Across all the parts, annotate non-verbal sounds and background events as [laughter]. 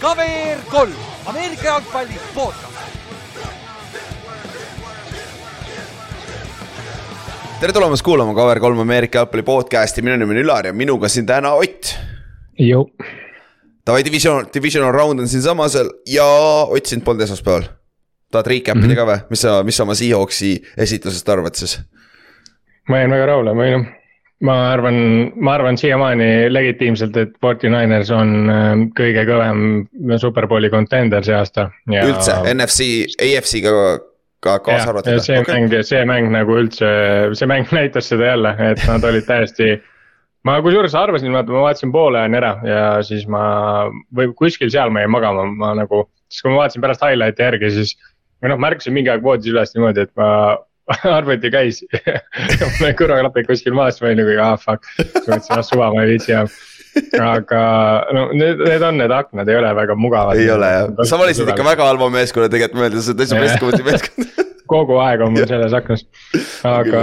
KVR kolm, Ameerika jalgpalli podcast. tere tulemast kuulama KVR3 Ameerika jalgpalli podcast'i, minu nimi on Ülar ja minuga siin täna Ott. Davai, division, divisional round on siinsamas ja Ott sind polnud esmaspäeval. tahad recap ida mm -hmm. ka või, mis sa, mis sa oma Seahawksi esitlusest arvad siis? ma jäin väga rahule, ma ei noh ma arvan, ma arvan siiamaani legitiimselt, et Forty Niners on ähm, kõige kõvem superbowli contender see aasta. üldse NFC, AFC-ga ka kaasa arvatud? see okay. mäng, see mäng nagu üldse, see mäng [laughs] näitas seda jälle, et nad olid täiesti. ma kusjuures arvasin, vaata ma vaatasin poole ajani ära ja siis ma või kuskil seal ma jäin magama, ma nagu. siis kui ma vaatasin pärast highlight'i järgi, siis või noh, märkasin mingi aeg voodis üles niimoodi, et ma [laughs] arvuti käis. [laughs] Mul olid kõrvaklapid kuskil maas, ma olin nagu ah fuck, siis mõtlesin ah suva, ma ei viitsi enam. aga no need, need on need aknad, ei ole väga mugavad. ei ole jah, sa valisid ikka väga halva meeskonna tegelikult mõeldes, et täitsa pestkõvasti meeskond [laughs] kogu aeg on mul selles aknas, aga,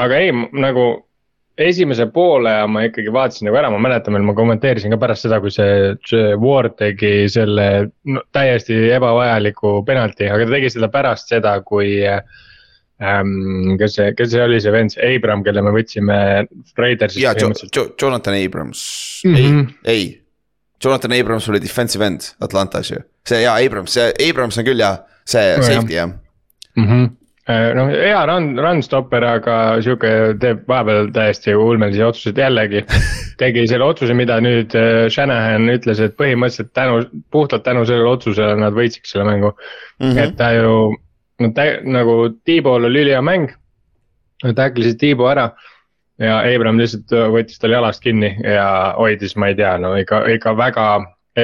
aga ei nagu esimese poole ma ikkagi vaatasin nagu ära, ma mäletan veel, ma kommenteerisin ka pärast seda, kui see, see Ward tegi selle no, täiesti ebavajaliku penalti, aga ta tegi seda pärast seda, kui äh, ähm,. kes see, kes see oli see vend, see Abram, kelle me võtsime Raidersist. jaa, Jonathan Abrams mm, -hmm. ei, ei. Jonathan Abrams oli defensive end Atlantas ju, see jaa, Abrams, see Abrams on küll jaa, see no, safety jah mm -hmm noh, hea run, run stopper, aga sihuke teeb vahepeal täiesti ulmelisi otsuseid jällegi. [laughs] tegi selle otsuse, mida nüüd äh, Shanahan ütles, et põhimõtteliselt tänu, puhtalt tänu sellele otsusele nad võitsiks selle mängu mm. -hmm. et ta ju nagu T-ball oli ülihea mäng. Tacklesid T-ball ära ja Abram lihtsalt võttis tal jalast kinni ja hoidis, ma ei tea, no ikka, ikka väga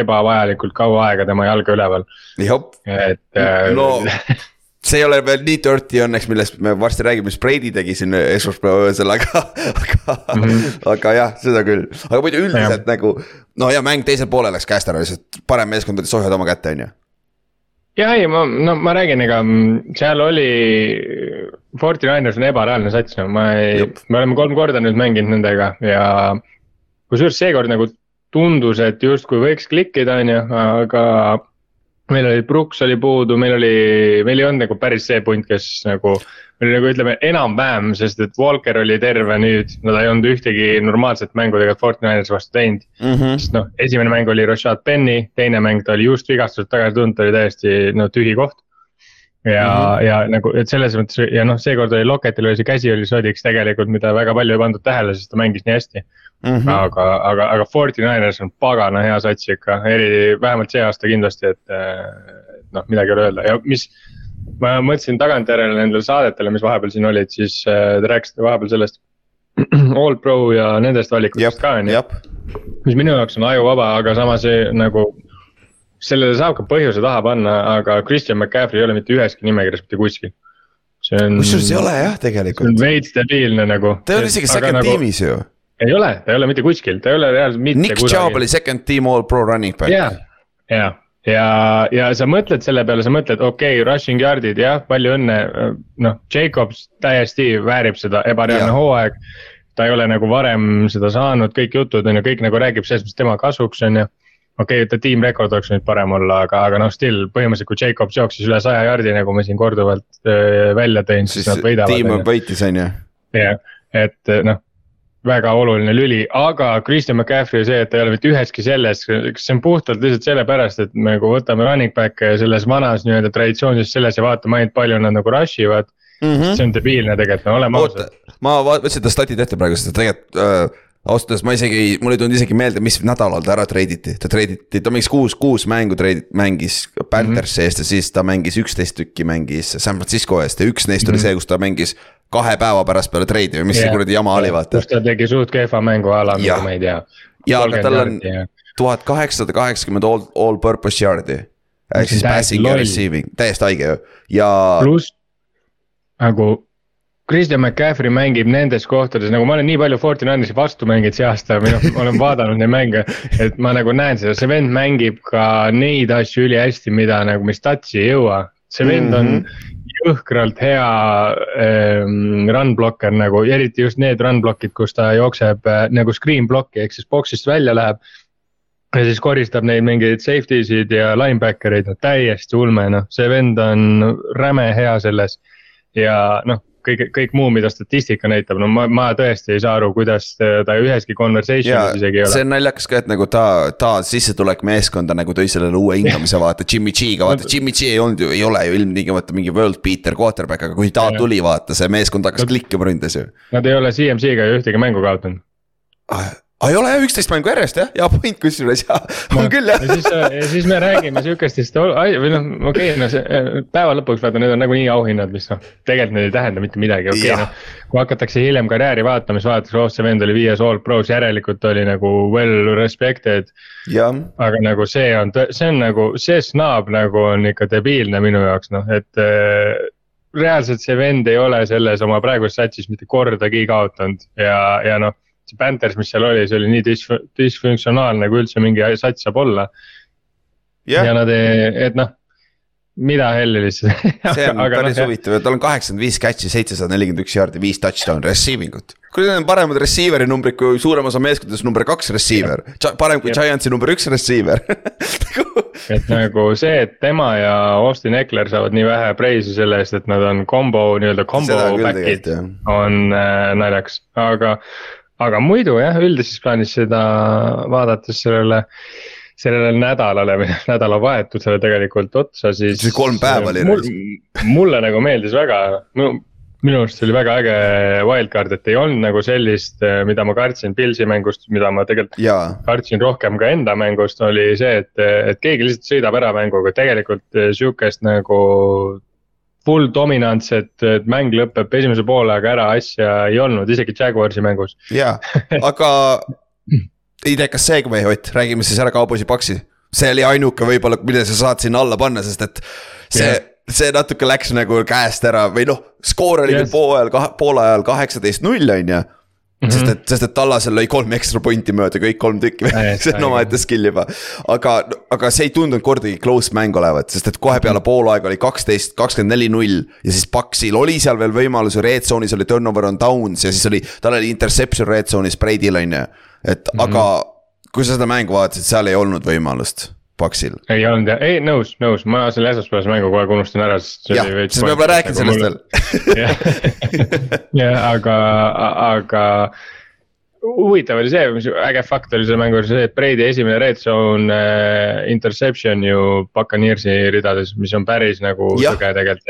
ebavajalikult kaua aega tema jalga üleval. et äh, no [laughs] see ei ole veel nii dirty õnneks, millest me varsti räägime, mis Brady tegi siin esmaspäeva öösel, aga, aga mm, -hmm. aga jah, seda küll. aga muidu üldiselt ja. nagu, no ja mäng teisel poolel läks käest ära, lihtsalt parem meeskond võttis ohjad oma kätte, on ju ja ei, ma, no ma räägin, ega seal oli, Forty Niners on ebareaalne sats, no ma ei, me oleme kolm korda nüüd mänginud nendega ja. kusjuures seekord nagu tundus, et justkui võiks klikkida, on ju, aga meil oli Brooks oli puudu, meil oli, meil ei olnud nagu päris see punt, kes nagu. meil oli nagu ütleme enam-vähem, sest et Walker oli terve nüüd, no ta ei olnud ühtegi normaalset mängu tegelikult Fortnine'is vastu teinud mm. -hmm. sest noh, esimene mäng oli Rashad Penny, teine mäng ta oli just vigastusest tagasi tulnud, ta oli täiesti no tühi koht. Ja mm, -hmm. ja nagu, et selles mõttes ja noh, seekord oli Locketil oli see käsi oli sodiks tegelikult, mida väga palju ei pandud tähele, sest ta mängis nii hästi Mm -hmm. aga, aga, aga Forty Niners on pagana hea sats ikka, eri, vähemalt see aasta kindlasti, et noh, midagi ei ole öelda ja mis. ma mõtlesin tagantjärele nendele saadetele, mis vahepeal siin olid, siis äh, te rääkisite vahepeal sellest. [clears throat] All Pro ja nendest valikutest ka on ju. mis minu jaoks on ajuvaba, aga samas nagu sellele saab ka põhjuse taha panna, aga Christian McCaffrey ei ole mitte üheski nimekirjas mitte kuskil. kusjuures ei ole jah, tegelikult. veits debiilne nagu. ta ei ole isegi second nagu, tiimis ju ei ole, ta ei ole mitte kuskil, ta ei ole reaalselt mitte Nick kusagil. Chubb oli second team all pro running back. ja, ja, ja, ja sa mõtled selle peale, sa mõtled, okei okay,, rushing yard'id jah, palju õnne. noh, Jacobs täiesti väärib seda ebareaalne hooaeg. ta ei ole nagu varem seda saanud, kõik jutud on ju, kõik nagu räägib selles mõttes tema kasuks on ju okei okay,, et tiimrekord oleks nüüd parem olla, aga, aga noh, still põhimõtteliselt, kui Jacobs jooksis üle saja jardi, nagu ma siin korduvalt välja tõin, siis nad võidavad. tiim võitis, on ju. jah, et noh, väga oluline lüli, aga Christian McCaffrey see, et ta ei ole mitte üheski selles, see on puhtalt lihtsalt sellepärast, et me nagu võtame running back'e selles vanas nii-öelda traditsioonilises selles ja vaatame ainult palju nad nagu rush ivad mm. -hmm. see on debiilne tegelikult, no oleme ausad. ma võtsin ta statid ette praegu, sest tegelikult äh, ausalt öeldes ma isegi, mul ei tulnud isegi meelde, mis nädalal ta ära treiditi, ta treiditi, ta mängis kuus, kuus mängu treidit-, mängis Panthersi mm -hmm. eest ja siis ta mängis üksteist tükki mängis San Francisco eest ja üks neist mm -hmm. oli mhm. see, kus ta mängis kahe päeva pärast peale treidi või mis yeah. see kuradi jama oli, vaata. kus ta tegi suht kehva mängu ala, mida ma ei tea. ja, aga tal on tuhat kaheksasada kaheksakümmend all, all purpose yard'i. ehk siis passing ja receiving, täiesti haige ju, ja. pluss nagu Christian McCaffrey mängib nendes kohtades, nagu ma olen nii palju Fortinandisi vastu mänginud see aasta ma [laughs] olen vaadanud neid mänge. et ma nagu näen seda, see vend mängib ka neid asju ülihästi, mida nagu, mis tatsi ei jõua. see vend mm -hmm. on jõhkralt hea ähm, run blocker nagu, eriti just need run block'id, kus ta jookseb äh, nagu screen block'i ehk siis box'ist välja läheb. ja siis koristab neid mingeid safety sid ja linebacker eid, no täiesti ulme, noh, see vend on räme hea selles. ja noh, kõik, kõik muu, mida statistika näitab, no ma, ma tõesti ei saa aru, kuidas ta üheski conversation'is isegi ei ole. see on naljakas ka, et nagu ta, ta sissetulek meeskonda nagu tõi sellele uue hingamise vaata Jimmy G-ga, vaata Jimmy G ei olnud ju, ei ole ju ilmtingimata mingi world beater quarterback, aga kui ta ja. tuli, vaata see meeskond hakkas klikkima ründes ju. Nad ei ole CMC-ga ju ühtegi mängu kaotanud ah, ei ole jah, üksteist mängu järjest jah, hea point kusjuures ja on küll jah. ja siis, ja siis me räägime sihukestest või noh, okei okay,, no see päeva lõpuks vaata, need on nagunii auhinnad, mis noh, tegelikult need ei tähenda mitte midagi, okei okay, noh. kui hakatakse hiljem karjääri vaatama, siis vaadatakse, oh see vend oli viies all pros, järelikult oli nagu well respected. aga nagu see on, see on nagu, see snaab nagu on ikka debiilne minu jaoks noh, et äh, reaalselt see vend ei ole selles oma praeguses satsis mitte kordagi kaotanud ja, ja noh see Panthers, mis seal oli, see oli nii dis-, disfunktsionaalne, kui üldse mingi sats saab olla. Yeah.. ja nad ei, et noh, mida helli lihtsalt [laughs] see? On aga päris no, huvitav ja tal on kaheksakümmend viis catch'i, seitsesada nelikümmend üks jaardi, viis touchdown receiving ut. kuule, need on paremad receiver'i numbrid kui suurem osa meeskondades number kaks receiver, parem kui Giantsi number üks receiver. [laughs] Et nagu see, et tema ja Austin Eckler saavad nii vähe preisi selle eest, et nad on combo nii-öelda combo back'id on äh, naljakas, aga aga muidu jah, üldises plaanis seda vaadates sellele sellele nädalale või [laughs] nädalavahetusele tegelikult otsa, siis. see kolm päeva oli mul,. mulle nagu meeldis väga, minu arust oli väga äge wildcard, et ei olnud nagu sellist, mida ma kartsin Pilsi mängust, mida ma tegelikult ja. kartsin rohkem ka enda mängust, oli see, et, et keegi lihtsalt sõidab ära mänguga, tegelikult sihukest nagu full dominantset, et mäng lõpeb esimese poolega ära, asja ei olnud, isegi Jaguarsi mängus. jaa, aga [laughs] ei tea, kas see, kui Ott, räägime siis ära Cowboysi paksi. see oli ainuke võib-olla, mille sa saad sinna alla panna, sest et see yeah see natuke läks nagu käest ära või noh, skoor oli yes. küll poolajal, poole ajal kaheksateist null on ju Mm -hmm. sest et, sest et Tallasel lõi kolm ekstra pointi mööda, kõik kolm tükki [laughs] see on omaette skill juba. aga, aga see ei tundunud kordagi close mäng olevat, sest et kohe peale poolaega oli kaksteist, kakskümmend neli, null. ja siis Paxil oli seal veel võimalus, red zone'is oli turnover on downs ja siis oli, tal oli interception red zone'is Brady'l on ju. et mm -hmm. aga kui sa seda mängu vaatasid, seal ei olnud võimalust Paksil. ei olnud jah, ei nõus, nõus, ma selle esmaspäevase mängu kogu aeg unustan ära, sest. jah, sest me pole rääkinud sellest. veel. jah, [laughs] aga, aga huvitav oli see, mis äge fakt oli selle mängu juures see, et Brady esimene red zone äh, interception ju Buccaneersi ridades, mis on päris nagu jah,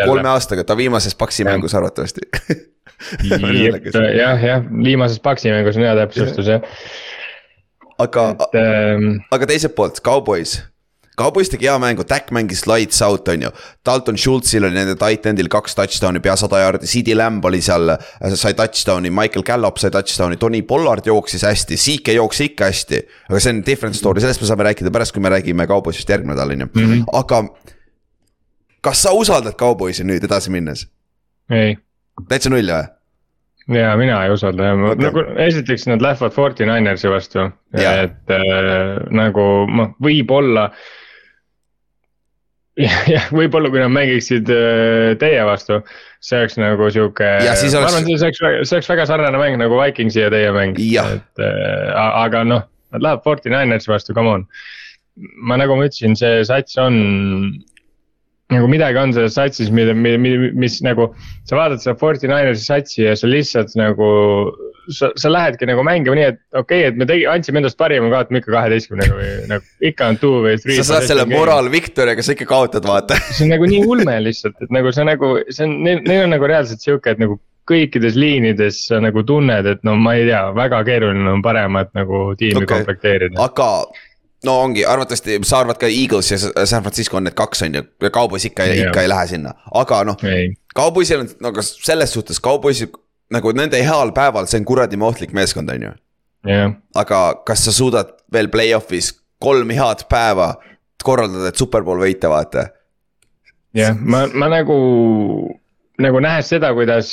kolme aastaga, ta viimases Paxi mängus arvatavasti. [laughs] Jah, jah, viimases Paxi mängus on hea täpsustus jah. Aga, ähm... aga teiselt poolt, Cowboys Cowboys tegi hea mängu, Dak mängis lights out, on ju. Dalton Schultzil oli nende tight end'il kaks touchdown'i, pea sada jaardi, CD Lamb oli seal, sai touchdown'i, Michael Gallop sai touchdown'i, Tony Pollard jooksis hästi, Zeke jooksis ikka hästi. aga see on different story, sellest me saame rääkida pärast, kui me räägime Cowboysist järgmine nädal, on ju, mhm. aga. kas sa usaldad Cowboysi nüüd edasi minnes? ei. täitsa null või? ja mina ei usalda jah okay., nagu esiteks nad lähevad Forty Ninersi vastu, et äh, nagu noh, võib-olla jah, võib-olla kui nad mängiksid äh, teie vastu, see oleks nagu sihuke. Oleks... ma arvan, see oleks, see oleks väga sarnane mäng nagu Vikingsi ja teie mäng. et äh, aga noh, nad lähevad Forty Ninersi vastu, come on. ma nagu ma ütlesin, see sats on nagu midagi on selles satsis, mida, mis nagu, sa vaatad seda Forty Ninersi satsi ja sa lihtsalt nagu sa, sa lähedki nagu mängima nii, et okei okay,, et me tegi, andsime endast parima, kaotame ikka kaheteistkümnega või nagu ikka on two või three. sa saad selle moraal victory'ga, sa ikka kaotad, vaata. [laughs] see on nagu nii ulme lihtsalt, et nagu sa nagu, see on, neil, neil on nagu reaalselt sihuke, et nagu kõikides liinides sa nagu tunned, et no ma ei tea, väga keeruline on paremat nagu tiimi okay. komplekteerida. aga no ongi, arvatavasti sa arvad ka Eagles ja San Francisco on need kaks, on ju, Cowboys ikka, ikka ei lähe sinna, aga noh. Cowboysil on, no aga selles suhtes Cowboysi nagu nende heal päeval, see on kuradi ohtlik meeskond, on ju yeah.. aga kas sa suudad veel play-off'is kolm head päeva korraldada, et superbowl võita, vaata. jah yeah., ma, ma nagu, nagu nähes seda, kuidas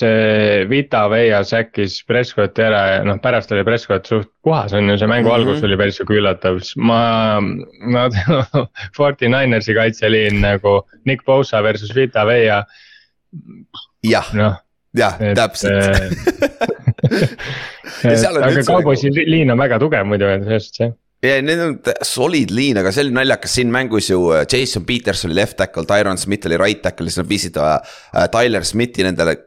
Vita Veia säkkis Prescotti ära ja noh, pärast oli Prescott suht puhas, on ju, see mängu mm -hmm. algus oli päris sihuke üllatav, siis ma, no [laughs] Forty Ninersi kaitseliin nagu Nick Bosa versus Vita Veia. jah noh jah, täpselt [laughs] [laughs] aga Cowboysi nagu... liin on väga tugev muidu, selles suhtes jah ja need on solid liin, aga see oli naljakas, siin mängus ju äh, Jason Peters oli left tackle, Tyron Smith oli right tackle, siis nad viisid äh, äh Tyler Smithi nendele.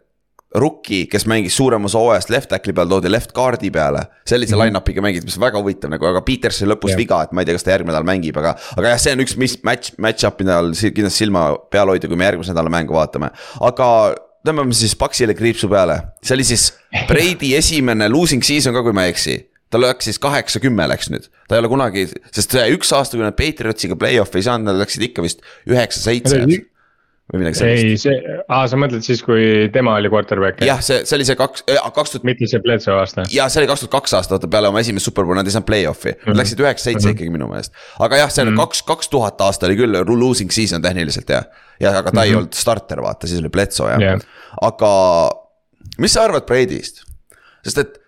Rookie, kes mängis suurem osa hooajast left tackle'i peal, toodi left guard'i peale. sellise mm -hmm. line-up'iga mängiti, mis on väga huvitav nagu, aga Peters sai lõpus yeah. viga, et ma ei tea, kas ta järgmine nädal mängib, aga. aga jah, see on üks mis match, match-up, mida kindlasti silma peal hoida, kui me järgmise nädala mängu vaatame, aga tõmbame siis Paxile kriipsu peale, see oli siis Brady esimene losing season ka, kui ma ei eksi tal läks siis kaheksa-kümme läks nüüd, ta ei ole kunagi, sest see üks aasta, kui nad Patriotsiga play-off'i ei saanud, nad läksid ikka vist üheksa-seitse või midagi sellist. ei, see, aa, sa mõtled siis, kui tema oli quarterback? jah, see, see oli see kaks, kaks tuhat. mitte see Bledsoe aasta. ja see oli kaks tuhat kaks aasta, vaata peale oma esimest superbowli, nad ei saanud play-off'i mm, -hmm. läksid üheksa-seitse mm -hmm. ikkagi minu meelest. aga jah, see on mm -hmm. kaks, kaks tuhat aasta oli küll losing season tehniliselt jah. ja aga ta mm -hmm. ei olnud starter, vaata, siis oli Bledsoe jah yeah., aga mis sa arvad Brady'st? sest et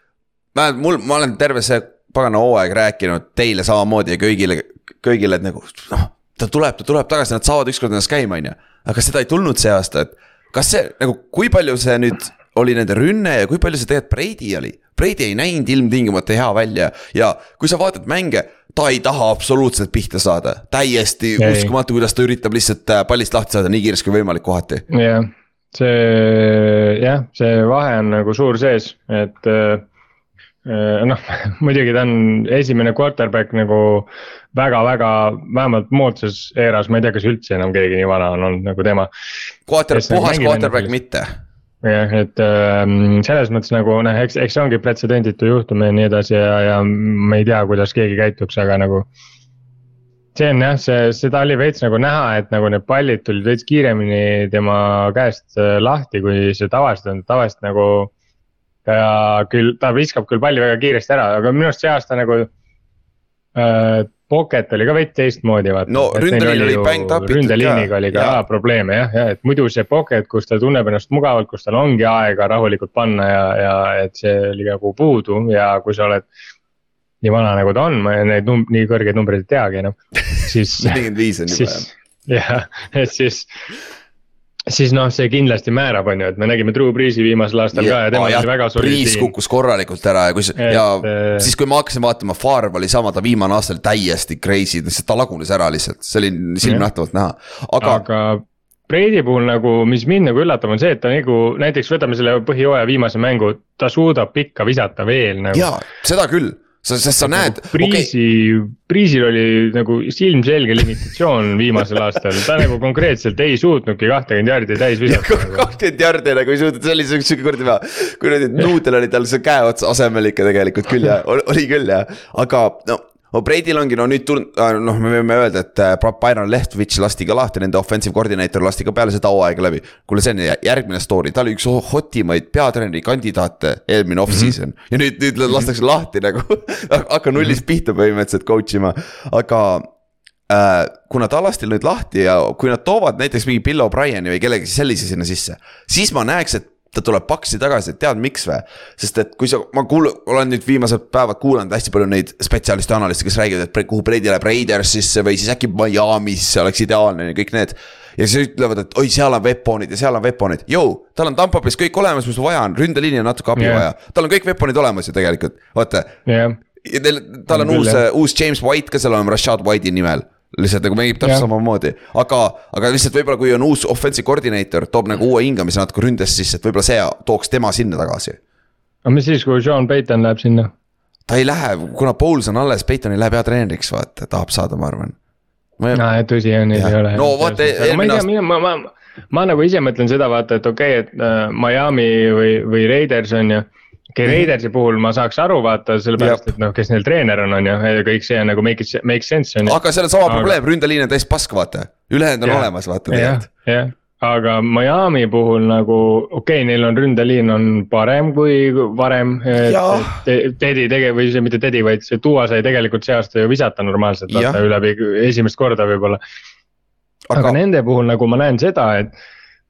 vähemalt mul, ma olen terve see pagana hooaeg rääkinud teile samamoodi ja kõigile, kõigile, et nagu noh. ta tuleb, ta tuleb tagasi, nad saavad ükskord ennast käima, on ju. aga seda ei tulnud see aasta, et kas see nagu, kui palju see nüüd oli nende rünne ja kui palju see tegelikult Brady oli? Brady ei näinud ilmtingimata hea välja ja kui sa vaatad mänge, ta ei taha absoluutselt pihta saada. täiesti ei. uskumatu, kuidas ta üritab lihtsalt äh, pallist lahti saada nii kiiresti kui võimalik kohati. jah, see jah, see vahe on nagu suur sees, et Äh, noh, [laughs] muidugi ta on esimene quarterback nagu väga-väga, vähemalt moodsas eeras, ma ei tea, kas üldse enam keegi nii vana on olnud nagu tema. Quarter, puhas quarterback mitte. jah, et äh, selles mõttes nagu noh, eks, eks see ongi pretsedenditu juhtum ja nii edasi ja, ja ma ei tea, kuidas keegi käituks, aga nagu. see on jah, see, seda oli veits nagu näha, et nagu need pallid tulid veits kiiremini tema käest äh, lahti, kui see tavaliselt on, tavaliselt nagu ja küll ta viskab küll palli väga kiiresti ära, aga minu arust see aasta nagu äh,. Pocket oli ka veits teistmoodi vaata. no ründeliin oli bäng tapitud ründeliiniga oli ka ja. probleeme jah, ja et muidu see pocket, kus ta tunneb ennast mugavalt, kus tal ongi aega rahulikult panna ja, ja et see oli nagu puudu ja kui sa oled nii vana nagu ta on, ma neid num-, nii kõrgeid numbreid ei teagi enam, siis [laughs] nelikümmend viis on juba jah. jah, et siis siis noh, see kindlasti määrab, on ju, et me nägime Drew Breesi viimasel aastal ja, ka ja temal oh, oli väga soliid. Brees kukkus korralikult ära ja kui see et, ja äh, siis, kui ma hakkasin vaatama, Favre oli sama, ta viimane aasta oli täiesti crazy, lihtsalt ta lagunes ära lihtsalt, see oli silmnähtavalt näha, aga. aga Brady puhul nagu, mis mind nagu üllatab, on see, et ta nagu näiteks võtame selle põhijooaja viimase mängu, ta suudab pikka visata veel nagu. jaa, seda küll sa, sest sa näed. Priisi okay., Priisil oli nagu ilmselge limitatsioon viimasel aastal, ta nagu konkreetselt ei suutnudki kahtekümmend jardi täis [laughs] visata nagu. kakskümmend jardi nagu ei suutnud, see oli sihuke kord juba. kuradi [laughs] nuudel oli tal see käe otsa asemel ikka tegelikult küll ja oli küll ja, aga no no Breidil ongi no nüüd äh, noh, me võime öelda, et äh, Byron Lehtwich lasti ka lahti, nende offensive coordinator lasti ka peale seda hooaega läbi. kuule, see on järgmine story, ta oli üks hotimaid peatreeneri kandidaate eelmine off-season mm. -hmm. ja nüüd, nüüd lastakse lahti nagu [laughs] hakka nullist pihta põhimõtteliselt coach ima, aga äh, kuna ta lasti nüüd lahti ja kui nad toovad näiteks mingi Bill O'Brieni või kellegi sellise sinna sisse, siis ma näeks, et ta tuleb paksi tagasi, et tead, miks või? sest et kui sa, ma kuul-, olen nüüd viimased päevad kuulanud hästi palju neid spetsialiste, analiste, kes räägivad, et kuhu Brady läheb Raidersisse või siis äkki Miami'sse oleks ideaalne ja kõik need. ja siis ütlevad, et oi, seal on weapon'id ja seal on weapon'id, jõu, tal on Tampa Bay's kõik olemas, mis vaja on, ründeliini on natuke abi yeah. vaja. tal on kõik weapon'id olemas ju tegelikult, vaata yeah.. ja teil, tal on, on uus, uus James White ka seal olema Rashad White'i nimel lihtsalt nagu mängib täpselt samamoodi, aga, aga lihtsalt võib-olla, kui on uus offensive coordinator, toob nagu uue hingamise natuke ründesse sisse, et võib-olla see tooks tema sinna tagasi. aga mis siis, kui Sean Payton läheb sinna? ta ei lähe, kuna Pouls on alles, Payton ei lähe peatreeneriks, vaata, tahab saada, ma arvan. no tõsi on, ei ole. no vaata. ma ei tea, mina, ma, ma, ma nagu ise mõtlen seda vaata, et okei okay,, et uh, Miami või, või Raiders on ju okei okay, Raidersi puhul ma saaks aru vaata, sellepärast et noh, kes neil treener on, on ju, ja kõik see on nagu make it, make sense on ju. aga seal on sama aga... probleem, ründeliin on täis pask, vaata, ülejäänud on ja. olemas, vaata tegelikult. jah, aga Miami puhul nagu okei okay,, neil on ründeliin on parem kui varem. Teddy tege- või see mitte Teddy, vaid see Duo sai tegelikult see aasta ju visata normaalselt, vaata üle esimest korda võib-olla. aga, aga nende puhul nagu ma näen seda, et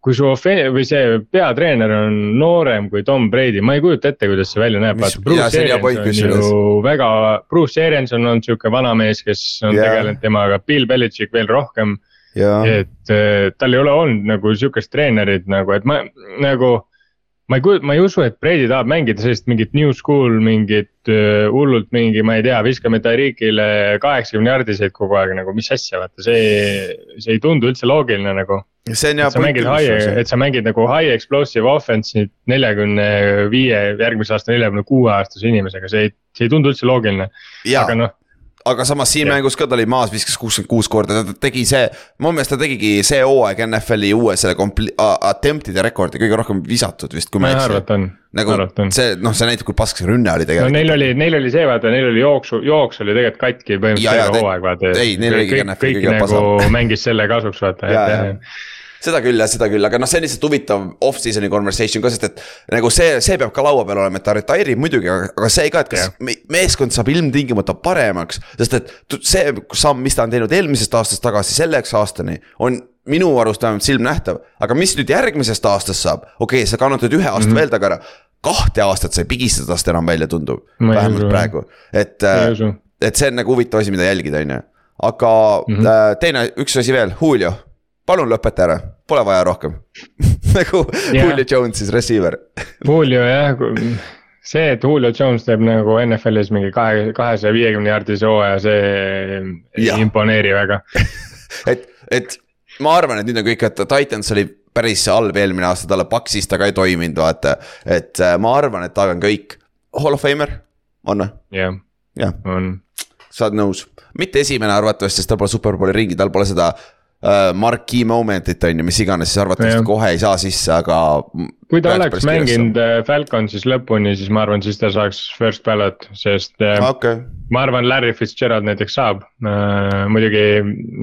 kui su või see peatreener on noorem kui Tom Brady, ma ei kujuta ette, kuidas see välja näeb, vaata Bruce Arians on ju väga, Bruce Arians on olnud sihuke vanamees, kes on yeah. tegelenud temaga, Bill Belichik veel rohkem. et äh, tal ei ole olnud nagu sihukest treenerit nagu, et ma nagu ma ei kujuta, ma ei usu, et Brady tahab mängida sellist mingit new school, mingit uh, hullult mingi, ma ei tea, viskame Tariqile kaheksakümne jardiseid kogu aeg nagu, mis asja, vaata see, see ei tundu üldse loogiline nagu. See on mängid high, et sa mängid nagu high explosive offense'i neljakümne viie, järgmise aasta neljakümne kuue aastase inimesega, see ei, see ei tundu üldse loogiline. aga noh aga samas siin ja. mängus ka ta oli maas, viskas kuuskümmend kuus korda, ta tegi see, mu meelest ta tegigi see hooaeg NFL-i uue selle kompli-, attempt'ide rekordi kõige rohkem visatud vist, kui ma ei eksi. nagu see, noh, see näitab, kui pask see rünne oli tegelikult. no neil oli, neil oli see, vaata, neil oli jooksu, jooks oli tegelikult katki põhimõtteliselt terve hooaeg, vaata. ei, neil oli kõik, kõik, kõik nagu mängis selle kasuks, vaata, et [laughs] seda küll jah, seda küll, aga noh, see on lihtsalt huvitav off-season'i conversation ka, sest et. nagu see, see peab ka laua peal olema, et ta retire ib muidugi, aga see ka, et kas yeah. meeskond saab ilmtingimata paremaks. sest et see samm, mis ta on teinud eelmisest aastast tagasi selleks aastani, on minu arust vähemalt silmnähtav. aga mis nüüd järgmisest aastast saab, okei okay,, sa kannatad ühe aasta mm -hmm. veel taga ära. kahte aastat sa ei pigista tast enam välja, tundub, vähemalt praegu, et. et see on nagu huvitav asi, mida jälgida, on ju aga mm -hmm. teine, üks asi veel, Julio palun lõpeta ära, pole vaja rohkem. [laughs] Nagu yeah. Julio Jones siis receiver. [laughs] Julio jah, see, et Julio Jones teeb nagu NFL-is mingi kahe, kahesaja viiekümne jaardise hooaja, see ei imponeeri väga. [laughs] Et, et ma arvan, et nüüd on kõik, et Titans oli päris halb eelmine aasta, talle Paxis ta ka ei toiminud, vaata. et äh, ma arvan, et ta on kõik. Hall of Famer, on või? jah, jah, on. sa oled nõus, mitte esimene arvatavasti, sest tal pole superbowli ringi, tal pole seda marquee moment'it on ju, mis iganes, siis arvatavasti kohe ei saa sisse, aga. kui ta oleks mänginud äh, Falconsis lõpuni, siis ma arvan, siis ta saaks first ballot, sest uh,. Okay. ma arvan, Larry Fitzgerald näiteks saab muidugi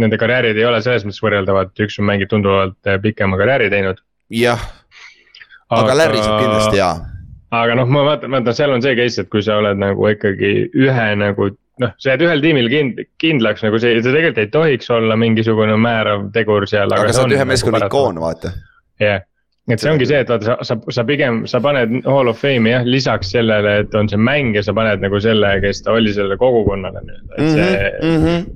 nende karjäärid ei ole selles mõttes võrreldavad, üks on mänginud tunduvalt pikema karjääri teinud. jah, aga, aga Larry saab kindlasti jaa aga noh, ma vaatan, vaata seal on see case, et kui sa oled nagu ikkagi ühe nagu noh, sa jääd ühel tiimil kind, kindlaks nagu see, see tegelikult ei tohiks olla mingisugune määrav tegur seal. aga sa oled ühe meeskonna nagu ikoon, vaata. jah yeah., et see ongi see, et vaata, sa, sa, sa pigem, sa paned Hall of Fame'i jah, lisaks sellele, et on see mäng ja sa paned nagu selle, kes ta oli sellele kogukonnale nii-öelda, et see mm. -hmm.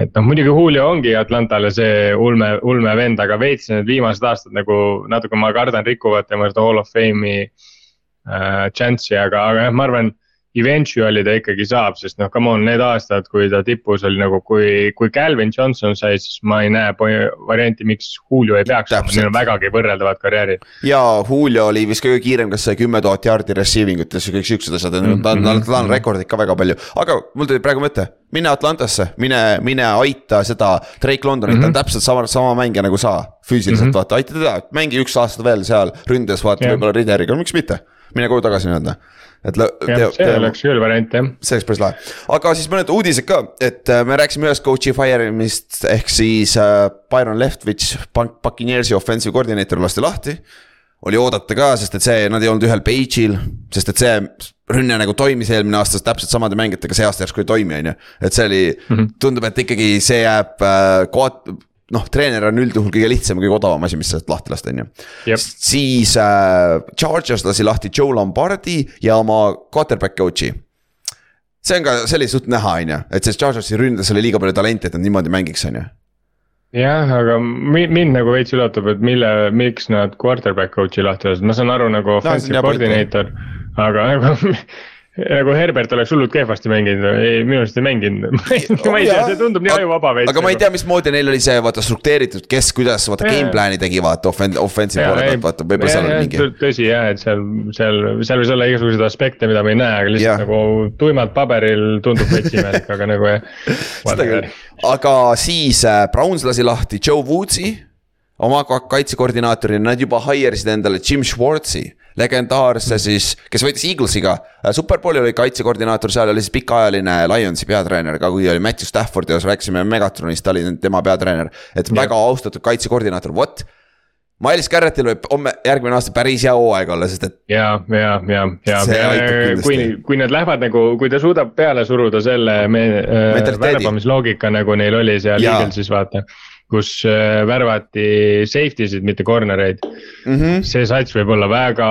et noh, muidugi Julio ongi Atlantale see ulme, ulme vend, aga veits need viimased aastad nagu natuke ma kardan rikuvad tema seda Hall of Fame'i äh, chance'i, aga, aga jah, ma arvan eventually ta ikkagi saab, sest noh, come on, need aastad, kui ta tipus oli nagu, kui, kui Calvin Johnson sai, siis ma ei näe varianti, miks Julio ei peaks olema, neil on vägagi võrreldavad karjäärid. ja Julio oli vist kõige kiirem, kas sai kümme tuhat jaardi receiving ut ja kõik siuksed asjad -hmm. ta on, tal on rekordid ka väga palju, aga mul tuli praegu mõte. mine Atlantasse, mine, mine aita seda Drake Londonit mm, -hmm. ta on mhm. täpselt sama, sama mängija nagu sa. füüsiliselt mm -hmm. vaata, aita teda, mängi üks aasta veel seal ründes, vaata yeah. võib-olla Rideriga, miks mitte. mine koju tagasi nii-öelda et. see oleks küll variant jah. see oleks päris lahe, aga siis mõned uudised ka, et äh, me rääkisime ühest coach'i fire imist ehk siis äh, Byron Leftwich, Buccaneers'i offensive koordineeter lasti lahti oli oodata ka, sest et see, nad ei olnud ühel page'il, sest et see rünne nagu toimis eelmine aasta täpselt samade mängijatega, see aasta järsku ei toimi, on ju. et see oli mm, -hmm. tundub, et ikkagi see jääb äh, koht, noh, treener on üldjuhul kõige lihtsam, kõige odavam asi, mis sealt lahti lasta, on ju. siis äh, Chargers lasi lahti Joe Lombardi ja oma quarterback coach'i. see on ka, see oli suht näha, on ju, et selles Chargersi ründes oli liiga palju talenti, et nad niimoodi mängiks, on ju jah, aga mind nagu veits üllatab, et mille, miks nad quarterback coach'i lahti lasid, ma saan aru nagu offensive no, coordinator, aga nagu [laughs] nagu Herbert oleks hullult kehvasti mänginud, ei minu arust ei mänginud [laughs] ma ei tea, see tundub nii ajuvaba veits. aga ma ei tea, mismoodi neil oli see vaata struktureeritud, kes, kuidas vaata game plan'i tegi vaata offen-, offensive poole pealt, vaata võib-olla seal oli mingi. tõsi jah, et seal, seal, seal võis olla igasuguseid aspekte, mida me ei näe, aga lihtsalt ja. nagu tuimalt paberil tundub veits [laughs] imelik, aga nagu jah. seda küll, aga siis äh, Browns lasi lahti Joe Woodsi oma kaitsekoordinaatorina, nad juba hire isid endale Jim Schwartzi legendaarse siis, kes võitis Eaglesiga. Äh, Superbowli oli kaitsekoordinaator, seal oli siis pikaajaline Lionsi peatreener ka, kui oli Matthew Stafford ja rääkisime Megatronist, ta oli tema peatreener. et ja. väga austatud kaitsekoordinaator, vot. Miles Garrettil võib homme, järgmine aasta päris hea hooaeg olla, sest et. ja, ja, ja, ja kui, kui need lähevad nagu, kui ta suudab peale suruda selle me, äh, värbamisloogika, nagu neil oli seal Eaglesis vaata kus äh, värvati safety sid, mitte corner eid mm. -hmm. see sats võib olla väga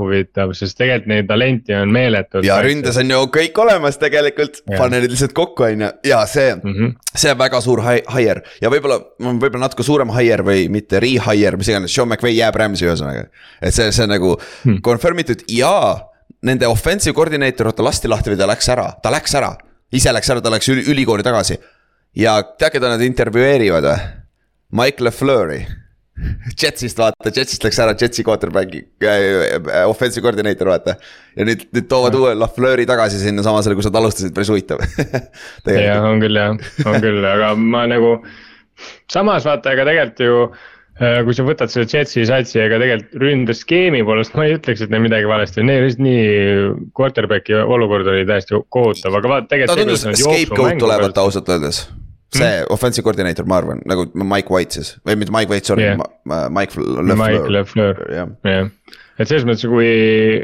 huvitav, sest tegelikult neid talenti on meeletult. ja ründes on ju kõik olemas tegelikult, pane need lihtsalt kokku, on ju, ja see mm, -hmm. see on väga suur hire ja võib-olla, võib-olla natuke suurem hire või mitte re-hire, mis iganes, Sean McVay jääb Rams'i ühesõnaga. et see, see on nagu hmm. confirm itud ja nende offensive koordineeter, ta lasti lahti või ta läks ära, ta läks ära. ise läks ära, ta läks ülikooli tagasi. ja tead, keda nad intervjueerivad või? Mike LeFleuri. Jetsist vaata, Jetsist läks ära Jetsi quarterback'i äh,, offensive coordinator vaata. ja nüüd, nüüd toovad uue LaFleuri tagasi sinnasamasele, kus nad alustasid, päris huvitav [laughs] jah, on küll jah, on küll, aga ma nagu. samas vaata, ega tegelikult ju äh, kui sa võtad selle Jetsi satsi, ega tegelikult ründeskeemi poolest ma ei ütleks, et neil midagi valesti neil lihtsalt nii. Quarterback'i olukord oli täiesti kohutav, aga vaata tegelikult. ta tundus scapegoat tulevat ausalt öeldes see mm. offensive coordinator, ma arvan, nagu Mike White siis või mitte Mike White, sorry yeah., Mike LeFleur. Mike LeFleur, jah. et selles mõttes, kui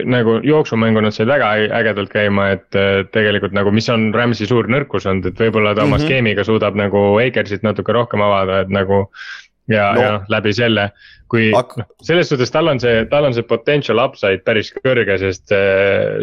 nagu jooksumängu nad said väga ägedalt käima, et tegelikult nagu, mis on Rams'i suur nõrkus olnud, et võib-olla ta oma mm -hmm. skeemiga suudab nagu Akersit natuke rohkem avada, et nagu. ja no., ja läbi selle, kui Ak noh, selles suhtes tal on see, tal on see potential upside päris kõrge, sest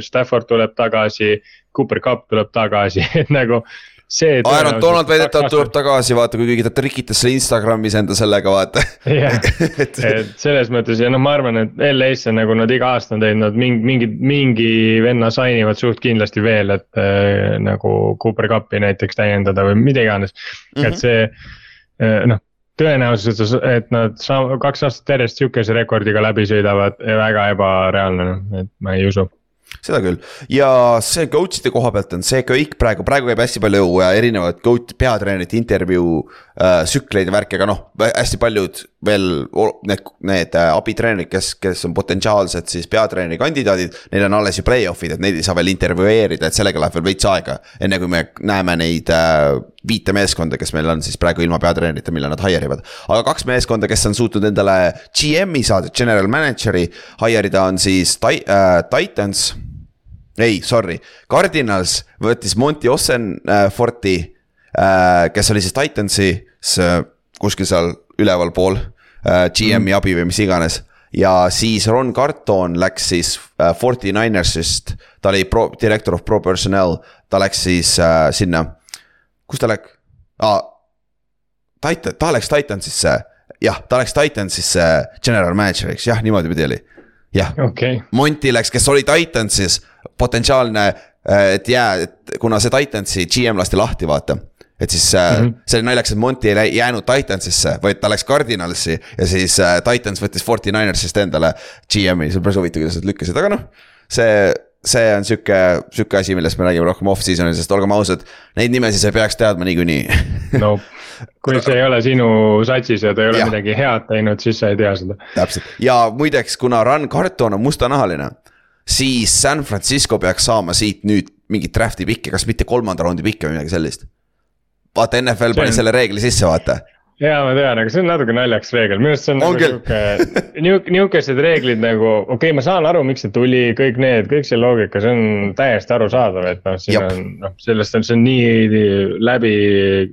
Stafford tuleb tagasi. Cooper Cup tuleb tagasi, [laughs] et nagu see. Aaron Donald väidetavalt tuleb tagasi, vaata, kui keegi ta trikitas selle Instagramis enda sellega, vaata. jah, [laughs] et selles mõttes ja noh, ma arvan, et LA-sse nagu nad iga aasta on teinud mingi, mingi, mingi venna sign ivad suht kindlasti veel, et äh, nagu Cooper Cupi näiteks täiendada või mida iganes mm, -hmm. et see äh, noh tõenäosus, et nad saa-, kaks aastat järjest sihukese rekordiga läbi sõidavad, väga ebareaalne, noh, et ma ei usu seda küll ja see coach'ide koha pealt on see kõik praegu, praegu käib hästi palju erinevaid coach, peatreenerite intervjuu äh,. tsükleid ja värki, aga noh, hästi paljud veel need, need äh, abitreenerid, kes, kes on potentsiaalsed siis peatreeneri kandidaadid. Neil on alles ju play-off'id, et neid ei saa veel intervjueerida, et sellega läheb veel veits aega. enne kui me näeme neid äh, viite meeskonda, kes meil on siis praegu ilma peatreenerita, millal nad hire ivad. aga kaks meeskonda, kes on suutnud endale GM-i saada, general manager'i hire ida, on siis äh, Titans ei, sorry, Cardinals võttis Monty Ossenforti äh,, kes oli siis Titansis äh, kuskil seal ülevalpool äh,. GM-i mm. abi või mis iganes. ja siis Ron Carton läks siis äh, Forty Ninersist, ta oli pro, director of pro personnel, ta läks siis äh, sinna, kus ta läks ah,? Titan, ta läks Titansisse, jah, ta läks Titansisse general manager'iks, jah, niimoodi pidi oli jah okay., Monty läks, kes oli Titansis, potentsiaalne, äh, et jää, et kuna see Titansi GM lasti lahti, vaata et siis mm -hmm. see oli naljakas, et Monty ei jäänud Titansisse, vaid ta läks Cardinalisse ja siis äh, Titans võttis Forty Ninersist endale GM-i, see on päris huvitav, kuidas nad lükkasid, aga noh. see, see on sihuke, sihuke asi, millest me räägime rohkem off-season'il, sest olgem ausad, neid nimesid sa ei peaks teadma niikuinii no kui see ei ole sinu satsis ja ta ei ole ja. midagi head teinud, siis sa ei tea seda. täpselt ja muideks, kuna Run Carton on mustanahaline, siis San Francisco peaks saama siit nüüd mingit draft'i pikke, kas mitte kolmanda raundi pikke või midagi sellist. vaata, NFL pani on... selle reegli sisse, vaata ja ma tean, aga see on natuke naljakas reegel, minu arust see on, on nagu sihuke, nihukesed reeglid nagu, okei okay,, ma saan aru, miks see tuli, kõik need, kõik see loogika, see on täiesti arusaadav, et noh, siin Jop. on noh, sellest on, see on nii läbi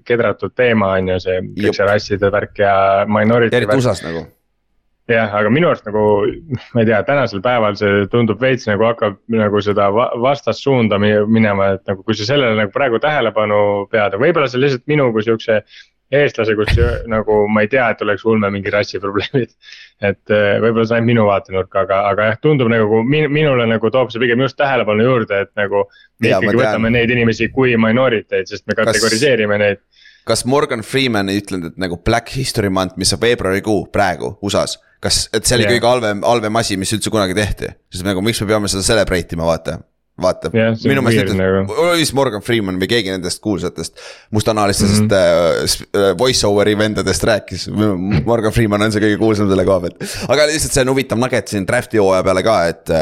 kedratud teema, on ju, see kõik see rasside värk ja minority. eriti USA-s nagu jah, aga minu arust nagu, ma ei tea, tänasel päeval see tundub veits nagu hakkab nagu seda vastassuunda minema, et nagu kui sa sellele nagu praegu tähelepanu pead, võib-olla see on lihtsalt minu kui siukse eestlase, kus nagu ma ei tea, et oleks ulme mingi rassiprobleemid. et äh, võib-olla see on ainult minu vaatenurk, aga, aga jah, tundub nagu min, minule nagu toob see pigem just tähelepanu juurde, et nagu. me ja, ikkagi võtame neid inimesi kui minoriteid, sest me kategoriseerime Kas... neid. kas Morgan Freeman ei ütlenud, et nagu Black History Month, mis on veebruarikuu praegu USA-s kas, et see oli yeah. kõige halvem, halvem asi, mis üldse kunagi tehti, sest nagu miks me peame seda celebrate ima, vaata vaata yeah,, minu meelest ütles oli vist Morgan Freeman või keegi nendest kuulsatest mustanahalistest mm -hmm. uh, voice over'i vendadest rääkis. Morgan Freeman on see kõige kuulsam selle koha pealt, aga lihtsalt see on huvitav nugget siin draft'i hooaja peale ka, et.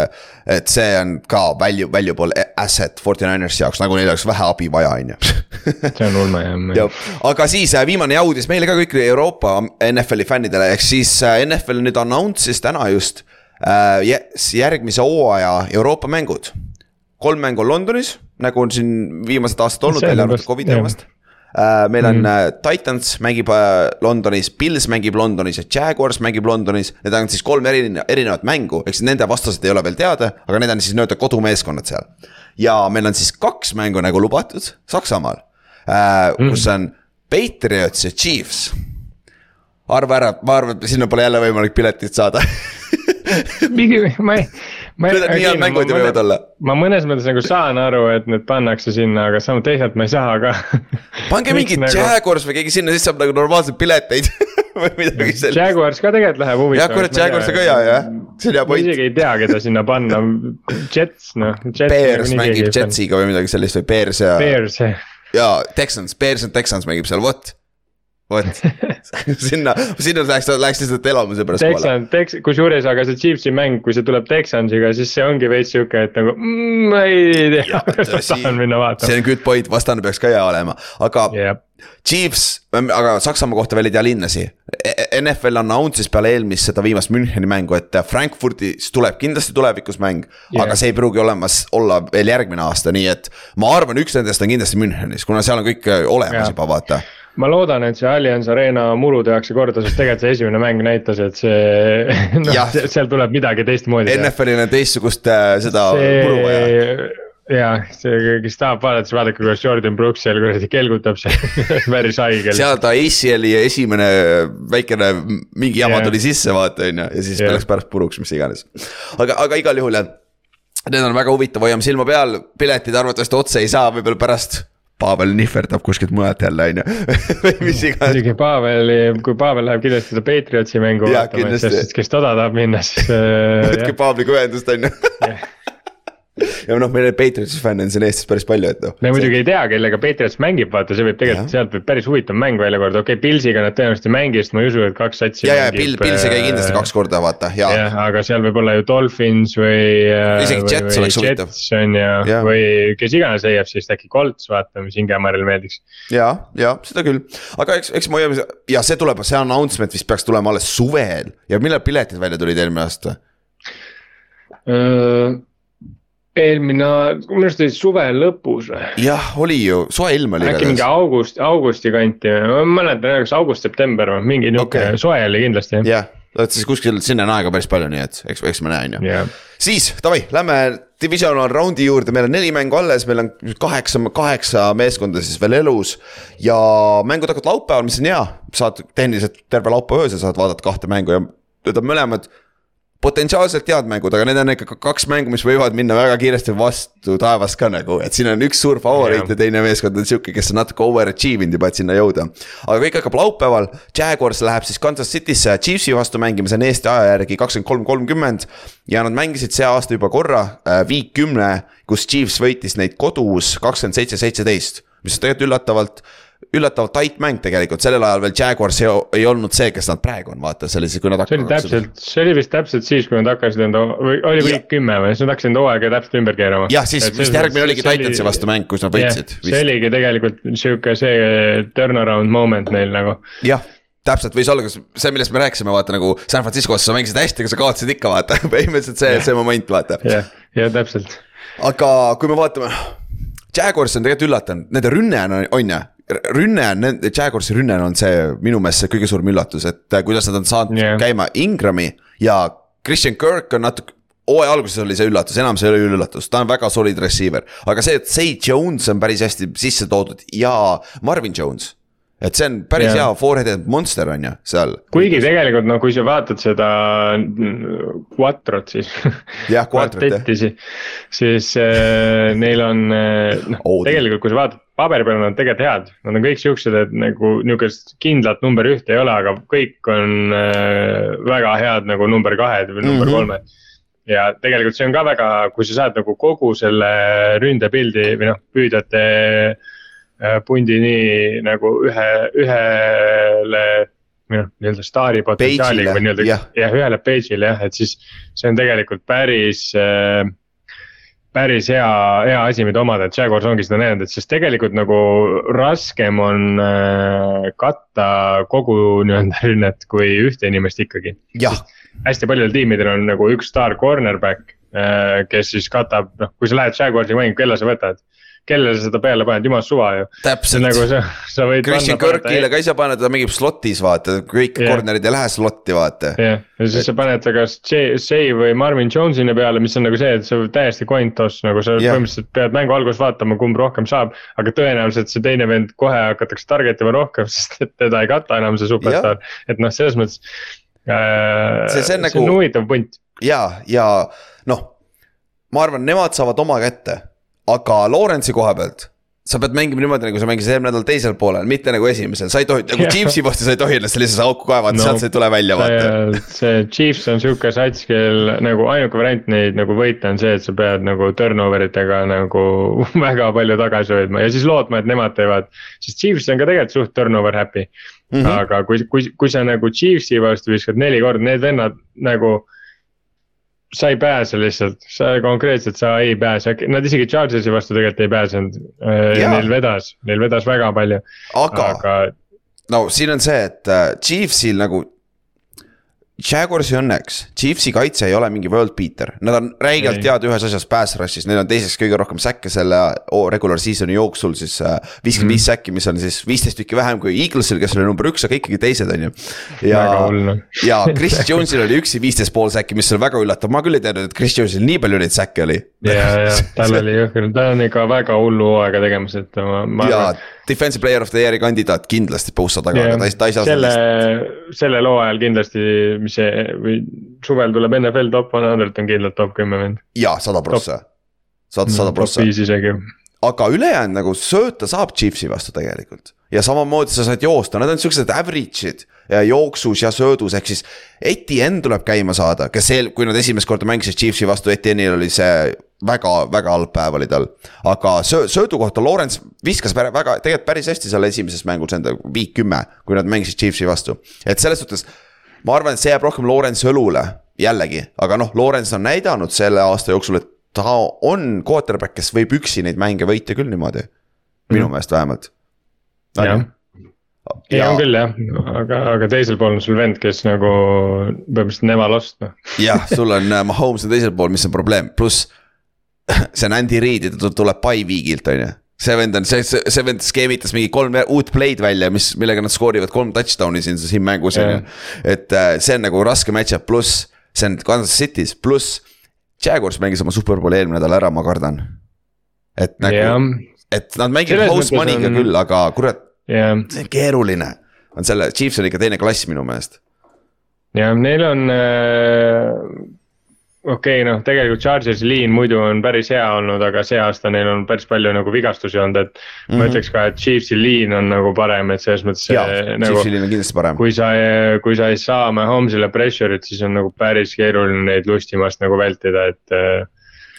et see on ka value, valuable asset Forty Ninersi jaoks, nagu neil oleks vähe abi vaja, on ju. [laughs] see on ulme jah. aga siis äh, viimane uudis meile ka kõigile Euroopa NFL-i fännidele, ehk siis äh, NFL nüüd announce'is täna just järgmise hooaja Euroopa mängud kolm mängu on Londonis, nagu on siin viimased aastad olnud, välja arvatud Covidi omast. Uh, meil on uh, Titans mängib uh, Londonis, Pils mängib Londonis ja Jaguars mängib Londonis. Need on siis kolm erine, erinevat mängu, ehk siis nende vastased ei ole veel teada, aga need on siis nii-öelda kodumeeskonnad seal. ja meil on siis kaks mängu nagu lubatud Saksamaal uh,, kus on Patriots ja Chiefs. arva ära, ma arvan, et sinna pole jälle võimalik piletit saada mingi, ma ei On nii head mängud ju võivad olla. ma mõnes mõttes nagu saan aru, et need pannakse sinna, aga samas teisalt ma ei saa ka. pange [laughs] mingi nagu... Jaguars või keegi sinna, siis saab nagu normaalseid pileteid [laughs] või midagi sellist. Jaguars ka tegelikult läheb huvitavaks. jah, kurat, Jaguars on ka hea jah, see on hea point. isegi ei tea, keda sinna panna, Jets noh. Bears mängib Jetsiga või midagi sellist või Bears ja. Bears jah. ja Texans, Bears and Texans mängib seal, vot vot [laughs] sinna, sinna läheks, läheks lihtsalt elamise pärast Texan, Tex-, kusjuures, aga see Chiefsi mäng, kui see tuleb Texansiga, siis see ongi veits sihuke, et nagu mm, ma ei tea, [laughs] tahan minna vaatama. see on good point, vastane peaks ka hea olema, aga yep. Chiefs, aga Saksamaa kohta veel ei tea linnasi. E-, NFL announce'is peale eelmist seda viimast Müncheni mängu, et Frankfurdis tuleb kindlasti tulevikus mäng yeah.. aga see ei pruugi olemas olla veel järgmine aasta, nii et ma arvan, üks nendest on kindlasti Münchenis, kuna seal on kõik olemas yeah. juba, vaata ma loodan, et see Allianz Arena muru tehakse korda, sest tegelikult see esimene mäng näitas, et see [laughs] noh, seal tuleb midagi teistmoodi. NFL-il on teistsugust äh, seda see... muru vaja ja see, kes tahab vaadata, siis vaadake, kuidas Jordan Brooks seal kuradi kelgutab seal [laughs] päris haigel. seal ta ACL-i esimene väikene mingi jama yeah. tuli sisse, vaata on ju, ja siis yeah. läks pärast puruks, mis iganes. aga, aga igal juhul jah, need on väga huvitav, hoiame silma peal, piletid arvatavasti otse ei saa, võib-olla pärast Pavel nihverdab kuskilt mujalt jälle, on ju, [laughs] või mis iganes. muidugi Paveli, kui Pavel läheb kindlasti seda Patriotsi mängu vaatama, et kes, kes toda tahab minna, siis äh,. võtke Pavliga ühendust, on ju ja noh, meil Patriotsi fänne on siin Eestis päris palju, et noh. me muidugi ei tea, kellega Patriots mängib, vaata, see võib tegelikult, sealt võib päris huvitav mäng välja korda, okei okay,, Pilsiga nad tõenäoliselt ei mängi, sest ma ei usu, et kaks satsi. ja, ja Pil-, Pilsi käi kindlasti kaks korda, vaata, ja. jah, aga seal võib olla ju Dolphins või. Äh, isegi Jets oleks huvitav. on ju, või kes iganes EFC-st äkki Colts, vaata, mis Ingemaril meeldiks. ja, ja seda küll, aga eks, eks me hoiame, ja see tuleb, see announcement vist peaks tulema alles suvel ja millal piletid välja tulid eelmine aasta? Eelmine, minu arust oli suve lõpus või? jah, oli ju, soe ilm oli. äkki mingi august, augusti kanti, ma mäletan, kas august-september või mingi nihuke okay. soe oli kindlasti. jah, et siis kuskil sinna on aega päris palju, nii et eks, eks me näe, on ju yeah.. siis davai, lähme divisional round'i juurde, meil on neli mängu alles, meil on kaheksa, kaheksa meeskonda siis veel elus. ja mängud hakkavad laupäeval, mis on hea, saad tehniliselt terve laupäeva öösel saad vaadata kahte mängu ja need on mõlemad potentsiaalselt head mängud, aga need on ikka kaks mängu, mis võivad minna väga kiiresti vastu taevast ka nagu, et siin on üks suur favoriit ja teine meeskond on sihuke, kes on natuke overachieve inud juba, et sinna jõuda. aga kõik hakkab laupäeval, Jaguars läheb siis Kansas City'sse Chiefsi vastu mängima, see on Eesti aja järgi kakskümmend kolm, kolmkümmend. ja nad mängisid see aasta juba korra äh,, viik kümne, kus Chiefs võitis neid kodus kakskümmend seitse, seitseteist, mis on tegelikult üllatavalt üllatavalt tait mäng tegelikult, sellel ajal veel Jaguars ei, ei olnud see, kes nad praegu on, vaata, see oli siis, kui nad see oli täpselt, see oli vist täpselt siis, kui nad hakkasid enda, või oli week kümme või, siis nad hakkasid enda hooaega täpselt ümber keerama. jah, siis vist järgmine oligi Titansi vastu mäng, kus nad võitsid. see oligi tegelikult sihuke see turnaround moment neil nagu. jah täpselt, võis olla ka see, millest me rääkisime, vaata nagu San Franciscos sa mängisid hästi, aga sa kaotasid ikka, vaata [laughs] põhimõtteliselt see, see moment, vaata. jah, jah, täpselt. aga kui me vaatame, Jaguars on tegelikult üllatanud, nende rünne on, on ju, rünne on, Jaguarsi rünne on see minu meelest see kõige suurem üllatus, et äh, kuidas nad on saanud yeah. käima Ingrami ja Christian Kirk on natuke hooaja alguses oli see üllatus, enam see ei ole üllatus, ta on väga solid receiver, aga see, et Say Jones on päris hästi sisse toodud ja Marvin Jones et see on päris yeah. hea four-headed monster on ju seal. kuigi tegelikult no kui sa vaatad seda Quattrot siis. jah, Quattrot jah. [laughs] siis, siis äh, neil on äh, noh oh, tegelikult, kui sa vaatad paberi peal on nad tegelikult head, nad on kõik siuksed, et nagu nihukest kindlat number ühte ei ole, aga kõik on äh, väga head nagu number kahed või number mm -hmm. kolmed. Ja tegelikult see on ka väga, kui sa saad nagu kogu selle ründepildi või noh, püüdjate äh, pundi nii nagu ühe, ühele või noh, nii-öelda staari potentsiaaliga või nii-öelda jah. ja,, ühele page'ile jah, et siis see on tegelikult päris äh, päris hea, hea asi, mida omada, et Jaguars ongi seda näidanud, et sest tegelikult nagu raskem on äh, katta kogu nii-öelda rünnet kui ühte inimest ikkagi. hästi paljudel tiimidel on nagu üks staar cornerback äh,, kes siis katab, noh, kui sa lähed Jaguarsi mängu, kelle sa võtad. Kellele sa seda peale paned, jumal suva ju. täpselt. nagu sa, sa võid. Christian Kirkile ka ei saa panna, ta mängib slot'is vaata, kõik yeah. corner'id ei lähe slot'i vaata. jah yeah., ja siis sa paned ta kas Shea või Marvin Jones'ini peale, mis on nagu see, et see täiesti coin toss, nagu sa yeah. põhimõtteliselt pead mängu alguses vaatama, kumb rohkem saab. aga tõenäoliselt see teine vend kohe hakatakse target ima rohkem, [laughs] sest et teda ei kata enam see superstaar yeah., et noh, selles mõttes äh,. see, see on nagu. see on huvitav punt. ja, ja noh ma arvan, nemad saavad oma kätte, aga Lawrence'i koha pealt sa pead mängima niimoodi, nagu sa mängisid eelmine nädal teisel poolel, mitte nagu esimesel, sa ei tohi, nagu [laughs] Chiefsi vastu sa ei tohi ennast sellisesse auku kaevata no,, sealt sa ei tule välja vaata. see Chiefs on sihuke sats, kel nagu ainuke variant neid nagu võita on see, et sa pead nagu turnover itega nagu [laughs] väga palju tagasi hoidma ja siis lootma, et nemad teevad. sest Chiefs on ka tegelikult suht turnover happy mm, -hmm. aga kui, kui, kui sa nagu Chiefsi vastu viskad neli korda, need vennad nagu sa ei pääse lihtsalt, sa konkreetselt, sa ei pääse, nad isegi Chargersi vastu tegelikult ei pääsenud. Äh, neil vedas, neil vedas väga palju. aga, aga... no siin on see, et äh, Chiefsil nagu Jaguarsi õnneks, Chiefsi kaitse ei ole mingi world beater, nad on räigelt head ühes asjas pass rush'is, neil on teiseks kõige rohkem säkke selle regular season'i jooksul siis äh, viiskümmend viis säkki, mis on siis viisteist tükki vähem kui Eaglesil, kes oli number üks, aga ikkagi teised, on ju. ja, ja Chris Jones'il oli üksi viisteist pool säkki, mis oli väga üllatav, ma küll ei teadnud, et Chris Jones'il nii palju neid säkke oli. Ja, ja tal oli jõhker, ta on ikka väga hullu hooaega tegemas, et ma, ma arvan defensive player of the year'i kandidaat kindlasti Pussa taga aga ta ei, ta ei saa. selle, sellel hooajal kindlasti, mis see või suvel tuleb NFL top one hundred on kindlalt top kümme vend. jaa, sada prossa, sada, sada prossa. top viis isegi. aga ülejäänud nagu sööta saab Chiefsi vastu tegelikult ja samamoodi sa saad joosta, nad on siuksed average'id jooksus ja söödus, ehk siis Etienne tuleb käima saada, kes eel, kui nad esimest korda mängisid Chiefsi vastu, Etienne'il oli see väga-väga halb päev oli tal. aga söö-, söödu kohta Lawrence viskas väga, tegelikult päris hästi seal esimeses mängus enda viik kümme, kui nad mängisid Chiefsi vastu. et selles suhtes ma arvan, et see jääb rohkem Lawrence'i õlule jällegi, aga noh, Lawrence on näidanud selle aasta jooksul, et ta on quarterback, kes võib üksi neid mänge võita küll niimoodi. minu mm. meelest vähemalt. jah ei, on küll jah, aga, aga teisel pool on sul vend, kes nagu põhimõtteliselt never lost noh. jah, sul on äh, Mahomes on teisel pool, mis on probleem, pluss [clears throat] see on Andy Reid ja ta tuleb by week'ilt, on ju. see vend on, see, see, see vend skeemitas mingi kolm uut play'd välja, mis, millega nad skoorivad kolm touchdown'i siin, siin mängus on ju. et äh, see on nagu raske match-up, pluss see on Kansas City's, pluss. Jaguars mängis oma superbowli eelmine nädal ära, ma kardan. et nagu, et nad mängivad house money'ga on... küll, aga kurat yeah.. see on keeruline, on selle, Chiefs on ikka teine klass minu meelest. jah, neil on äh, okei okay,, noh, tegelikult Chargersi liin muidu on päris hea olnud, aga see aasta neil on päris palju nagu vigastusi olnud, et mm. -hmm. ma mhm. ütleks ka, et Chiefsi liin on nagu parem, et selles mõttes. Nagu, Chiefsi liin on kindlasti parem. kui sa, kui sa ei saa Mahomes'ile pressure'it, siis on nagu päris keeruline neid lustimast nagu vältida, et. Äh,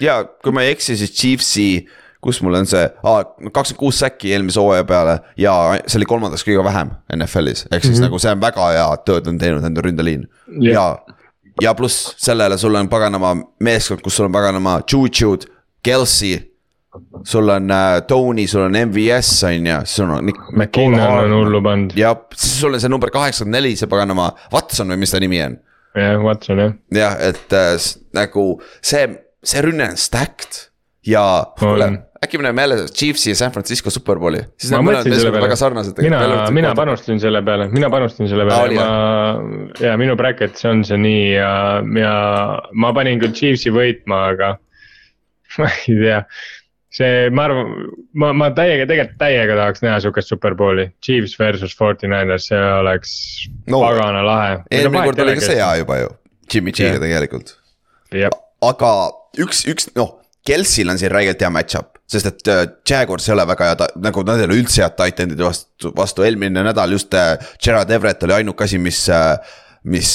ja kui ma ei eksi, siis Chiefsi kus mul on see kakskümmend kuus säkki eelmise hooaja peale ja see oli kolmandaks kõige vähem NFL-is, ehk siis mm -hmm. nagu see on väga hea tööd on teinud enda ründeliin yeah. ja. Ja pluss sellele sul on paganama meeskond, kus sul on paganama Juju'd, Kelsey sul on äh, Tony, sul on MVS on ju, sul on. McKinnon on hullu pannud. ja siis sul on see number kaheksakümmend neli, see paganama Watson või mis ta nimi on. jah, Watson jah. jah, et äh, nagu see, see rünne on stacked ja kuule äkki me näeme jälle Chiefsi ja San Francisco superbowli, siis need mõlemad meeskonnad on väga sarnased. mina, mina panustasin selle peale, mina panustasin selle peale. Ja ma, ja minu bracket'is on see nii ja, ja ma panin küll Chiefsi võitma, aga [laughs] ma ei tea. See, ma arvan, ma, ma täiega, tegelikult täiega tahaks näha sihukest superbowli, Chiefs versus Forty Niners, see oleks no, pagana lahe. eelmine kord oli ka see hea juba ju, Jimmy G-ga tegelikult. aga üks, üks noh, Kelsil on siin räigelt hea match-up sest et äh, Jaguars ei ole väga hea, nagu nad ei ole üldse head titan'ide vastu, vastu eelmine nädal just äh, Gerard Everett oli ainuke asi, mis äh, mis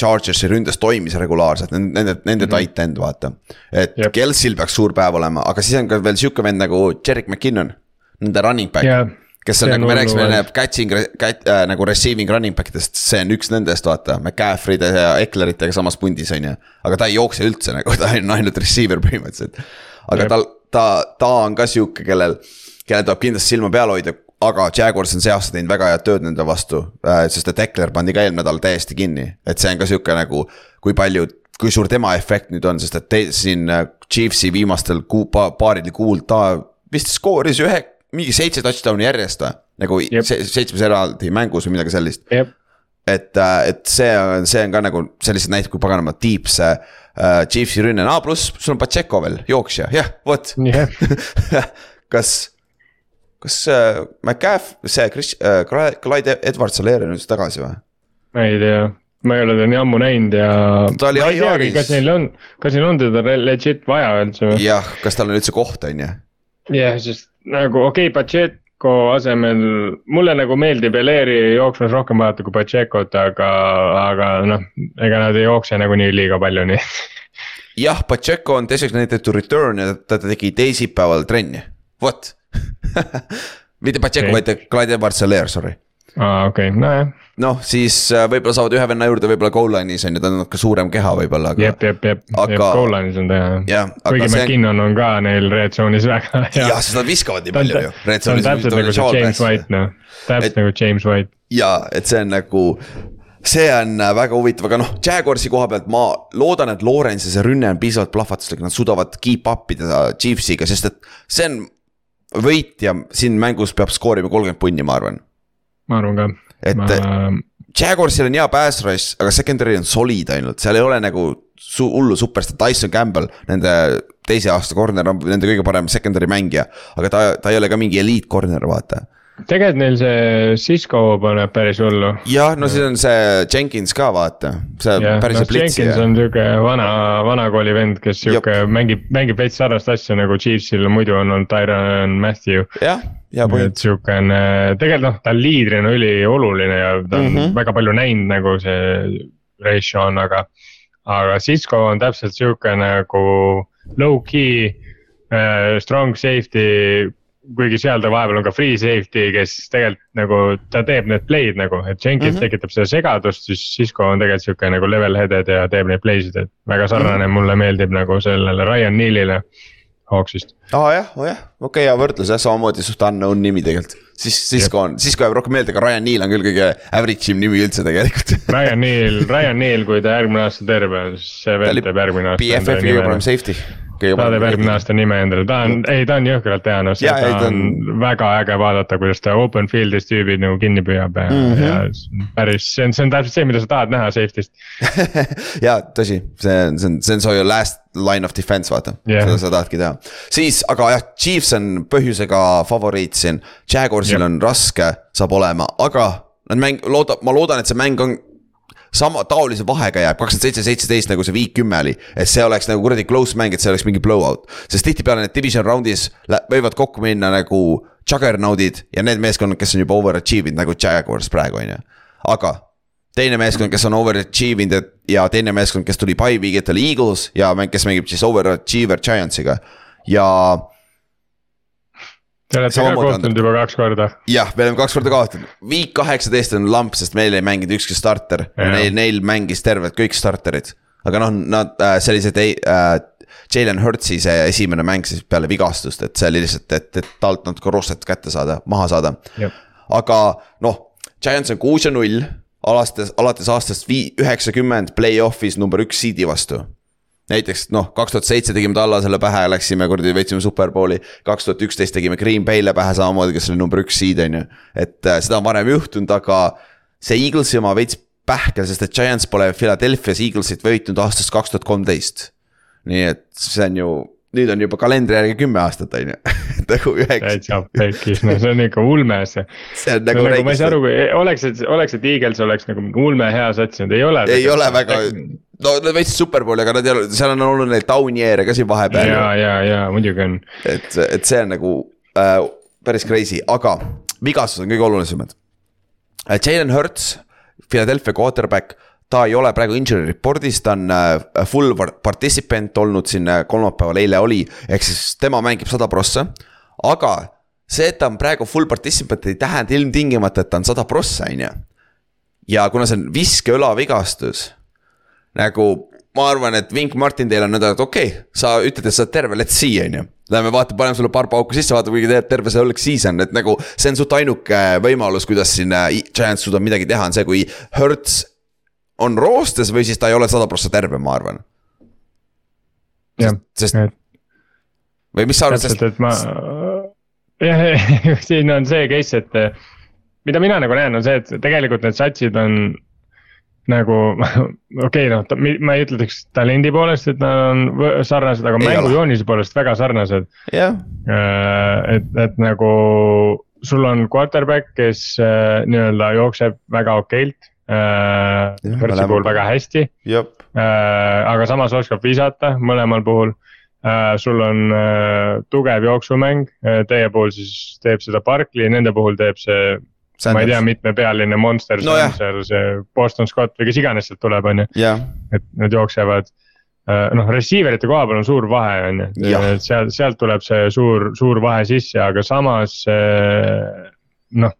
Chargersi ründes toimis regulaarselt, nende, nende, mm -hmm. tight-end vaata. et yep. Kelsil peaks suur päev olema, aga siis on ka veel sihuke vend nagu Jerick McKinnon, nende running back yeah kes on, nagu me rääkisime enne catching cat, äh, nagu receiving running back idest, see on üks nendest, vaata, McCaffrey'de ja Eckleritega samas pundis, on ju. aga ta ei jookse üldse nagu, ta on ainult receiver põhimõtteliselt. aga tal, ta, ta on ka sihuke, kellel, kellel tuleb kindlasti silma peal hoida, aga Jaguars on see aasta teinud väga head tööd nende vastu äh,. sest et Eckler pandi ka eelmine nädal täiesti kinni, et see on ka sihuke nagu, kui palju kui suur tema efekt nüüd on, sest et te, siin äh, Chiefsi viimastel kuu, paaril kuul ta vist skooris ühe, mingi seitse touchdown'i järjest või? nagu Jep. se- seitsmes eraldi mängus või midagi sellist. jah, et, et see on, see on ka nagu sellised näited, kui paganama tiip see uh, Chiefsi rünne, aa pluss sul on Pacheco veel, jooksja, jah, vot. jah, kas, kas uh, McCaff, see Chris uh,, Clyde Edwards-Helaire on nüüd tagasi või? ma ei tea, ma ei ole teda nii ammu näinud ja. Ta oli IR-is. kas neil on, kas neil on teda legit vaja üldse või? jah, kas tal on üldse kohta, on ju? jah, sest nagu okei okay,, Pacheco asemel, mulle nagu meeldib Eleri jooksmas rohkem vaadata kui Pachecot, aga, aga noh, ega nad ei jookse nagunii liiga palju, nii et. [laughs] jah, Pacheco on designated to return ja ta, tegi teisipäeval trenni, vot. mitte Pacheco okay., vaid Clyde Edwards-Helaire, sorry. aa, okei okay., nojah, noh, siis äh, võib-olla saavad ühe venna juurde võib-olla goal line'is on ju, ta on natuke suurem keha võib-olla, aga jep, jep, jep, Aga- jep, Golan'is on ta jah. kuigi see. McKinnon on ka neil red zone'is väga hea. jah, sest nad viskavad nii palju ju. ta on täpselt nagu see James White noh, täpselt nagu James White. ja et see on nagu, see on äh, väga huvitav, aga noh, Jaguarsi koha pealt ma loodan, et Lawrence'i see rünne on piisavalt plahvatuslik, nad suudavad keep up ida Chiefsiga, sest et see on võitja siin mängus peab skoorima kolmkümmend punni, ma arvan. Ma arvan ka. et ma Jaguarsil on hea pass rush, aga secondary on solid ainult, seal ei ole nagu su hullu superstaar, Tyson Campbell, nende teise aasta corner on nende kõige parem secondary mängija. aga ta, ta ei ole ka mingi eliit corner, vaata. Tegelikult neil see Cisco paneb päris hullu. jah, no siis on see Jenkins ka vaata, see jah, päris noh hea plits Jenkins on sihuke vana, vanakooli vend, kes sihuke mängib, mängib veits sarnast asja nagu Chiefsil muidu on olnud Tyron Matthew. jah, hea et point, sihukene, tegelikult noh, ta liidrina ülioluline ja ta on mm. -hmm. väga palju näinud nagu see ratio on, aga. aga Cisco on täpselt sihuke nagu low-key äh, strong safety. Kuigi seal ta vahepeal on ka free safety, kes tegelikult nagu ta teeb need play'd nagu, et Jenkins mm. -hmm. tekitab seda segadust, siis Cisco on tegelikult sihuke nagu level headed ja teeb neid play sid, et väga sarnane mm -hmm. mulle meeldib nagu sellele Ryan Neal'ile Hawksist. aa jah, oh jah, okei okay,, hea võrdlus jah, samamoodi suht unknown nimi tegelikult. siis, Cisco on, Cisco jääb rohkem meelde, aga Ryan Neal on küll kõige average im nimi üldse tegelikult. [laughs] Ryan Neal, Ryan Neal, kui ta järgmine aasta terve on, siis see vend teeb järgmine aasta. BFF-i kõige parem safety. Ta teeb järgmine aasta nime endale, ta on, ei ta on jõhkralt hea, noh, ei, seda ta on on- väga äge vaadata, kuidas ta open field'is tüübid nagu kinni püüab ja mm. -hmm. ja päris, see on, see on täpselt see, mida sa tahad näha safety'st. [laughs] ja tõsi, see on, see on, see on su last line of defense, vaata yeah., seda sa tahadki teha. siis, aga jah, Chiefs on põhjusega favoriit siin, Jaguarsil Jah. on raske, saab olema, aga nad mäng, looda-, ma loodan, et see mäng on sama taolise vahega jääb kakskümmend seitse, seitseteist nagu see viik kümme oli, et see oleks nagu kuradi close mäng, et see oleks mingi blowout. sest tihtipeale need division round'is võivad kokku minna nagu juggernaut'id ja need meeskonnad, kes on juba overachieve inud nagu Jaguars praegu on ju, aga teine meeskond, kes on overachieve inud ja teine meeskond, kes tuli by week'it oli Eagles ja mäng, kes mängib siis overachiever Giantsiga. Ja Te olete ka kohtunud juba kaks korda. jah, me oleme kaks korda kaotanud, week kaheksateist on lamp, sest meil ei mänginud ükski starter neil, neil mängis tervelt kõik starterid. aga noh, nad äh, sellised ei äh,, Jalen Hurtsi see esimene mäng siis peale vigastust, et see oli lihtsalt, et, et talt natuke rostet kätte saada, maha saada. aga noh, Giants on kuus ja null, alates, alates aastast vii-, üheksakümmend play-off'is number üks seed'i vastu näiteks noh, kaks tuhat seitse tegime Tallasele pähe, läksime kuradi, võitsime superbowli. kaks tuhat üksteist tegime Green Bay'le pähe samamoodi, kes oli number üks seed on ju. et äh, seda on varem juhtunud, aga see Eaglesi oma veits pähkel, sest et Giants pole Philadelphia's Eaglesit võitnud aastast kaks tuhat kolmteist. nii et see on ju, nüüd on juba kalendri järgi kümme aastat on ju, [laughs] nagu üheksa, täitsa pekkis, no see on ikka ulme see. see on nagu, nagu nagu ma ei saa aru, kui oleks, et oleks, et Eagles oleks nagu mingi ulme hea sats, nad ei ole. ei ole väga, no nad võitsid superbowli, aga nad ei ole, seal on olnud neil down year'e ka siin vahepeal ja, ja, ja muidugi on. et, et see on nagu äh, päris crazy, aga vigastused on kõige olulisemad äh,. Jalen Hurts, Philadelphia quarterback, ta ei ole praegu injury report'is, ta on äh, full par- participant olnud siin äh, kolmapäeval, eile oli, ehk siis tema mängib sada prossa. aga see, et ta on praegu full participant ei tähenda ilmtingimata, et ta on sada prossa, on ju. ja kuna see on viskeõlavigastus nagu ma arvan, et Vink Martin teil on nüüd, et okei okay,, sa ütled, et sa oled terve, let's see on ju. Lähme vaatame, paneme sulle paar pauku sisse, vaatame, kui teed terve see oleks season, et nagu see on suht ainuke võimalus, kuidas siin äh, Giants suudab midagi teha, on see, kui Hertz on roostes või siis ta ei ole sada prossa terve, ma arvan. jah, sest et või mis sa arvad, sest et ma, jah, [laughs] siin on see case, et mida mina nagu näen, on see, et tegelikult need satsid on nagu [laughs] okei okay,, noh, ma ei ütleks talendi poolest, et nad on sarnased, aga mängujoonise poolest väga sarnased. jah, et, et nagu sul on quarterback, kes äh, nii-öelda jookseb väga okeilt äh,. Hertzi mõlemal puhul väga hästi äh,, aga samas oskab visata mõlemal puhul äh,. sul on äh, tugev jooksumäng äh,, teie puhul siis teeb seda Barkley, nende puhul teeb see, ma ei tea, mitmepealine monster No seal see Boston Scott või kes iganes sealt tuleb, on ju, et nad jooksevad äh, noh, receiver ite koha peal on suur vahe, on ju Jah., sealt, sealt tuleb see suur, suur vahe sisse, aga samas äh, noh.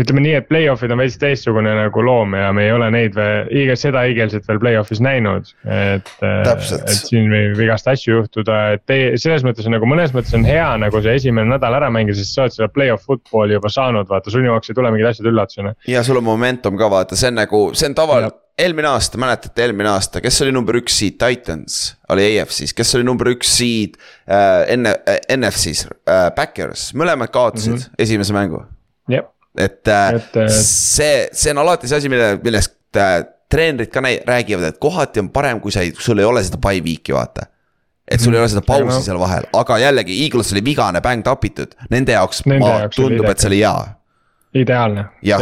Ütleme nii, et play-off'id on veits teistsugune nagu loom ja me ei ole neid veel, iga seda õigelselt veel play-off'is näinud, et. Täpselt. et siin võib igast asju juhtuda, et teie, selles mõttes on nagu mõnes mõttes on hea nagu see esimene nädal ära mängida, sest sa oled seda play-off football'i juba saanud, vaata sul jaoks ei tule mingid asjad üllatusena. ja sul on momentum ka vaata, see on nagu, see on taval Jah., eelmine aasta, mäletate eelmine aasta, kes oli number üks seed, Titans oli AFC-s, kes oli number üks seed äh, enne äh, NFC-s äh,, Backers, mõlemad kaotasid mm -hmm. esimese mängu. jah, et, äh, Et, äh, see, see on alati see asi, mille, millest äh, treenerid ka näi- räägivad, et kohati on parem, kui sa ei, sul ei ole seda by week'i vaata. et sul ei ole seda Aga pausi no- seal vahel, aga jällegi Eagles oli vigane, bäng tapitud, nende jaoks Nende ma, jaoks tundub, et see oli hea. ideaalne. Jah.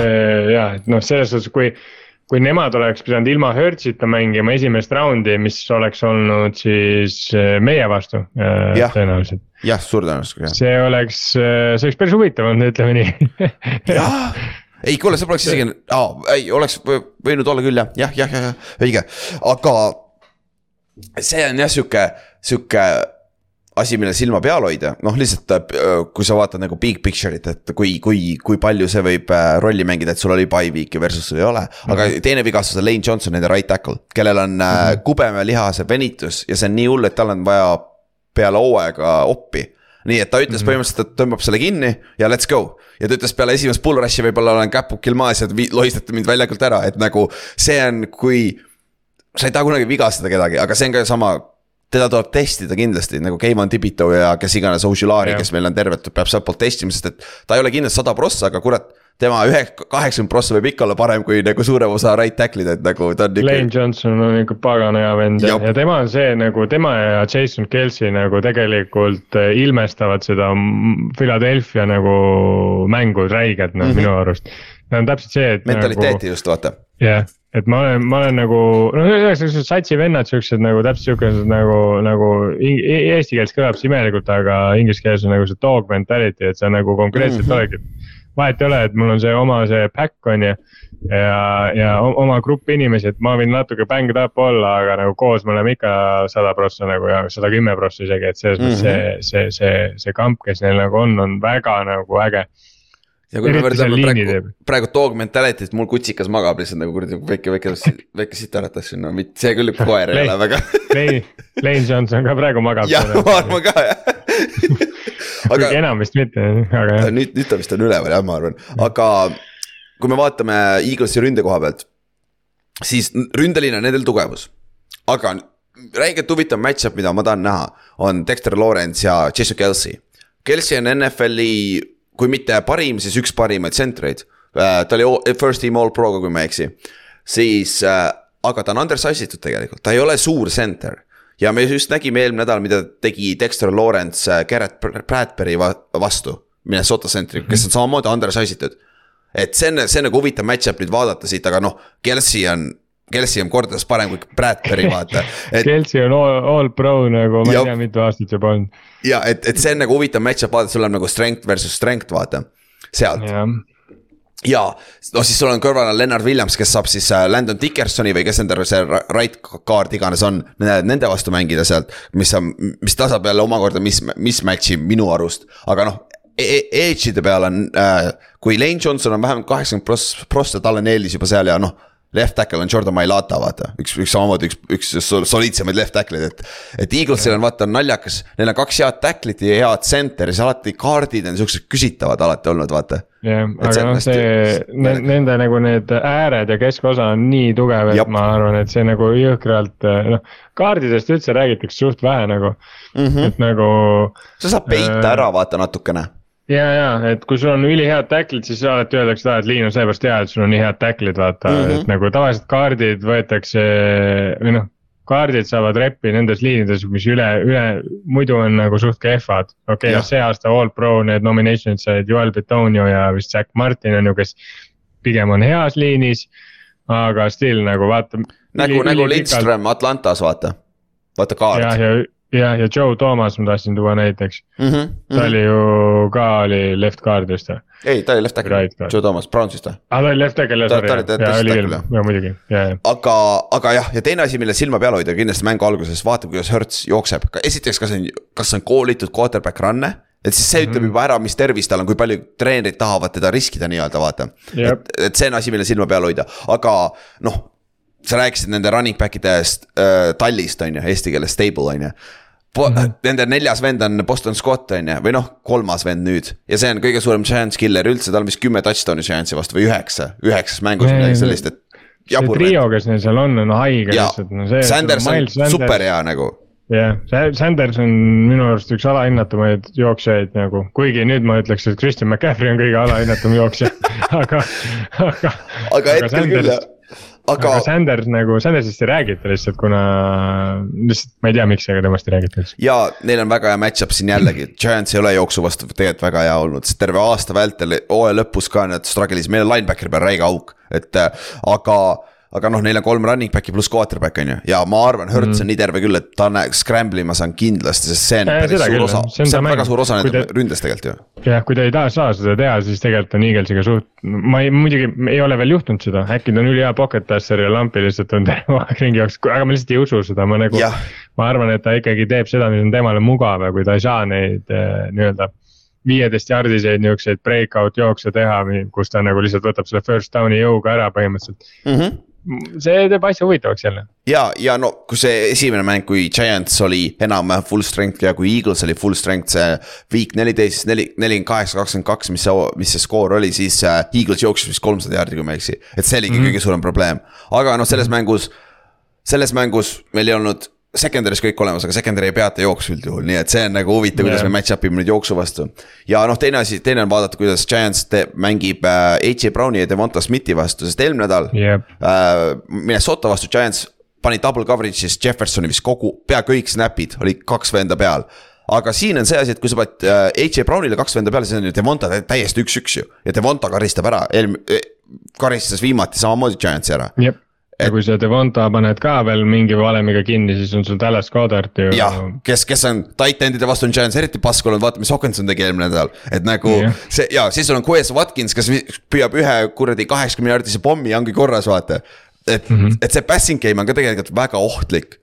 ja, et noh, selles suhtes, kui, kui nemad oleks pidanud ilma Hertzita mängima esimest raundi, mis oleks olnud siis eh, meie vastu tõenäoliselt. jah, suur tõenäosus, jah. see oleks, see oleks päris huvitav olnud, ütleme nii. jah, ei kuule, see poleks isegi oh,, ei oleks võ- võinud olla küll jah, jah, jah, jah, õige, aga. see on jah sihuke, sihuke asi, mille silma peal hoida, noh lihtsalt äh, kui sa vaatad nagu big picture'it, et kui, kui, kui palju see võib äh, rolli mängida, et sul oli by week'i versus sul ei ole. aga teine vigastus on Lane Johnson, nende right tackle, kellel on äh, kubeme lihase venitus ja see on nii hull, et tal on vaja peale hooaega oppi nii et ta ütles põhimõtteliselt, et tõmbab selle kinni ja let's go. ja ta ütles peale esimest bull rush'i võib-olla olen käpukil maas ja lohistate mind väljakult ära, et nagu see on, kui. sa ei taha kunagi vigastada kedagi, aga see on ka sama, teda tuleb testida kindlasti nagu Keivan Tibito ja kes iganes Ožilari, kes meil on tervelt, peab sealtpoolt testima, sest et ta ei ole kindlasti sada prossa, aga kurat. Tema ühe, kaheksakümmend prossa võib ikka olla parem kui nagu suurem osa right tackle'id, et nagu ta on Lane ikka. Johnson on ikka pagana hea vend ja, ja tema on see nagu tema ja Jason Kelsey nagu tegelikult eh, ilmestavad seda Philadelphia nagu mängu räigelt noh mm -hmm. minu arust. Nad on täpselt see, et mentaliteeti nagu, just vaata. jah, et ma olen, ma olen nagu noh, ühesõnaga satsi vennad siuksed nagu täpselt siukesed nagu, nagu ing- e- eesti keeles kõlab see imelikult, aga inglise keeles on nagu see dog mentality, et sa nagu konkreetselt mm -hmm. oledki. Vahet ei ole, et mul on see oma see back on ju ja, ja oma grupp inimesi, et ma võin natuke bänged up olla, aga nagu koos me oleme ikka sada prossa nagu ja sada kümme prossa isegi, et selles mõttes Mhm. see, see, see, see kamp, kes neil nagu on, on väga nagu äge. ja kui me võrdleme praegu praegu dog mentality't, mul kutsikas magab lihtsalt nagu kuradi väike, väike, väike sitaratas siin, no mitte, see küll koer ei ole väga. Lane, Lane Johnson ka praegu magab. jah, ma arvan ka jah. [laughs] kuigi aga enam vist mitte, aga jah. nüüd, nüüd ta vist on üleval jah, ma arvan, aga kui me vaatame Eaglesi ründe koha pealt, siis ründeliin on nendel tugevus, aga räigelt huvitav match-up, mida ma tahan näha, on Dexter Lawrence ja Jason Kelsey. Kelsey on NFL-i, kui mitte parim, siis üks parimaid tsentreid. ta oli first team all pro'ga, kui ma ei eksi, siis äh, aga ta on undersize itud tegelikult, ta ei ole suur center ja me just nägime eelmine nädal, mida tegi Dexter Lawrence äh, Garrett Bradbury va vastu. Minnesota centriga, kes on samamoodi undersize itud. et see on, see on nagu huvitav match-up nüüd vaadata siit, aga noh, Kelsey on, Kelsey on kordades parem kui Bradbury, vaata. [laughs] et Kelsey on all, all pro nagu ma ei tea, mitu aastat juba olnud. ja et, et see on nagu huvitav match-up vaadata, sul on nagu strength versus strength, vaata. sealt ja no siis sul on kõrval on Lennart Williams, kes saab siis äh, Landon Dickersoni või kes nende see ra- right guard iganes on, nende vastu mängida sealt. mis on, mis tasab jälle omakorda mis, mismatch'i minu arust, aga noh e. Edge'ide peal on äh,, kui Lane Johnson on vähemalt kaheksakümmend pross, pross ja tal on eelis juba seal ja noh. Left tackle on Jordan Mailata, vaata, üks, üks samamoodi üks, üks soliidsemaid left tackle'id, et. et Eaglesil on vaata naljakas, neil on kaks head tackle'it ja head center ja siis alati kaardid on siuksed küsitavad alati olnud, vaata. jah, aga noh, see nende nagu need ääred ja keskosa on nii tugev, et Jab. ma arvan, et see nagu jõhkralt noh. kaardidest üldse räägitakse suht vähe nagu mm, -hmm. et nagu. sa saad peita äh, ära vaata natukene ja, ja et kui sul on ülihead tackle'id, siis alati öeldakse, et liin on sellepärast hea, et sul on nii head tackle'id, vaata mm, -hmm. et nagu tavaliselt kaardid võetakse või noh. kaardid saavad rep'i nendes liinides, mis üle, üle muidu on nagu suht kehvad. okei okay,, noh see aasta All Pro need nomination'id said Joel Betonio ja vist Zack Martin on ju, kes pigem on heas liinis. aga still nagu vaata. nagu, nagu Lindström Atlantas vaata, vaata kaart. jah, ja jah, ja Joe Thomas ma tahtsin tuua näiteks mm. -hmm, ta mm -hmm. oli ju ka oli left guard vist või? ei, ta oli left tackle right, Joe Thomas, Brownsist või? aa, ta oli left tackle sorry, jaa, oli küll, jaa muidugi, jaa, jaa. aga, aga jah, ja teine asi, mille silma peal hoida kindlasti mängu alguses, vaata kuidas Hertz jookseb, esiteks, kas on, kas on koolitud quarterback run'e et siis see ütleb mm -hmm. juba ära, mis tervis tal on, kui palju treenerid tahavad teda riskida nii-öelda vaata. et, et see on asi, mille silma peal hoida, aga noh, sa rääkisid nende running back'ide eest äh, tallist on ju, eesti keeles stable on ju Mm -hmm. Nende neljas vend on Boston Scott on ju, või noh, kolmas vend nüüd ja see on kõige suurem chance killer üldse, tal on vist kümme touchdown'i chance'i vastu või üheksa, üheksas mängus või midagi sellist, et. see trio, kes neil seal on, on haige lihtsalt, no see. Sanders on super hea nagu. jah yeah., Sanders on minu arust üks alahinnatumaid jooksjaid nagu, kuigi nüüd ma ütleks, et Christian McCaffrey on kõige alahinnatum jooksja [laughs] aga, aga. aga hetkel küll jah aga, aga Sanders nagu, Sandersist ei räägita lihtsalt, kuna lihtsalt ma ei tea, miks, aga temast ei räägita üldse. ja neil on väga hea match-up siin jällegi, Giants ei ole jooksu vastu tegelikult väga hea olnud, sest terve aasta vältel, hooaja lõpus ka nad struggle'is, meil on linebackeri peal räige auk, et aga aga noh, neil on kolm running back'i pluss quarterback on ju ja ma arvan, Hertz mm. on nii terve küll, et ta scramble imas on kindlasti, sest see on ja, päris suur küll, osa, see on, see on väga suur osa nende ründest tegelikult ju. jah, kui ta ei taha saa seda teha, siis tegelikult on Eaglesiga suht, ma ei, muidugi ei ole veel juhtunud seda, äkki ta on ülihea pocket passer ja lampi lihtsalt on [laughs] aeg ringi jooksnud, aga ma lihtsalt ei usu seda, ma nagu. ma arvan, et ta ikkagi teeb seda, mis on temale mugav ja kui ta ei saa neid äh, nii-öelda viieteist jardiseid niukseid breakout jookse teha, kus ta nagu lihtsalt võtab selle first down'i jõuga ära põhimõtteliselt mm. -hmm see teeb asja huvitavaks jälle. ja, ja no kui see esimene mäng, kui Giants oli enam-vähem full strength ja kui Eagles oli full strength, see week neliteist, neli, nelikümmend kaheksa, kakskümmend kaks, mis see, mis see skoor oli, siis äh, Eagles jooksis vist kolmsada jaardi, kui ma ei eksi. et see oligi mm -hmm. kõige suurem probleem, aga noh, selles -hmm. mängus, selles mängus meil ei olnud secondary's kõik olemas, aga secondary ei peata jooksu üldjuhul, nii et see on nagu huvitav yeah., kuidas me match-up ime nüüd jooksu vastu. ja noh, teine asi, teine on vaadata, kuidas Giants te, mängib äh, AJ Browni ja Devonta Smithi vastu, sest eelmine nädal yep. äh,. Minnesota vastu Giants pani double coverage'is Jeffersoni vist kogu, pea kõik snap'id, oli kaks venda peal aga siin on see asi, et kui sa paned äh, AJ Brownile kaks venda peale, siis on ju Devonta täiesti üks-üks ju ja Devonta karistab ära, eelm-, karistas viimati samamoodi Giantsi ära yep ja kui sa Devonta paned ka veel mingi valemiga kinni, siis on sul Dallas Goddard ju. jah, kes, kes on titan'ide vastu on Giants eriti pask olnud, vaata, mis Hawkinson tegi eelmine nädal. et nagu yeah. see ja siis sul on Quez Watkins, kes püüab ühe kuradi kaheksakümne jaardise pommi, ongi korras, vaata. et mm, -hmm. et see passing game on ka tegelikult väga ohtlik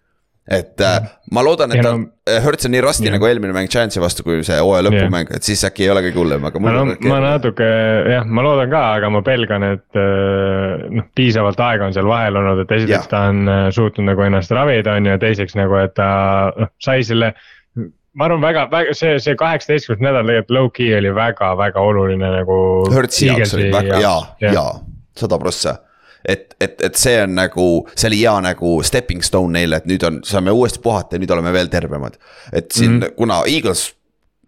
et äh, ma loodan, et ta no,, Hertz on nii rasti yeah. nagu eelmine mäng Giantsi vastu, kui see hooaja lõpumäng yeah., et siis äkki ei ole kõige hullem, aga. ma, no, ma natuke jah, ma loodan ka, aga ma pelgan, et äh, noh, piisavalt aega on seal vahel olnud, et esiteks yeah. ta on äh, suutnud nagu ennast ravida, on ju, ja teiseks nagu, et ta noh, sai selle ma arvan, väga, väga see, see kaheksateistkümnes nädal tegelikult low-key oli väga-väga oluline nagu. Hertzi jaoks oli väga ja, ja, ja sada prossa et, et, et see on nagu, see oli hea nagu stepping stone neile, et nüüd on, saame uuesti puhata ja nüüd oleme veel tervemad. et siin mm, -hmm. kuna Eagles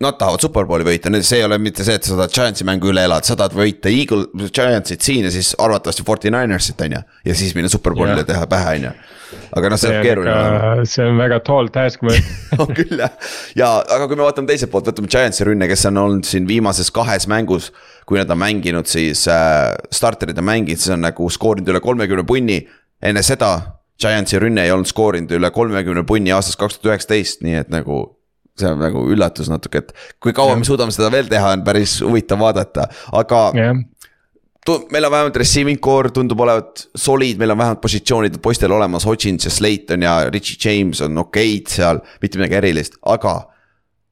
Nad tahavad superbowli võita, see ei ole mitte see, et sa tahad Giantsi mängu üle elada, sa tahad võita Eagle, Giantsit siin ja siis arvatavasti Forty Ninersit on ju. ja siis minna superbowlile teha pähe, on ju. aga noh, see on keeruline. see on väga tall task ma ütlen [laughs] on küll jah, ja aga kui me vaatame teiselt poolt, võtame Giantsi rünne, kes on olnud siin viimases kahes mängus kui nad on mänginud siis äh,, starterid on mänginud, siis on nagu skoorinud üle kolmekümne punni. enne seda Giantsi rünne ei olnud skoorinud üle kolmekümne punni aastast kaks tuhat üheksateist, nii et nagu see on nagu üllatus natuke, et kui kaua me suudame seda veel teha, on päris huvitav vaadata, aga ja. meil on vähemalt receiving core tundub olevat solid, meil on vähemalt positsioonid poistel olemas, Hodgins ja Slayton ja Richie James on okeid seal, mitte midagi erilist, aga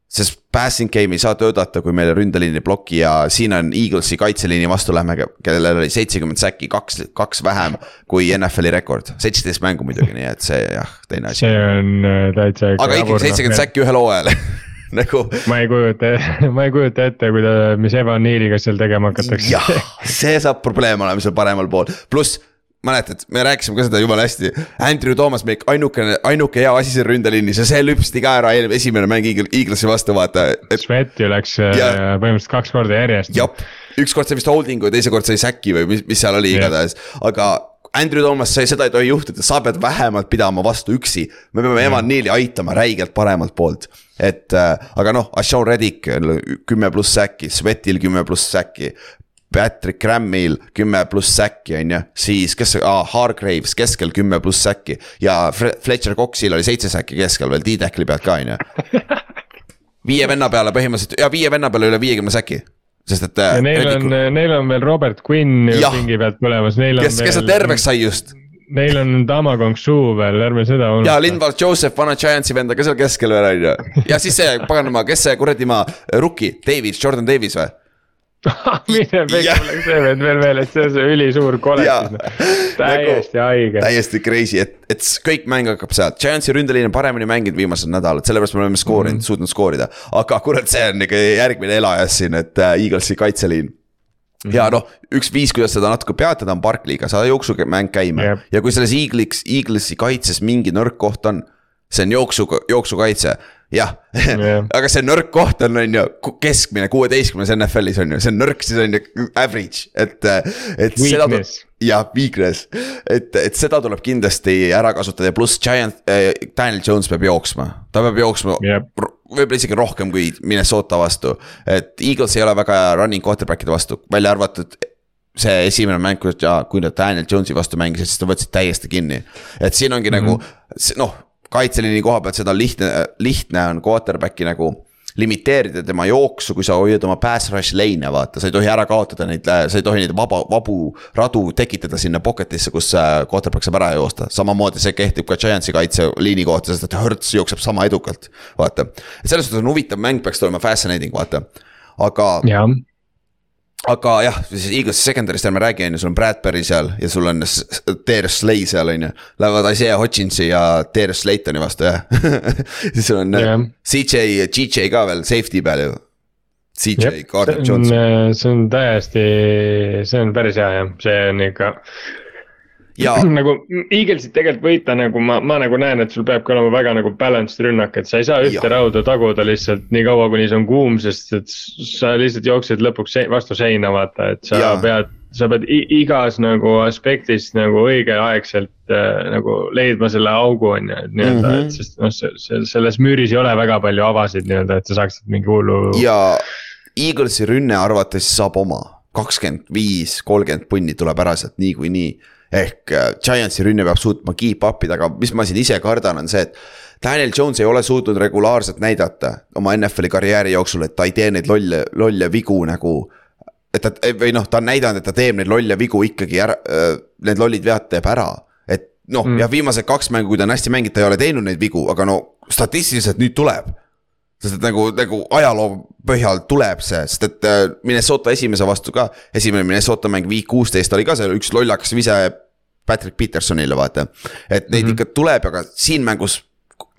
sest passing game ei saa töötada, kui meil ründeliini ploki ja siin on Eaglesi kaitseliini vastu lähme, kellel oli seitsekümmend säki, kaks, kaks vähem kui NFL-i rekord. seitseteist mängu muidugi, nii et see jah, teine asi. see on äh, täitsa. aga ikkagi seitsekümmend säkki ühel hooajal [laughs] nagu. ma ei kujuta, [laughs] ma ei kujuta ette, kui ta, mis Evan Neiliga seal tegema hakatakse. jah, see saab probleem olema seal paremal pool, pluss mäletad, me rääkisime ka seda jumala hästi. Andrew Thomas, meie ainukene, ainuke hea asi seal ründeliinis ja see lüpsti ka ära eelmine, esimene mäng Eaglesi vastu, vaata et.... Svet ju läks ja, äh, põhimõtteliselt kaks korda järjest. jah, ükskord sai vist holding'u ja teise kord sai säki või mis, mis seal oli igatahes, aga. Andrew Thomas, seda ei tohi juhtuda, sa pead vähemalt pidama vastu üksi. me peame Evan Neili aitama räigelt paremalt poolt. et äh, aga noh, Ashon Reddick kümme pluss säki, Svetil kümme pluss säki. Patrick Grammil kümme pluss säkki, on ju, siis kes ah,, Hargraves keskel kümme pluss säkki ja Fletcher Coxil oli seitse säkki keskel veel D-tackli pealt ka, on ju. [laughs] viie venna peale põhimõtteliselt ja viie venna peale üle viiekümne säki sest et. ja neil Reddiku... on, neil on veel Robert Quinn ju pingi pealt põlemas, neil on. kes, kes veel... terveks sai just. Neil on Tama Kongsu veel, ärme seda unusta. ja Lindval Joseph, vana Giantsi vend on ka seal keskel veel on ju. ja siis see paganama, kes see kuradi maa, rookie, Davis, Jordan Davis või? [laughs] mine pekki, mul läks see vend veel meelde, et see on see ülisuur koletis täiesti nagu, haige. täiesti crazy, et, et kõik mäng hakkab sealt, Giantsi ründeliin on paremini mänginud viimased nädalad, sellepärast me oleme skoorinud mm, -hmm. suutnud skoorida. aga kurat, see on ikka järgmine elajas siin, et äh, Eaglesi kaitseliin mm. -hmm. ja noh, üks viis, kuidas seda natuke peatada, on Barclay'ga, saada jooksumäng käima yep. ja kui selles Eaglesi, Eaglesi kaitses mingi nõrk koht on see on jooksu, jooksukaitse jah yeah. aga see nõrk koht on, on ju keskmine kuueteistkümnes NFL-is on ju, see on nõrk, siis on ju average, et, et. Weakness. jah, weakness, et, et seda tuleb kindlasti ära kasutada ja pluss Giant äh,, Daniel Jones peab jooksma, ta peab jooksma yep. võib-olla isegi rohkem kui Minnesota vastu. et Eagles ei ole väga hea running quarterback'ide vastu, välja arvatud see esimene mäng, kui nad Daniel Jones'i vastu mängisid, siis nad võtsid täiesti kinni. et siin ongi mm -hmm. nagu noh kaitseliini koha pealt seda lihtne, lihtne on quarterback'i nagu limiteerida tema jooksu, kui sa hoiad oma pass rush lane'e, vaata, sa ei tohi ära kaotada neid, sa ei tohi neid vaba, vabu radu tekitada sinna pocket'isse, kus quarterback saab ära joosta. samamoodi see kehtib ka Giantsi kaitseliini kohta, sest et Hertz jookseb sama edukalt, vaata. selles suhtes on huvitav mäng, peaks tulema fascinating, vaata, aga aga jah, siis Eaglesi secondary'st ärme räägi, on ju, sul on Bradbury seal ja sul on Darius Slay seal, on ju. Lähevad Isaiah Hodginsi ja Darius Slaytoni vastu, jah [laughs] siis sul on yeah. CJ, GJ ka veel safety peal ju. CJ Gardner Jones. see on täiesti, see on päris hea jah, see on ikka ja [clears throat] nagu Eaglesit tegelikult võita nagu ma, ma nagu näen, et sul peabki olema väga nagu balanced rünnak, et sa ei saa ühte ja. rauda taguda lihtsalt nii kaua, kuni see on kuum, sest et sa lihtsalt jooksed lõpuks se vastu seina, vaata, et sa ja. pead sa pead igas nagu aspektis nagu õigeaegselt äh, nagu leidma selle augu, on ju, et nii-öelda mm, -hmm. et sest noh, see, selles müüris ei ole väga palju avasid nii-öelda, et sa saaksid mingi hullu. ja Eaglesi rünne arvates saab oma, kakskümmend viis, kolmkümmend punni tuleb ära sealt niikuinii nii ehk äh, Giantsi rünne peab suutma keep up ida, aga mis ma siin ise kardan, on see, et. Daniel Jones ei ole suutnud regulaarselt näidata oma NFL-i karjääri jooksul, et ta ei tee neid lolle, lolle vigu nagu. et ta või noh, ta on näidanud, et ta teeb neid lolle vigu ikkagi ära, äh, need lollid vead teeb ära. et noh mm., jah, viimased kaks mängu, kui ta on hästi mänginud, ta ei ole teinud neid vigu, aga no statistiliselt nüüd tuleb sest et nagu, nagu ajaloo põhjal tuleb see, sest et äh, Minnesota esimese vastu ka, esimene Minnesota mäng viik kuusteist oli ka seal üks lollakas vise Patrick Petersonile, vaata. et neid mm -hmm. ikka tuleb, aga siin mängus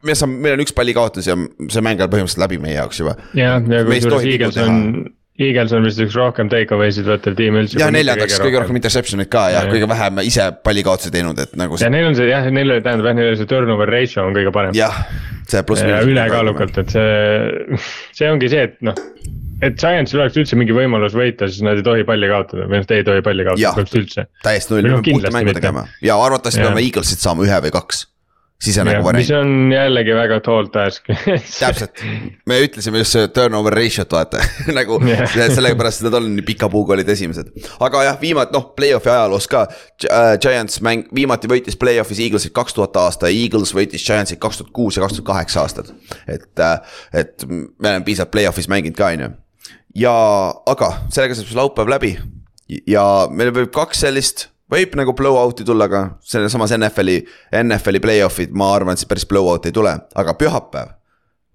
me saame, meil on üks palli kaotus ja see mäng on põhimõtteliselt läbi meie jaoks juba. jah, ja kusjuures Eagles on, Eagles on vist üks rohkem take away sid võttev tiim üldse. ja neljandaks kõige rohkem interception'id ka ja, ja kõige vähem ise pallikaotusi teinud, et nagu. ja neil on see jah, neil oli tähendab jah, neil oli see turnover ratio on kõige parem. jah, see pluss. ülekaalukalt, et see, [laughs] see ongi see, et noh et Giantsil oleks üldse mingi võimalus võita, siis nad ei tohi palli kaotada või noh, te ei tohi palli kaotada põhimõtteliselt üldse. täiesti null, me peame puhta mängu tegema ja arvatavasti peame Eaglesit saama ühe või kaks siis on nagu variant. mis on jällegi väga tall task [laughs] täpselt, me ütlesime just see turnover ratio't vaata [laughs] nagu [laughs] sellepärast nad on nii pika puuga olid esimesed. aga jah, viimati noh, play-off'i ajaloos ka uh,. Giants mäng, viimati võitis play-off'is Eaglesit kaks tuhat aasta, Eagles võitis Giantsit kaks tuhat kuus ja kaks tuhat kaheksa aastat. et, äh, et me oleme piisavalt play-off'is mänginud ka, on ju. ja, aga sellega saab siis laupäev läbi ja meil võib kaks sellist võib nagu blowout'i tulla, aga selles samas NFL-i, NFL-i play-off'id, ma arvan, et see päris blowout ei tule, aga pühapäev.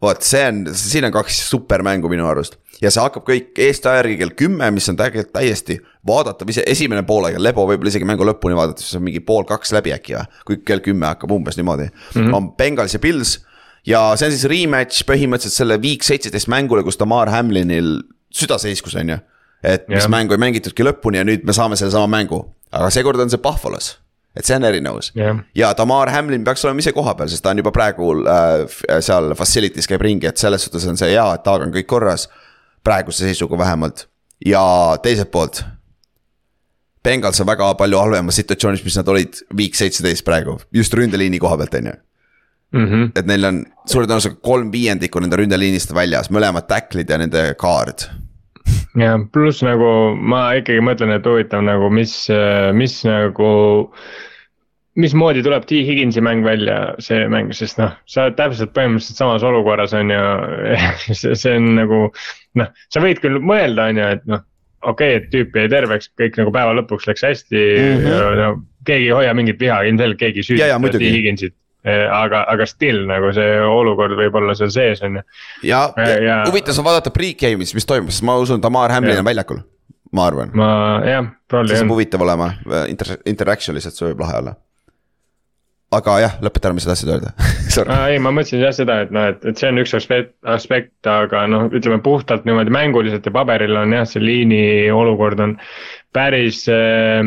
vot see on, siin on kaks supermängu minu arust ja see hakkab kõik Eesti aja järgi kell kümme, mis on tegelikult täiesti vaadatav, ise esimene poolaeg, Lebo võib-olla isegi mängu lõpuni vaadata, siis on mingi pool kaks läbi äkki või. kui kell kümme hakkab umbes niimoodi mm, -hmm. on Bengals ja Pils. ja see on siis rematch põhimõtteliselt selle Week seitseteist mängule, kus Tamar Hamlinil süda seiskus, on ju. et mis yeah. mängu ei mängitudki lõpuni ja nüüd me saame sellesama mängu, aga seekord on see Buffalo's et see on erinevus yeah. ja Tamar Hamlin peaks olema ise kohapeal, sest ta on juba praegu äh, seal facility's käib ringi, et selles suhtes on see hea, et temaga on kõik korras. praeguse seisuga vähemalt ja teiselt poolt. Bengals on väga palju halvemas situatsioonis, mis nad olid week seitseteist praegu, just ründeliini koha pealt, on ju. Mhm. et neil on suure tõenäosusega kolm viiendikku nende ründeliinist väljas, mõlemad tacklid ja nende kaard jah, pluss nagu ma ikkagi mõtlen, et huvitav nagu, mis, mis nagu. mismoodi tuleb T Higginsi mäng välja, see mäng, sest noh, sa oled täpselt põhimõtteliselt samas olukorras on ju [laughs] see, see on nagu. noh, sa võid küll mõelda, on ju, et noh, okei okay,, et tüüp jäi terveks, kõik nagu päeva lõpuks läks hästi mm. -hmm. no keegi ei hoia mingit viha, ilmselgelt keegi ei süüdista T Higginsit aga, aga still nagu see olukord võib olla seal sees, on ju. ja, ja, ja huvitav on vaadata pre-game'is, mis toimub, sest ma usun, Tamar Hamlin on väljakul, ma arvan. ma jah, probably on. see saab huvitav olema, inter-, interaction lihtsalt, see võib lahe olla aga jah, lõpeta ära, mis sa tahtsid öelda [laughs] ah, ei, ma mõtlesin jah seda, et noh, et, et see on üks aspekt, aspekt, aga noh, ütleme puhtalt niimoodi mänguliselt ja paberil on jah, see liini olukord on päris äh,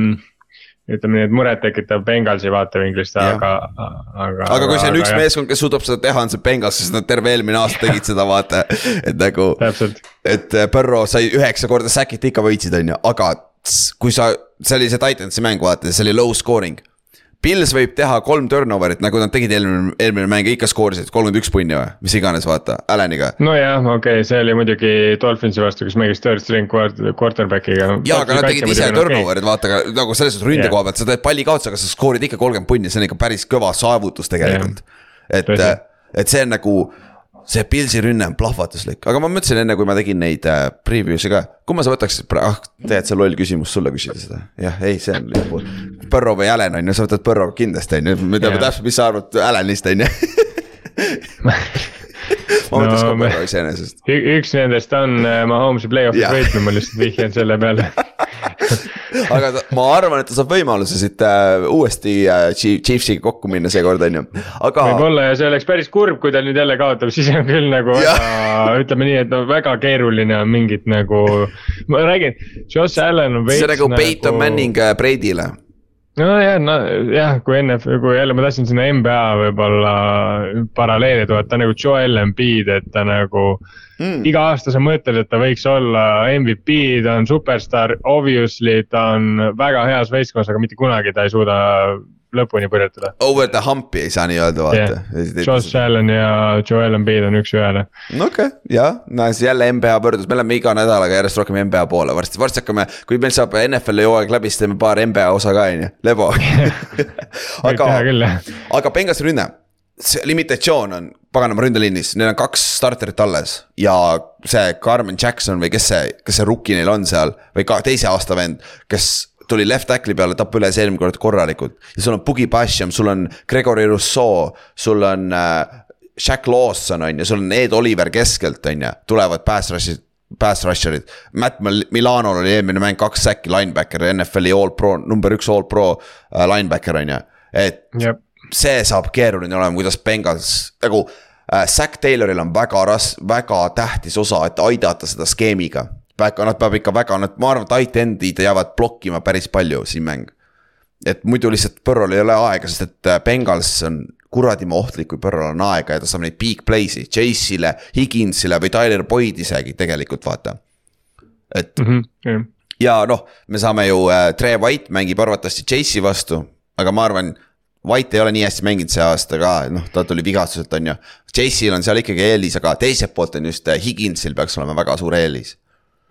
ütleme nii, et murettekitav Bengalsi vaatevinklist, aga, aga. aga kui see on aga, üks jah. meeskond, kes suudab seda teha, on see Bengals, sest nad terve eelmine aasta tegid seda, vaata, et nagu. et äh, Burrow sai üheksa korda säkit, ikka võitsid, on ju, aga kui sa, see oli see Titansi mäng, vaata, see oli low scoring Pils võib teha kolm turnover'it, nagu nad tegid eelmine, eelmine mäng, ikka skoorisid kolmkümmend üks punni või, mis iganes, vaata, Alaniga. nojah, okei okay,, see oli muidugi Dolphinsi vastu, kes mängis third string quarterback'iga. jaa, aga nad tegid ise turnover'id okay., vaata, aga nagu selles suhtes ründe yeah. koha pealt, sa teed palli kaotuse, aga sa skoorid ikka kolmkümmend punni, see on ikka päris kõva saavutus tegelikult yeah.. et, et see on nagu see Pilsi rünne on plahvatuslik, aga ma mõtlesin enne, kui ma tegin neid äh, preview'e ka, kumma sa võtaks, ah tegelikult see loll küsimus sulle küsida seda, jah, ei, see on Liverpool. Põrro või Allan on ju, sa võtad Põrro kindlasti on ju, me teame täpselt, mis sa arvad Allanist on ju. [laughs] Ma mõtleks no, ka Põrro iseenesest. üks nendest on äh, Mahomes'i play-off'is võitnud, ma lihtsalt vihjan selle peale [laughs] aga ta, ma arvan, et ta saab võimaluse siit äh, uuesti äh, Chiefsiga kokku minna seekord, on ju, aga. võib-olla ja see oleks päris kurb, kui ta nüüd jälle kaotab, [laughs] siis on küll nagu väga, ütleme nii, et no väga keeruline on mingit nagu, ma räägin, Josh Allan on veits. see on nagu Peyton nagu... Manning äh, Brady'le nojah, no jah, kui enne, kui jälle ma tahtsin sinna NBA võib-olla paralleeli tuua, et ta nagu Joel Embiid, et ta nagu mm.. iga aasta sa mõtled, et ta võiks olla MVP, ta on superstaar, obviously ta on väga heas võistkonnas, aga mitte kunagi ta ei suuda lõpuni purjetada. Over the hump'i ei saa nii-öelda vaata. Yeah.. Josh Allan ja Joel Embiid on üks-ühele. okei okay,, jah, no siis jälle NBA pöördus, me läheme iga nädalaga järjest rohkem NBA poole, varsti, varsti hakkame, kui meil saab NFL-i hooaeg läbi, siis teeme paar NBA osa ka, on ju, lebo [laughs] aga, aga Benghazi rünne. See limitatsioon on paganama ründeliinis, neil on kaks starterit alles. Ja see Carmen Jackson või kes see, kes see rookie neil on seal? Või ka teise aasta vend, kes tuli left tackle'i peale, tapp üles eelmine kord korralikult. ja sul on Boogie Basham, sul on Gregory Rousseau, sul on äh, Shaq Lawson on ju, sul on Ed Oliver keskelt, on ju, tulevad pass rush'id pass rusher'id. Matt Milanol oli eelmine mäng kaks säkki, linebacker, NFL-i all pro, number üks all pro äh, linebacker on ju, et yep. see saab keeruline olema, kuidas Bengals nagu äh,. Zack Tayloril on väga ras-, väga tähtis osa, et aidata seda skeemiga väga, nad peavad ikka väga, nad, ma arvan, tight end'id jäävad blokkima päris palju siin mäng. et muidu lihtsalt Põrrol ei ole aega, sest et äh, Bengals on kuradimaa ohtlik, kui Põrrol on aega ja ta saab neid big play'si, Chase'ile, Higginsile või Tyler Boyd isegi tegelikult vaata. et mm -hmm, yeah. ja noh, me saame ju äh,, Tre White mängib arvatavasti Chase'i vastu, aga ma arvan. White ei ole nii hästi mänginud see aasta ka, noh, ta tuli vigastuselt, on ju. Chase'il on seal ikkagi eelis, aga teiselt poolt on just äh, Higginsil peaks olema väga suur eelis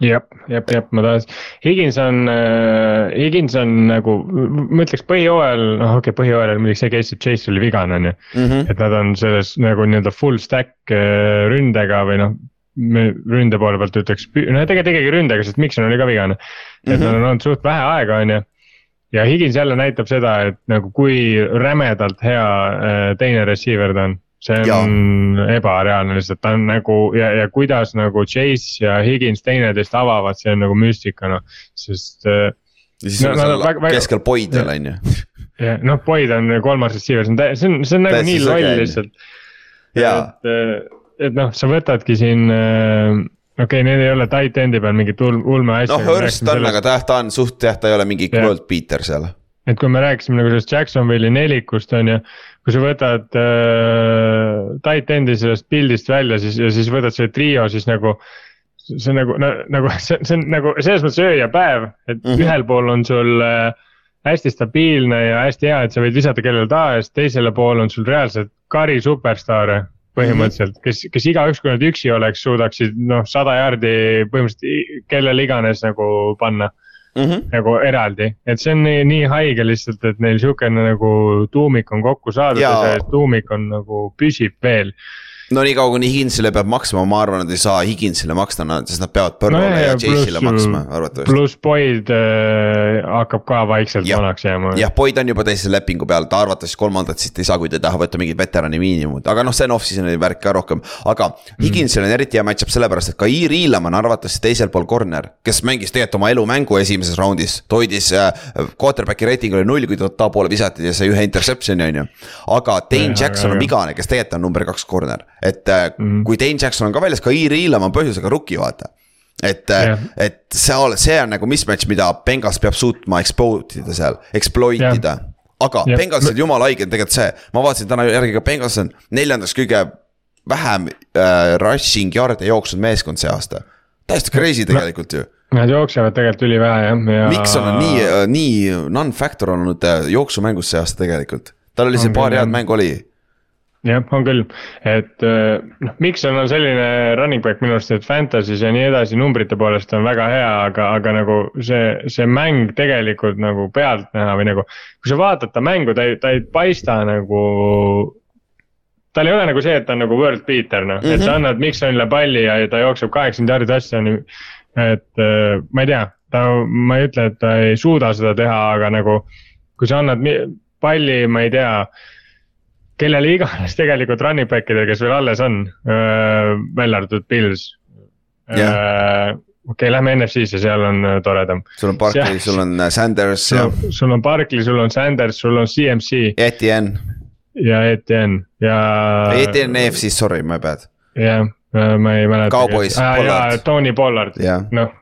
jah, jah, jah, ma tahan, Higins on äh,, Higins on nagu, ma ütleks põhijooajal, noh okei okay,, põhijooajal muidugi see case, et Chase oli vigane, on ju. Mhm. et nad on selles nagu nii-öelda full stack äh, ründega või noh, ründe poole pealt ütleks, no tegelikult ikkagi ründega, sest Mikson oli ka vigane. et mm -hmm. nad on olnud suht vähe aega, on ju. ja Higins jälle näitab seda, et nagu kui rämedalt hea äh, teine receiver ta on see on ja. ebareaalne lihtsalt, ta on nagu ja, ja kuidas nagu Chase ja Higins teineteist avavad, see on nagu müstika noh, sest. ja siis no, on seal väga, keskel Boyd veel on ju. [laughs] jah, noh Boyd on kolmas receiver, see on, see on, see on nagu nii loll lihtsalt. et, et noh, sa võtadki siin äh, okei okay,, need ei ole tight end'i peal mingit ulme asja. noh, Hurst on, aga ta, ta on suht jah, ta ei ole mingi world beater seal. Et kui me rääkisime nagu sellest Jacksonville'i nelikust on ju, kui sa võtad äh, tight end'i sellest pildist välja, siis ja siis võtad selle trio, siis nagu. see on nagu, nagu see, see on nagu selles mõttes öö ja päev, et mm -hmm. ühel pool on sul äh, hästi stabiilne ja hästi hea, et sa võid visata kellele tahes, teisele poole on sul reaalselt kari superstaare põhimõtteliselt, kes, kes igaüks, kui nad üksi oleks, suudaksid noh, sada jaardi põhimõtteliselt kellele iganes nagu panna mm. -hmm. nagu eraldi, et see on nii, nii haige lihtsalt, et neil sihukene nagu tuumik on kokku saadud ja, see tuumik on nagu püsib veel no niikaua kuni Higginsile peab maksma, ma arvan, nad ei saa Higginsile maksta, sest nad peavad Burrow'le no, ja, Chase'ile maksma arvatavasti. pluss Boyd äh, hakkab ka vaikselt ja. vanaks jääma. jah, Boyd on juba teise lepingu peal, ta arvatavasti kolmandat siit ei saa, kui ta ei taha võtta mingit veterani miinimumit, aga noh, see on off-season'i värk ka rohkem. aga mm. Higginsil on eriti hea match-up sellepärast, et ka Iir Iilam on arvatavasti teisel pool corner, kes mängis tegelikult oma elu mängu esimeses raundis. ta hoidis äh,, quarterback'i reiting oli null, kui ta ta poole visati ja sai ühe interception'i on ju. aga Dane ja, Jackson ja, on vigane, kes tegelikult on number kaks corner et mm. kui Dane Jackson on ka väljas, ka Iiri Illam on põhjusega rookie, vaata. et yeah., et seal, see on nagu mismatch, mida Bengals peab suutma exploit ida seal, exploit ida yeah. aga yeah. Bengalsil jumala haige on tegelikult see, ma vaatasin täna järgi ka Bengals on neljandaks kõige vähem äh, rushing yard'e jooksnud meeskond see aasta. täiesti crazy tegelikult ju Nad jooksevad tegelikult ülivähe jah ja.... Mikson on nii, nii non-factor olnud äh, jooksumängus see aasta tegelikult, tal oli see paar head mängu oli jah, on küll, et äh, noh, Mikson on selline running back minu arust, et Fantasy's ja nii edasi numbrite poolest on väga hea, aga, aga nagu see, see mäng tegelikult nagu pealtnäha või nagu. kui sa vaatad ta mängu, ta ei, ta ei paista nagu. tal ei ole nagu see, et ta on nagu world beater noh mm, -hmm. et sa mhm. annad Miksonile palli ja ta jookseb kaheksakümmend jaardi touchdown'i. et äh, ma ei tea, ta, ma ei ütle, et ta ei suuda seda teha, aga nagu kui sa annad palli, ma ei tea kellele [laughs] iganes tegelikult running back idel, kes veel alles on, välja arvatud Pils yeah.. okei okay,, lähme NFC-sse, seal on toredam. sul on Barkley, sul on äh, Sanders. sul on Barkley, sul on Sanders, sul on CMC. Etienne. ja Etienne ja. Etienne EFC-s, sorry, my bad. jah, ma ei mäleta. Cowboys. ja Tony Pollard yeah., noh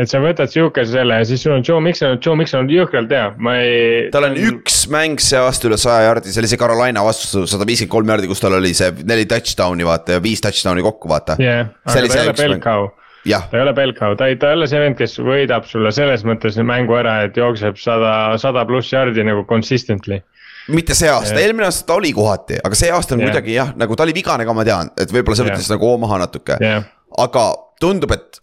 et sa võtad sihukese selle ja siis sul on Joe Mixon, Joe Mixon on jõhkralt hea, ma ei. tal on üks mäng see aasta üle saja jardi, see oli see Carolina vastu sada viiskümmend kolm jardi, kus tal oli see neli touchdown'i vaata ja viis touchdown'i kokku vaata. jah, aga ta ei ole Belkau. ta ei ole Belkau, ta ei, ta ei ole see vend, kes võidab sulle selles mõttes mängu ära, et jookseb sada, sada pluss jardi nagu consistently mitte see aasta, eelmine aasta ta oli kohati, aga see aasta on yeah. kuidagi jah, nagu ta oli vigane ka, ma tean, et võib-olla see võttis yeah. nagu maha natuke yeah.. aga tundub, et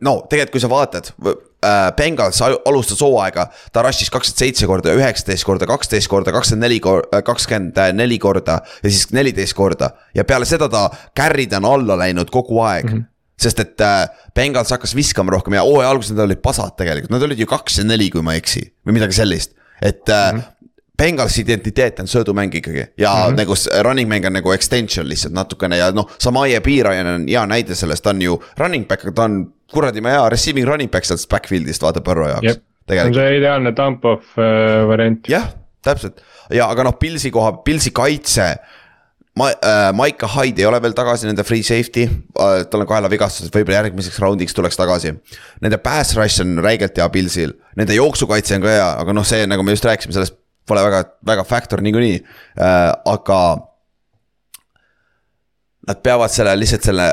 no tegelikult, kui sa vaatad äh,, Bengals alustas hooaega, ta rush'is kakskümmend seitse korda, üheksateist korda, kaksteist korda, kakskümmend neli korda, kakskümmend neli korda ja siis neliteist korda. ja peale seda ta carry'd on alla läinud kogu aeg mm. -hmm sest et äh, Bengals hakkas viskama rohkem ja hooaja alguses nad olid pasad tegelikult, nad olid ju kaks ja neli, kui ma ei eksi, või midagi sellist. et äh, mm -hmm. Bengalsi identiteet on söödumäng ikkagi ja mm -hmm. nagu running mäng on nagu extension lihtsalt natukene ja noh, Samaje Piirajan on hea näide sellest, ta on ju running back, ta on kuradi ma hea receiving running back sealt backfield'ist vaata Põrro jaoks yep.. see on see ideaalne dump off äh, variant. jah, täpselt ja aga noh, Pilsi koha, Pilsi kaitse. Ma- äh,, Maika Hyde ei ole veel tagasi, nende free safety äh,, tal on kaelavigastus, võib-olla järgmiseks raundiks tuleks tagasi. Nende pass rush on räigelt hea Pilsil, nende jooksukaitse on ka hea, aga noh, see nagu me just rääkisime, sellest pole väga, väga factor niikuinii äh,, aga. Nad peavad selle lihtsalt selle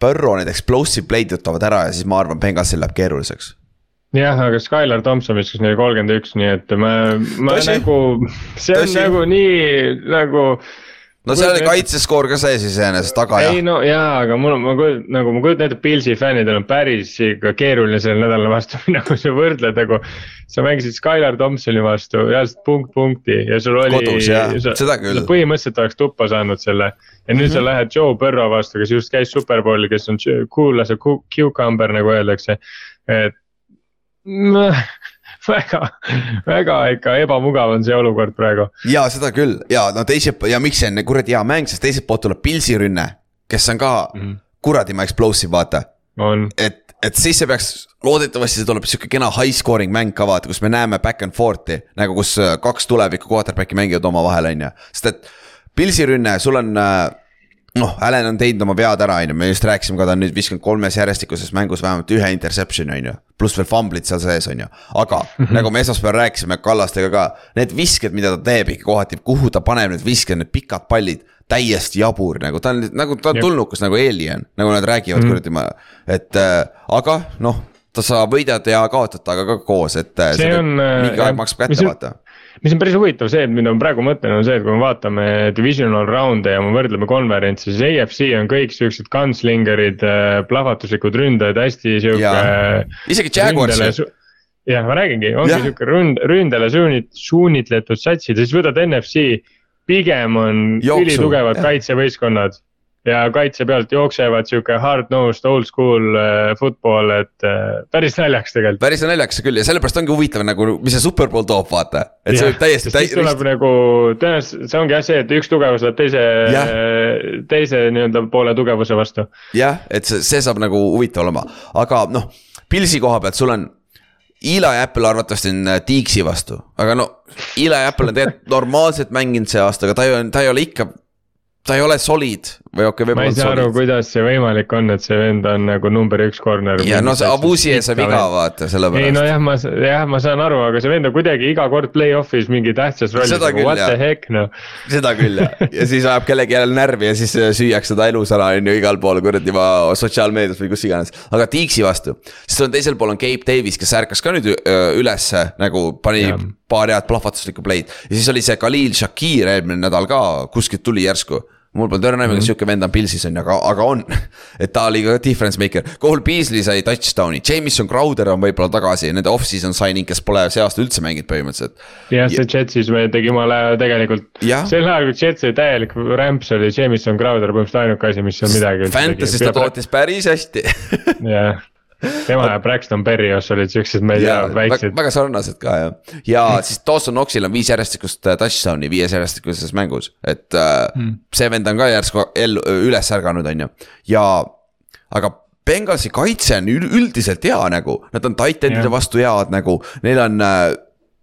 Burrow need explosive play'd võtavad ära ja siis ma arvan, Bengalsil läheb keeruliseks jah, aga Skylar Thompson viskas neile kolmkümmend üks, nii et ma, ma Tõsi? nagu, see on Tõsi? nagu nii nagu no seal oli kaitseskoor ka sees iseenesest taga ja. ei no jaa, aga mul on, ma kujutan, nagu ma kujutan ette, Pilsi fännidel on päris ikka keeruline sellel nädalal vastu [laughs] minna, kui sa võrdled nagu. sa mängisid Skylar Thompsoni vastu reaalselt punkt punkti ja sul oli. kodus jah, seda küll. põhimõtteliselt oleks tuppa saanud selle ja nüüd mm -hmm. sa mhm. lähed Joe Burrow vastu, kes just käis superbowlil, kes on cool as a cucumber nagu öeldakse, et. [laughs] väga, väga ikka ebamugav on see olukord praegu. ja seda küll ja no teiselt ja miks see on kuradi hea mäng, sest teiselt poolt tuleb Pilsi rünne, kes on ka mm -hmm. kuradi explosive, vaata. et, et siis see peaks, loodetavasti see tuleb sihuke kena high scoring mäng ka vaata, kus me näeme back and forth'i nagu kus äh, kaks tuleviku quarterback'i mängivad omavahel, on ju, sest et. Pilsi rünne, sul on äh, noh, Allan on teinud oma vead ära, on ju, me just rääkisime ka, ta on nüüd viskanud kolmes järjestikuses mängus vähemalt ühe interception'i, on ju. pluss veel fumblit seal sees, on ju, aga mm -hmm. nagu me esmaspäeval rääkisime Kallastega ka, need visked, mida ta teeb ikka kohati, kuhu ta paneb need visked, need pikad pallid. täiesti jabur nagu ta on nagu ta on tulnukas nagu alien, nagu nad räägivad mm -hmm. kuradi ma, et äh, aga noh ta sa võidad ja kaotad temaga ka koos, et. Äh, see on. mingi aeg maksab kätte, vaata mis on päris huvitav see, et mida ma praegu mõtlen, on see, et kui me vaatame divisional round'e ja me võrdleme konverentsi, siis AFC on kõik siuksed gunslingerid, äh, plahvatuslikud ründajad, hästi sihuke. isegi Jaguars jah, ma räägingi, ongi sihuke ründ, ründele suunit-, suunitletud satsid ja siis võtad NFC. pigem on ülitugevad kaitsevõistkonnad ja kaitse pealt jooksevad sihuke hard-nosed old school äh, football, et äh, päris naljakas tegelikult. päris naljakas küll ja sellepärast ongi huvitav nagu, mis see superbowl toob, vaata. et see võib täiesti. siis tuleb rist... nagu tõenäoliselt, see ongi jah see, et üks tugevus läheb teise, teise nii-öelda poole tugevuse vastu. jah, et see, see saab nagu huvitav olema, aga noh, Pilsi koha pealt sul on Eli Apple arvatavasti on äh, vastu, aga no Eli Apple on tegelikult normaalselt mänginud see aasta, aga ta ei ole, ta ei ole ikka ta ei ole solid või okei okay,, võib-olla. ma ei saa aru, kuidas see võimalik on, et see vend on nagu number üks corner. ja no see Abusi ees saab viga vaata, sellepärast. ei nojah, ma, jah, ma saan aru, aga see vend on kuidagi iga kord play-off'is mingi tähtsas rollis, nagu what jah. the heck noh. seda küll jah, ja siis ajab kellegi jälle närvi ja siis äh, süüakse ta elus ära, on ju, igal pool kuradi sotsiaalmeedias või kus iganes. aga Tiiksi vastu, siis on teisel pool on Gabe Davis, kes ärkas ka nüüd äh, ülesse nagu pani ja. paar head plahvatuslikku play'd. ja siis oli see Khalil Shakir eelmine nädal ka kuskilt tuli järsku mul polnud õrna aimu, kas mhm. sihuke vend on Pilsis on ju, aga, aga on. [laughs] et ta oli ka difference maker, Cole Beasley sai touchdown'i, Jameson Crowder on võib-olla tagasi, nende off-season signing, kes pole see aasta üldse mänginud põhimõtteliselt. jah, see Jetsis tegi jumala tegelikult, sel ajal kui Jets oli täielik rämps, oli Jameson Crowder põhimõtteliselt ainuke asi, mis seal midagi. Fantasy's ta tootis päris hästi [laughs] jah tema ja Braxton Berrios olid siuksed, ma ei tea, väiksed. väga sarnased ka jah, ja siis Dawson Knoxil on viis järjestikust äh, touchdown'i viies järjestikuses mängus, et hmm. see vend on ka järsku ellu, üles ärganud, on ju, ja aga Bengalsi kaitse on üldiselt hea nagu, nad on titan'ide vastu head nagu, neil on äh,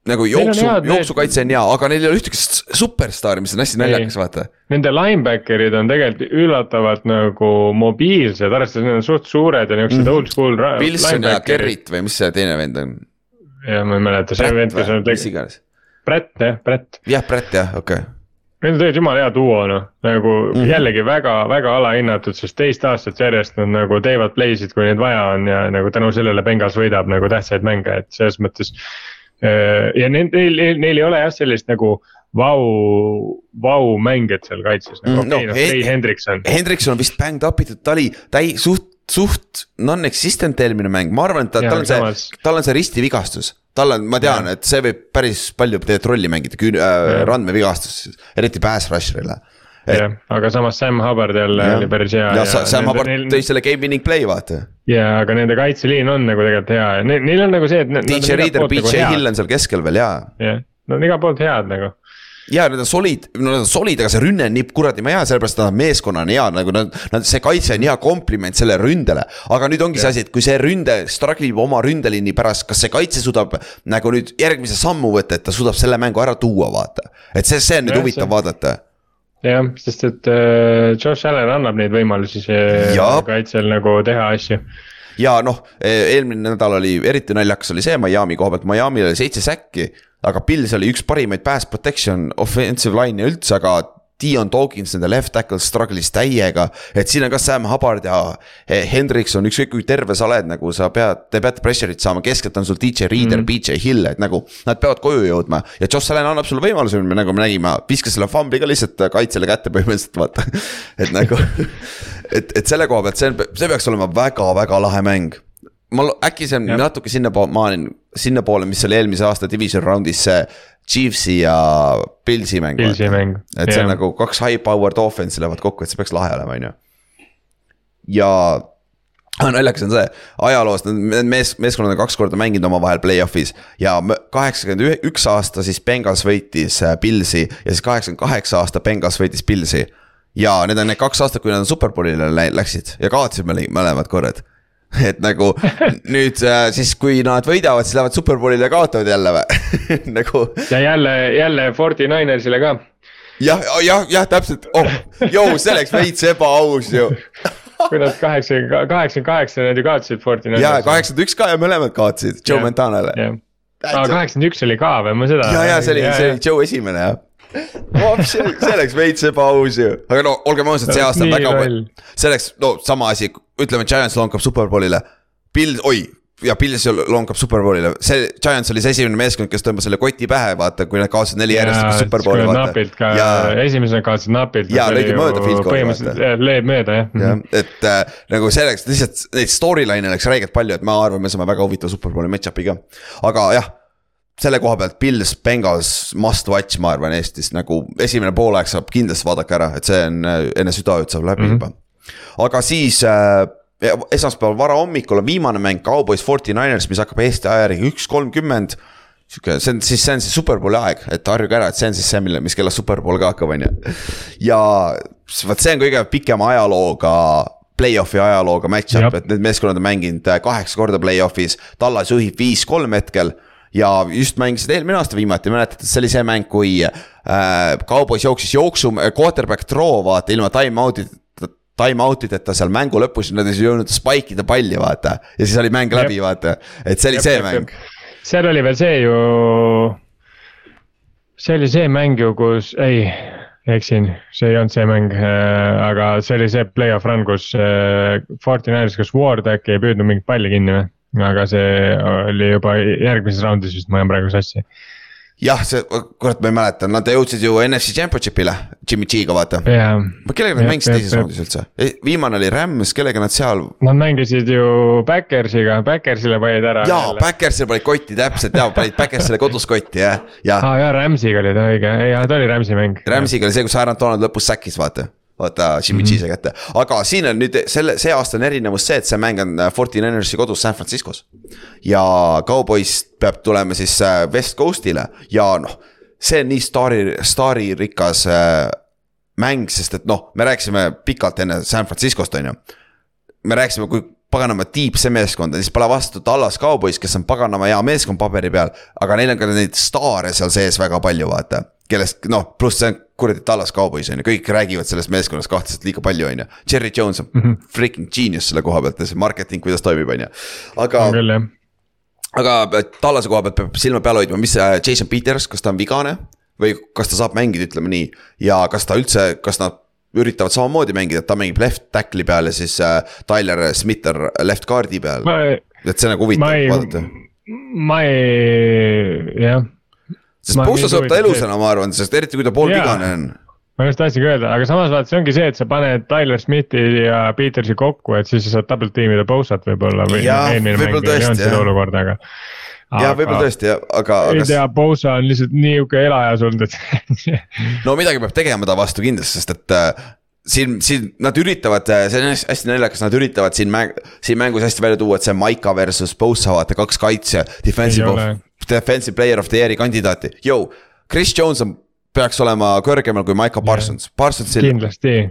nagu jooksu, jooksukaitse on hea, aga neil ei ole ühtegi superstaari, mis on hästi naljakas, vaata. Nende linebacker'id on tegelikult üllatavalt nagu mobiilsed, arvestades need on suht suured ja niuksed mm. old school. Wilson ja Gerrit või mis see teine vend on? jah, ma ei mäleta, see vend, kes on. mis iganes. Brett jah, Brett. jah, Brett jah, okei okay. Need on tegelikult jumala hea duo noh, nagu mm jällegi väga, väga alahinnatud, sest teist aastat järjest nad nagu teevad play'sid, kui neid vaja on ja nagu tänu sellele Bengals võidab nagu tähtsaid mänge, et selles mõttes ja neil, neil, neil ei ole jah sellist nagu vau, vau mängijat seal kaitses nagu. Mm, okei okay, no, Hendrikson. Hendrikson on vist banged up itud, ta oli täi-, suht, suht non-existent eelmine mäng, ma arvan, et ta, tal on see, tal on see ristivigastus. Tal on, ma tean, et see võib päris palju tegelikult rolli mängida, küün- äh,, randmevigastus, eriti pass rusher'ile et.... jah, aga samas Sam Hubbard jälle oli päris hea. ja, ja Sam Hubbard neil... tõi selle game winning play vaata. ja, aga nende kaitseliin on nagu tegelikult hea ja neil, neil on nagu see, et. DJ Reader, BJ nagu Hill on seal keskel veel ja. jah, nad on igalt poolt head nagu ja nad on solid, no nad on solid, aga see rünne on nii kuradi hea, sellepärast nad meeskonna on hea, nagu nad, nad, see kaitse on hea kompliment sellele ründele. aga nüüd ongi see asi, et kui see ründe struggle ib oma ründeliini pärast, kas see kaitse suudab nagu nüüd järgmise sammu võtta, et ta suudab selle mängu ära tuua, vaata. et see, see on nüüd huvitav vaadata jah, sest et äh, Josh Allan annab neid võimalusi see kaitsel nagu teha asju. ja noh, e, eelmine nädal oli eriti naljakas oli see Miami koha pealt, Miami'l oli seitse säkki. aga Pils oli üks parimaid pass protection offensive line'e üldse, aga Dion Dawkins, nende left tackle struggle'is täiega. et siin on ka Sam Hubbard ja Hendrikson, ükskõik kui terve sa oled, nagu sa pead, te peate pressure'it saama, keskelt on sul DJ Reader mm, -hmm. BJ Hill, et nagu. Nad peavad koju jõudma ja Josh Allan annab sulle võimaluse, nagu me nägime, viskas selle fumbli ka lihtsalt kaitsele kätte põhimõtteliselt vaata [laughs] et nagu, [laughs] et, et selle koha pealt see, see peaks olema väga-väga lahe mäng ma äkki see on ja. natuke sinnapoole, sinnapoole, mis oli eelmise aasta division round'is see Chiefsi ja Pilsi mäng. Pilsi mäng. et see on nagu kaks high powered offense'i lähevad kokku, et see peaks lahe olema, on ju. ja, naljakas on see, ajaloos need mees, meeskonnad on kaks korda mänginud omavahel play-off'is ja kaheksakümmend üks aasta siis Bengals võitis Pilsi ja siis kaheksakümmend kaheksa aasta Bengals võitis Pilsi. ja need on need kaks aastat, kui nad Superbowlile läksid ja kaotasid mõlemad korrad [laughs] et nagu nüüd siis, kui nad võidavad, siis lähevad Superbowlile ja kaotavad jälle või [laughs] nagu. ja jälle, jälle Forty Ninersile ka. jah, jah, jah, täpselt, oh, jõu, see oleks veits ebaaus ju kui nad kaheksakümmend, kaheksakümmend kaheksa nad ju kaotasid Fortinaile. ja kaheksakümmend üks ka ja mõlemad kaotasid Joe Montanale. aa, kaheksakümmend üks oli ka või, ma seda. ja, ja see oli, see oli Joe esimene jah see, see oleks veits ebaaus ju, aga no olgem ausad, see aasta on väga, see oleks, no sama asi, ütleme, Giants lonkab superbowlile. Bill, oi, ja Pils lonkab superbowlile, see Giants oli see esimene meeskond, kes tõmbas selle koti pähe, vaata, kui nad kaotasid neli järjestikust superbowli. napilt ka ja..., esimesena kaotasid napilt. ja lõigi mööda field goal'i vaata. lööb mööda jah. jah, et äh, nagu selleks lihtsalt neid storyline'e oleks räigelt palju, et ma arvan, me saame väga huvitava superbowli match-up'i ka, aga jah selle koha pealt Pils, Bengals must watch, ma arvan Eestis nagu esimene poolaeg saab kindlasti vaadake ära, et see on enne südaööd saab läbi mm -hmm. juba. aga siis äh, esmaspäeval varahommikul on viimane mäng Cowboys Forty Niners, mis hakkab Eesti aja järgi üks kolmkümmend. sihuke, see on siis, see on siis superbowli aeg, et harjuge ära, et see on siis see, mille, mis kellast superbowl ka hakkab, on ju. ja vot see on kõige pikema ajalooga play-off'i ajalooga match-up, et need meeskonnad on mänginud äh, kaheksa korda play-off'is, Tallas juhib viis-kolm hetkel ja just mängisid eelmine aasta viimati, mäletate, see oli see mäng, kui äh, Cowboys jooksis jooksu, quarterback throw vaata ilma time out'ita time out ideta seal mängu lõpus, nad ei jõudnud spike ida palli, vaata. ja siis oli mäng läbi, vaata, et see oli jep, see jep, mäng. seal oli veel see ju, see oli see mäng ju, kus, ei, eksin, see ei olnud see mäng äh,, aga see oli see play-off run, kus äh, Fortinaires, kas Ward äkki ei püüdnud mingit palli kinni või? Aga see oli juba järgmises raundis vist, ma ajan praegu sassi jah, see, kurat, ma ei mäleta, nad jõudsid ju NFC Championship'ile, Jimmy G-ga vaata yeah.. kellega nad mängisid teises raundis üldse, viimane oli Rams, kellega nad seal. Nad mängisid ju Backersiga, Backersile panid ära. jaa, Backersile panid kotti täpselt ja panid Backersile kodus kotti jah, jah. aa ah, jaa, Ramsiga oli ta õige, jaa ta oli Ramsi mäng. Ramsiga oli see, kus Aaron Donald lõpus säkkis, vaata vaata Jimmy mm -hmm. Kätte, aga siin on nüüd selle, see aasta on erinevus see, et see mäng on äh, Forty Ninersi kodus San Franciscos. ja Cowboys peab tulema siis äh, West Coast'ile ja noh, see on nii staari, staaririkas äh, mäng, sest et noh, me rääkisime pikalt enne San Franciscost, on ju. me rääkisime, kui paganama tiib see meeskond on, siis pole vastu Tallas Cowboys, kes on paganama hea meeskond paberi peal. aga neil on ka neid staare seal sees väga palju, vaata kellest noh, pluss see on kuradi Tallas Cowboys on ju, kõik räägivad sellest meeskonnast kahtlaselt liiga palju, on ju. Cherry Jones on mm -hmm. freaking genius selle koha pealt ja see marketing, kuidas toimib, on ju, aga. aga Tallase koha pealt peab silma peal hoidma, mis see Jason Peters, kas ta on vigane või kas ta saab mängida, ütleme nii. ja kas ta üldse, kas nad üritavad samamoodi mängida, et ta mängib left tackle'i peal ja siis äh, Tyler Smith on left guard'i peal. et see nagu huvitav vaadata. ma ei, jah sest Pusa saab ta elusana, ma arvan, sest eriti kui ta poolvigane on ma just tahtsingi öelda, aga samas vaata, see ongi see, et sa paned Tyler Smithi ja Petersi kokku, et siis sa saad double tiimida Posat võib-olla või. mäng ei olnud seda olukorda, aga. jah, võib-olla tõesti, aga. ei tea, Posa on lihtsalt nihuke elajas olnud, et [laughs] no midagi peab tegema ta vastu kindlasti, sest et äh, siin, siin nad üritavad, äh, see on hästi naljakas, nad üritavad siin mäng, siin mängus hästi välja tuua, et see Maika versus Bosa, vaata kaks kaitsja, defensive defensive player of the year'i kandidaati, jõu. Chris Jones on peaks olema kõrgemal kui Michael Parsons yeah., Parsonsil.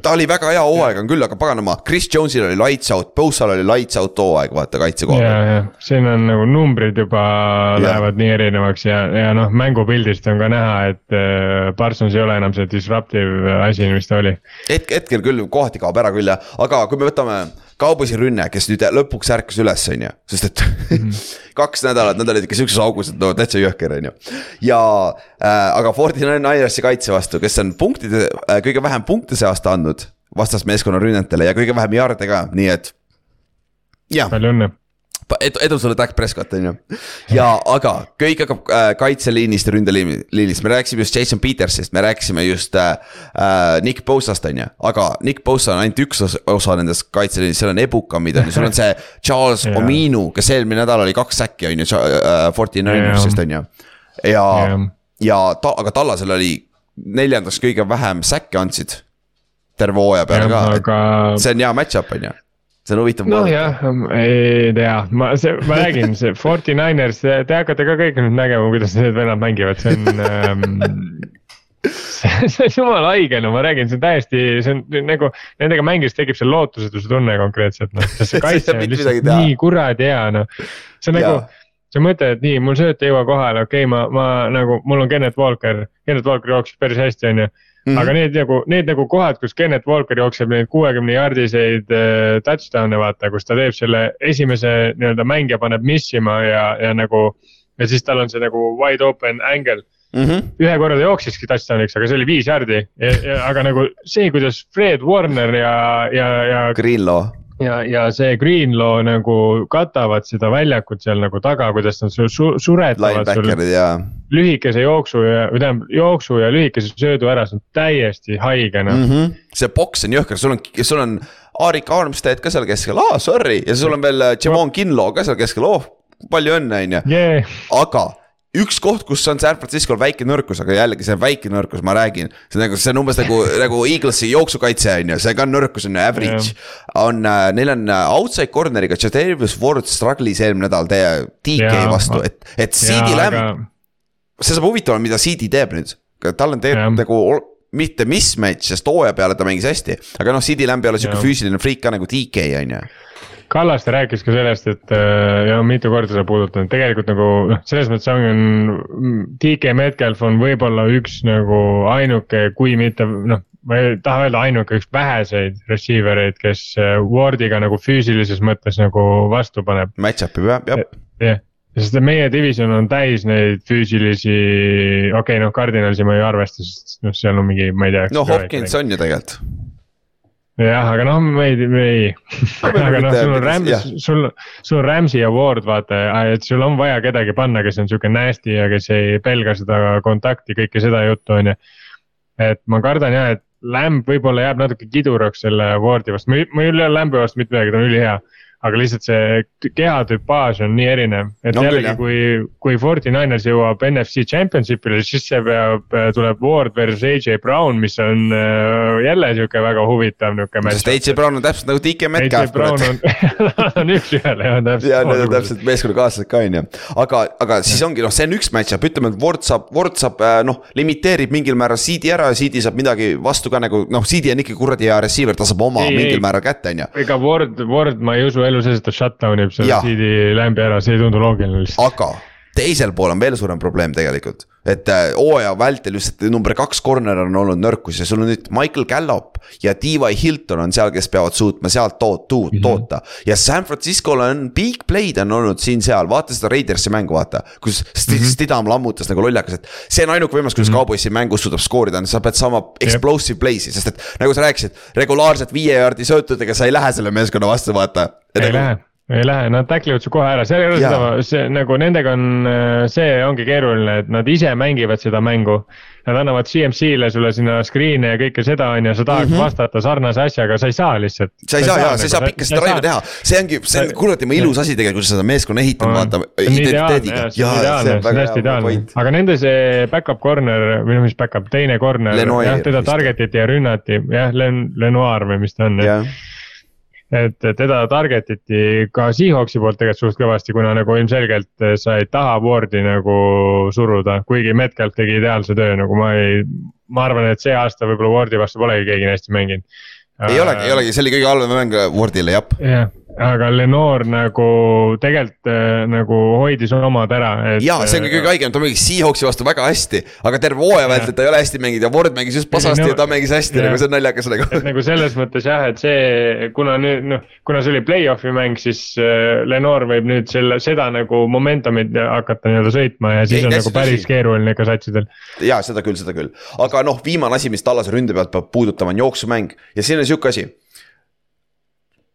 ta oli väga hea hooaeg on küll, aga paganama, Chris Jones'il oli lights out, Bosaal oli lights out hooaeg, vaata kaitse koha peal yeah,. siin on nagu numbrid juba yeah. lähevad nii erinevaks ja, ja noh, mängupildist on ka näha, et äh, Parsons ei ole enam see disruptive asi, mis ta oli. hetk, hetkel küll kohati kaob ära küll jah, aga kui me võtame Kaubosi rünne, kes nüüd lõpuks ärkas üles, on ju, sest et -hmm. [laughs] kaks nädalat, nad olid ikka sihukeses augus, et no täitsa jõhker, on ju. ja äh, aga Forty Ninersi kaitse vastu, kes on punktide äh,, kõige vähem punkte see aasta andnud vastasmeeskonna rünnetele ja kõige vähem jarde ka, nii et. palju õnne edu, edu sulle, Dak Prescott, on ju. ja aga kõik hakkab äh, kaitseliinist ja ründeliinist, me rääkisime just Jason Petersist, me rääkisime just äh, äh Nick Bosast, on ju. aga Nick Bosa on ainult üks osa, osa nendest kaitseliinist, seal on ebukamid on ju, sul on see [laughs] Charles yeah. Ominu, kes eelmine nädal oli kaks säkki, on ju, äh, Forty Ninersist on ju. ja yeah., ja ta, aga Tallasel oli neljandaks kõige vähem säkke andsid terve hooaja peale ka aga..., see on hea match-up, on ju see on huvitav. nojah, ei tea, ma, see, ma räägin, see Forty Niners, te hakkate ka kõik nüüd nägema, kuidas need vennad mängivad, see on ähm, see, on jumala haige, no ma räägin, see on täiesti, see on nagu nendega mängides tekib see lootusetuse tunne konkreetselt noh, sest see [laughs] kaitse on lihtsalt nii kuradi hea noh. see on nagu, sa mõtled, et nii, mul sööt ei jõua kohale, okei okay,, ma, ma nagu, mul on Kennet Walker, Kennet Walker jooksis päris hästi, on ju Mm -hmm. aga need nagu, need nagu kohad, kus Kennet Walker jookseb neid kuuekümne jardiseid äh, touchdown'e vaata, kus ta teeb selle esimese nii-öelda mängija paneb missima ja, ja nagu. ja siis tal on see nagu wide open angle mm. -hmm. ühe korra ta jooksiski touchdown'iks, aga see oli viis jardi, aga nagu see, kuidas Fred Warner ja, ja, ja. Greenlaw ja, ja see Greenlaw nagu katavad seda väljakut seal nagu taga, kuidas nad su, su, suretavad sul lühikese jooksu ja, või tähendab jooksu ja lühikese söödu ära, see on täiesti haige noh mm. -hmm. see boks on jõhker, sul on, sul on Arik Armstead ka seal keskel, aa sorry ja sul on veel Javon Kinlaw ka seal keskel, oh palju õnne, on ju. aga üks koht, kus on San Francisco'l väike nõrkus, aga jällegi see on väike nõrkus, ma räägin. see on nagu, see on umbes nagu, nagu Eaglesi jooksukaitse on ju, see ka nõrkus on ju, average. Yeah.. on äh,, neil on äh, outside corner'iga, Jadavius Ward struggle'is eelmine nädal teie DK yeah, vastu, et, et CD Lamb aga.... see saab huvitav olema, mida CD teeb nüüd, tal on tegelikult nagu mitte mismatch, sest hooaja peale ta mängis hästi, aga noh, CD Lamb ei ole sihuke füüsiline friik ka nagu DK on ju Kallaste rääkis ka sellest, et äh, ja mitu korda seda puudutanud, tegelikult nagu noh, selles mõttes on, DK Metcalf on võib-olla üks nagu ainuke, kui mitte noh. ma ei taha öelda ainuke, üks väheseid receiver eid, kes äh, Wardiga nagu füüsilises mõttes nagu vastu paneb. Match-up ib jah, jah. jah, sest meie division on täis neid füüsilisi, okei okay,, noh, Cardinalsi ma ei arvesta, sest noh, seal on mingi, ma ei tea. no Hopkins on ju tegelikult jah, aga noh, me ei, me ei aga noh, sul on Rams, sul, sul on Rams'i ja Ward vaata, et sul on vaja kedagi panna, kes on sihuke nasty ja kes ei pelga seda kontakti, kõike seda juttu, on ju. et ma kardan jah, et Lamb võib-olla jääb natuke kiduraks selle Wardi vastu, ma ei, ma ei ütle Lambi vastu mitte midagi, ta on ülihea aga lihtsalt see kehatüpaaž on nii erinev, et no, jällegi, kui, kui Forty Niners jõuab NFC Championship'ile, siis see peab, tuleb Ward versus AJ Brown, mis on äh, jälle sihuke väga huvitav nihuke match. sest AJ Brown on täpselt nagu DK Metcalf. AJ Brown on, [laughs] on üks-ühele jah, täpselt. ja need on täpselt meeskonnakaaslased ka on ju, aga, aga siis ongi noh, see on üks match-up, ütleme, et Ward saab, Ward saab äh, noh, limiteerib mingil määral CD ära ja CD saab midagi vastu ka nagu noh, CD on ikka kuradi hea receiver, ta saab oma ei, mingil määral kätte, on ju. ega Ward, Ward ma ei usu elu sees, et ta shutdown ib selle CD lämbi ära, see ei tundu loogiline lihtsalt. aga teisel pool on veel suurem probleem tegelikult. et äh, hooaja vältel just number kaks corner on olnud nõrkus ja sul on nüüd Michael Gallop ja T.Y. Hilton on seal, kes peavad suutma sealt toot-, tuud, mm -hmm. toota. ja San Francisco'l on big play'd on olnud siin-seal, vaata seda Raidersi mängu, vaata. kus St mm -hmm. Stidham lammutas nagu lollakas, et see on ainuke võimalus, kuidas mm -hmm. Cowboysi mängus suudab skoorida, sa pead saama explosive yep. play'si, sest et nagu sa rääkisid, regulaarselt viie jaardi söötudega sa ei lähe selle meeskonna vastu, vaata. ei nagu, lähe ei lähe, nad tackle ivad su kohe ära, seal ei ole seda, see nagu nendega on, äh, see ongi keeruline, et nad ise mängivad seda mängu. Nad annavad CMC-le sulle sinna screen'e ja kõike seda on ju, sa tahad mm -hmm. vastata sarnase asjaga, sa ei saa lihtsalt. sa ei saa, saa jaa, sa ei saa nagu, pikka seda drive'i teha, see ongi, see on kuradi ilus asi tegelikult, kuidas seda meeskonna ehitama vaata, identiteediga. see on ideaalne, see on hästi ideaalne, aga nende see back-up corner või noh, mis back-up, teine corner, jah, teda target iti ja rünnati, jah, Len-, Lenoir või mis ta on, jah et teda target iti ka Seahawksi poolt tegelikult suht kõvasti, kuna nagu ilmselgelt sa ei taha Wardi nagu suruda, kuigi Metcalf tegi ideaalse töö, nagu ma ei. ma arvan, et see aasta võib-olla Wardi vastu polegi keegi nii hästi mänginud. ei olegi, ei olegi, see oli kõige halvem mäng Wardile, jah. jah, aga Lenore nagu tegelikult äh, nagu hoidis omad ära et.... ja see on kõige haigem, ta mängis Seahawksi vastu väga hästi, aga terve hooaja vältel ta ei ole hästi mänginud ja Ward mängis just pasasti no, ja ta mängis hästi, nagu see on naljakas nagu. et nagu selles mõttes jah, et see, kuna nüüd noh, kuna see oli play-off'i mäng, siis äh, Lenore võib nüüd selle, seda nagu momentumit hakata nii-öelda sõitma ja siis ei, on nagu päris tõsi. keeruline ikka satsidel. ja seda küll, seda küll, aga noh, viimane asi, mis Tallase ründe pealt peab puudutama, on jooksumäng ja siin on sihuke asi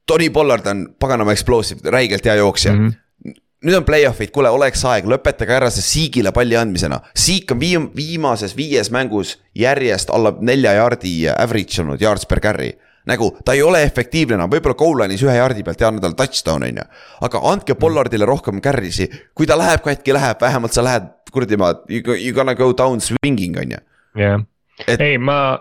Tony Pollard on paganama explosive, räigelt hea jooksja mm. -hmm. nüüd on play-off'id, kuule, oleks aeg, lõpetage ära see Siigile palli andmisena. Siik on viim-, viimases viies mängus järjest alla nelja jaardi average olnud yards per carry nagu ta ei ole efektiivne enam, võib-olla goal line'is ühe jardi pealt annab talle touchdown, on ju. aga andke Pollardile rohkem carry'si, kui ta läheb katki, läheb, vähemalt sa lähed kuradi ma, you gonna go down swinging, on ju. jah, ei ma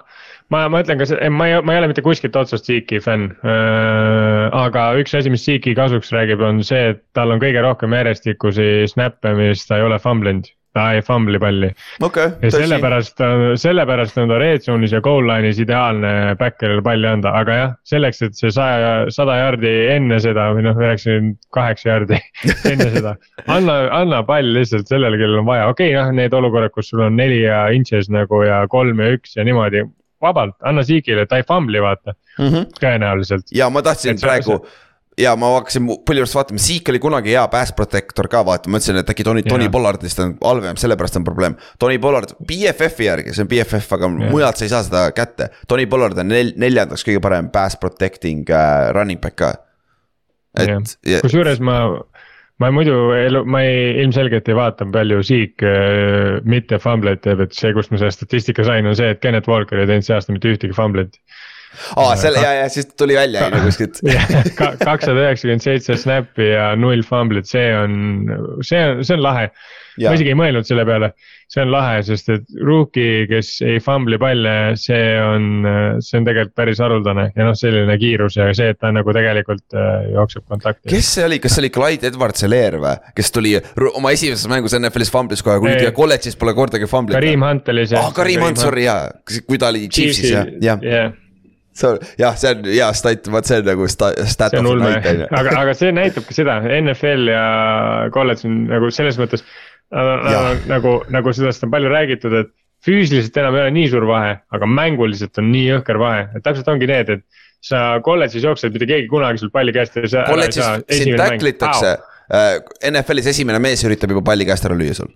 ma, ma ütlen ka, ma ei, ma ei ole mitte kuskilt otsast Zeeki fänn äh,. aga üks asi, mis Zeeki kasuks räägib, on see, et tal on kõige rohkem järjestikusi snap'e, mis ta ei ole fumblenud ta ei fumbli palli okay,. ja sellepärast, sellepärast on ta red zone'is ja goal line'is ideaalne backer'ile palli anda, aga jah, selleks, et see saja, sada jaardi enne seda või noh, üheksakümmend kaheksa jaardi [laughs] enne seda. anna, anna pall lihtsalt sellele, kellel on vaja, okei okay,, noh, need olukorrad, kus sul on neli ja inches nagu ja kolm ja üks ja niimoodi vabalt, anna Zeekile, ta ei fumbli, vaata mm, -hmm. tõenäoliselt. ja ma tahtsin et praegu see ja ma hakkasin põhimõtteliselt vaatama, Zeke oli kunagi hea pass protector ka vaata, ma mõtlesin, et äkki Tony, Tony Pollardist on halvem, sellepärast on probleem. Tony Pollard, BFF-i järgi, see on BFF, aga yeah. mujalt sa ei saa seda kätte. Tony Pollard on nel-, neljandaks kõige parem pass protecting uh, running back ka. et kusjuures ma, ma muidu elu, ma ei, ilmselgelt ei vaata palju Zeke äh, mitte fumbleid teeb, et see, kust ma selle statistika sain, on see, et Kennet Walker ei teinud see aasta mitte ühtegi fumblit aa, selle ja, ja siis tuli välja on ju kuskilt. [laughs] kakssada üheksakümmend seitse snap'i ja null fumblit, see on, see on, see on lahe. ma isegi ei mõelnud selle peale, see on lahe, sest et rookie, kes ei fumbli palle, see on, see on tegelikult päris haruldane ja noh, selline kiirus ja see, et ta nagu tegelikult äh, jookseb kontakti. kes see oli, kas see oli Clyde Edwards-Helaire või, kes tuli oma esimeses mängus NFL-is fumblis kohe, kuigi kolledžis pole kordagi fumblit. Karim Hunt oli see. aa, Karim Hunt, sorry jaa, kui ta oli Chiefsis jah, jah. See on jah, see on hea stat, vaat see on nagu sta-, stat of the night on ju. aga, aga see näitabki seda, NFL ja kolledž on nagu selles mõttes nagu, nagu sellest on palju räägitud, et füüsiliselt enam ei ole nii suur vahe, aga mänguliselt on nii jõhker vahe, et täpselt ongi need, et sa kolledžis jooksed, mitte keegi kunagi sul palli käest ei saa. kolledžis sind tacklitakse, äh, NFL-is esimene mees üritab juba palli käest ära lüüa sul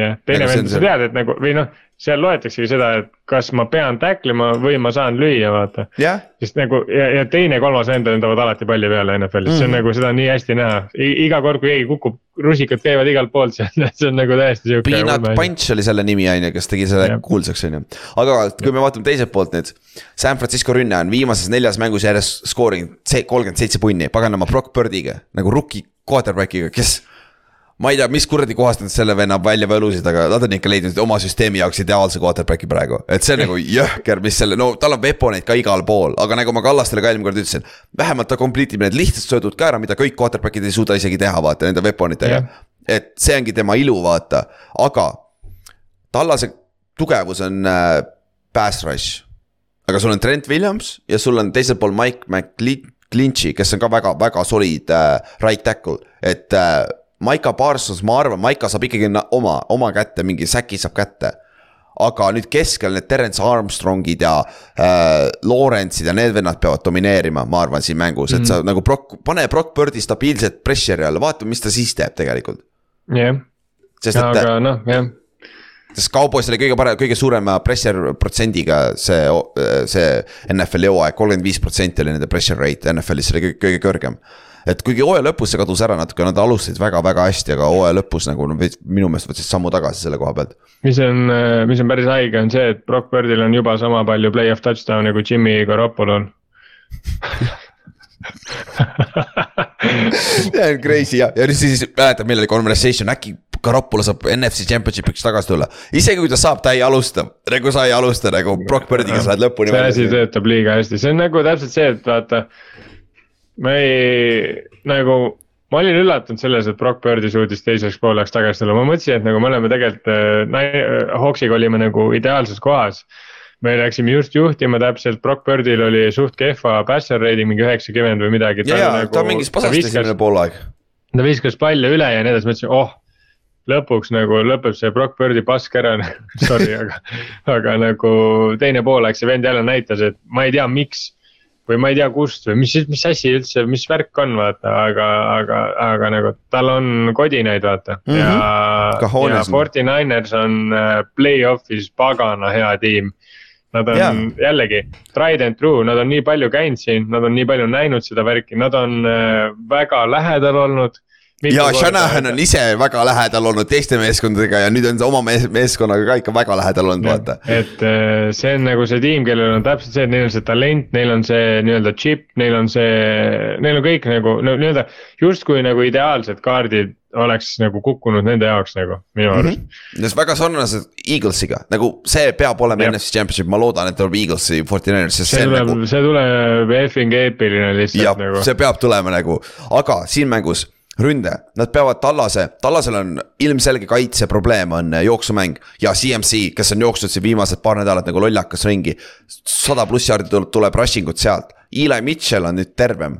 jah, teine vend, sa tead, et nagu või noh, seal loetaksegi seda, et kas ma pean tackle ima või ma saan lüüa, vaata yeah.. sest nagu ja, ja teine, kolmas vend lendavad alati palli peale NFL-is mm., see on mm. nagu seda on nii hästi näha iga kord, kui keegi kukub, rusikad käivad igalt poolt seal, [laughs] see on nagu täiesti sihuke. Peanut Punch oli selle nimi, on ju, kes tegi selle yeah. kuulsaks, on ju. aga kui me vaatame teiselt poolt nüüd. San Francisco rünne on viimases neljas mängus järjest skoorinud kolmkümmend seitse punni, paganama Brock Birdiga nagu rookie quarterback'iga, kes ma ei tea, mis kuradi kohast nad selle venna välja võlusid, aga nad on ikka leidnud oma süsteemi jaoks ideaalse quarterback'i praegu. et see on nagu [laughs] jõhker, mis selle, no tal on veponeid ka igal pool, aga nagu ma Kallastele ka eelmine kord ütlesin. vähemalt ta complete ib need lihtsad söödud ka ära, mida kõik quarterback'id ei suuda isegi teha, vaata nende veponitega yeah.. et see ongi tema ilu, vaata, aga Tallase tugevus on äh, pass rush. aga sul on Trent Williams ja sul on teisel pool Mike McClinchy, kes on ka väga-väga solid äh, right tackle, et äh, Maika Parsons, ma arvan, Maika saab ikkagi oma, oma kätte, mingi säki saab kätte. aga nüüd keskel need Terence Armstrongid ja äh, Lawrence'id ja need vennad peavad domineerima, ma arvan, siin mängus mm, -hmm. et sa nagu Brock, pane Brock Birdi stabiilselt pressure'i alla, vaata, mis ta siis teeb tegelikult. jah et. aga noh, jah sest Cowboys oli kõige parem, kõige suurema pressure protsendiga see, see NFL-i hooaeg, kolmkümmend viis protsenti oli nende pressure rate NFL-is, see oli kõige, kõige kõrgem et kuigi hooaja lõpus see kadus ära natuke, nad alustasid väga-väga hästi, aga hooaja lõpus nagu minu meelest võtsid sammu tagasi selle koha pealt. mis on, mis on päris haige, on see, et Brock Birdil on juba sama palju play-off touchdown'e kui Jimmy Garoppolol see on crazy ja, ja siis mäletad, meil oli conversation, äkki Garoppolo saab NFC Championshipiks tagasi tulla. isegi kui ta saab, ta ei alusta, nagu sa ei alusta nagu Brock Birdiga sa lähed lõpuni. see asi töötab liiga hästi, see on nagu täpselt see, et vaata ma ei, nagu, ma olin üllatunud selles, et Brock Birdi suutis teiseks pooleks tagasi tulla, ma mõtlesin, et nagu me oleme tegelikult äh,, Hawksiga olime nagu ideaalses kohas. me läksime just juhtima täpselt, Brock Birdil oli suht kehva passer rating, mingi üheksakümmend või midagi. ja, ja nagu, ta mingis pasasti esimene poolaeg. ta viskas palle üle ja nii edasi, ma ütlesin, oh lõpuks nagu lõpeb see Brock Birdi pask ära [laughs] sorry, aga, aga nagu teine poolaeg see vend jälle näitas, et ma ei tea, miks või ma ei tea kust või mis, mis asi üldse, mis värk on, vaata, aga, aga, aga nagu tal on kodinaid, vaata mm. -hmm. ja, ja Forty Niners on äh, play-off'is pagana hea tiim. Nad on yeah. jällegi tried and true, nad on nii palju käinud siin, nad on nii palju näinud seda värki, nad on äh, väga lähedal olnud ja Shanahan on ise väga lähedal olnud teiste meeskondadega ja nüüd on ta oma mees, meeskonnaga ka ikka väga lähedal olnud, vaata. et äh, see on nagu see tiim, kellel on täpselt see, et neil on see talent, neil on see nii-öelda chip, neil on see, neil on kõik nagu no, nii-öelda justkui nagu ideaalsed kaardid oleks nagu kukkunud nende jaoks nagu minu Mhm. arust mm. -hmm. väga sarnased Eaglesiga, nagu see peab olema. NFC Championship, ma loodan, et tuleb Eaglesi Forty Niners, sest see see on tuleb nagu. see tuleb effing eepiline lihtsalt nagu, see peab tulema nagu, aga siin mängus ründe, nad peavad Tallase, Tallasel on ilmselge kaitseprobleem on äh, jooksumäng ja CMC, kes on jooksnud siin viimased paar nädalat nagu lollakas ringi. sada pluss jaardi tuleb, tuleb rushing ut sealt, Eli Mitchell on nüüd tervem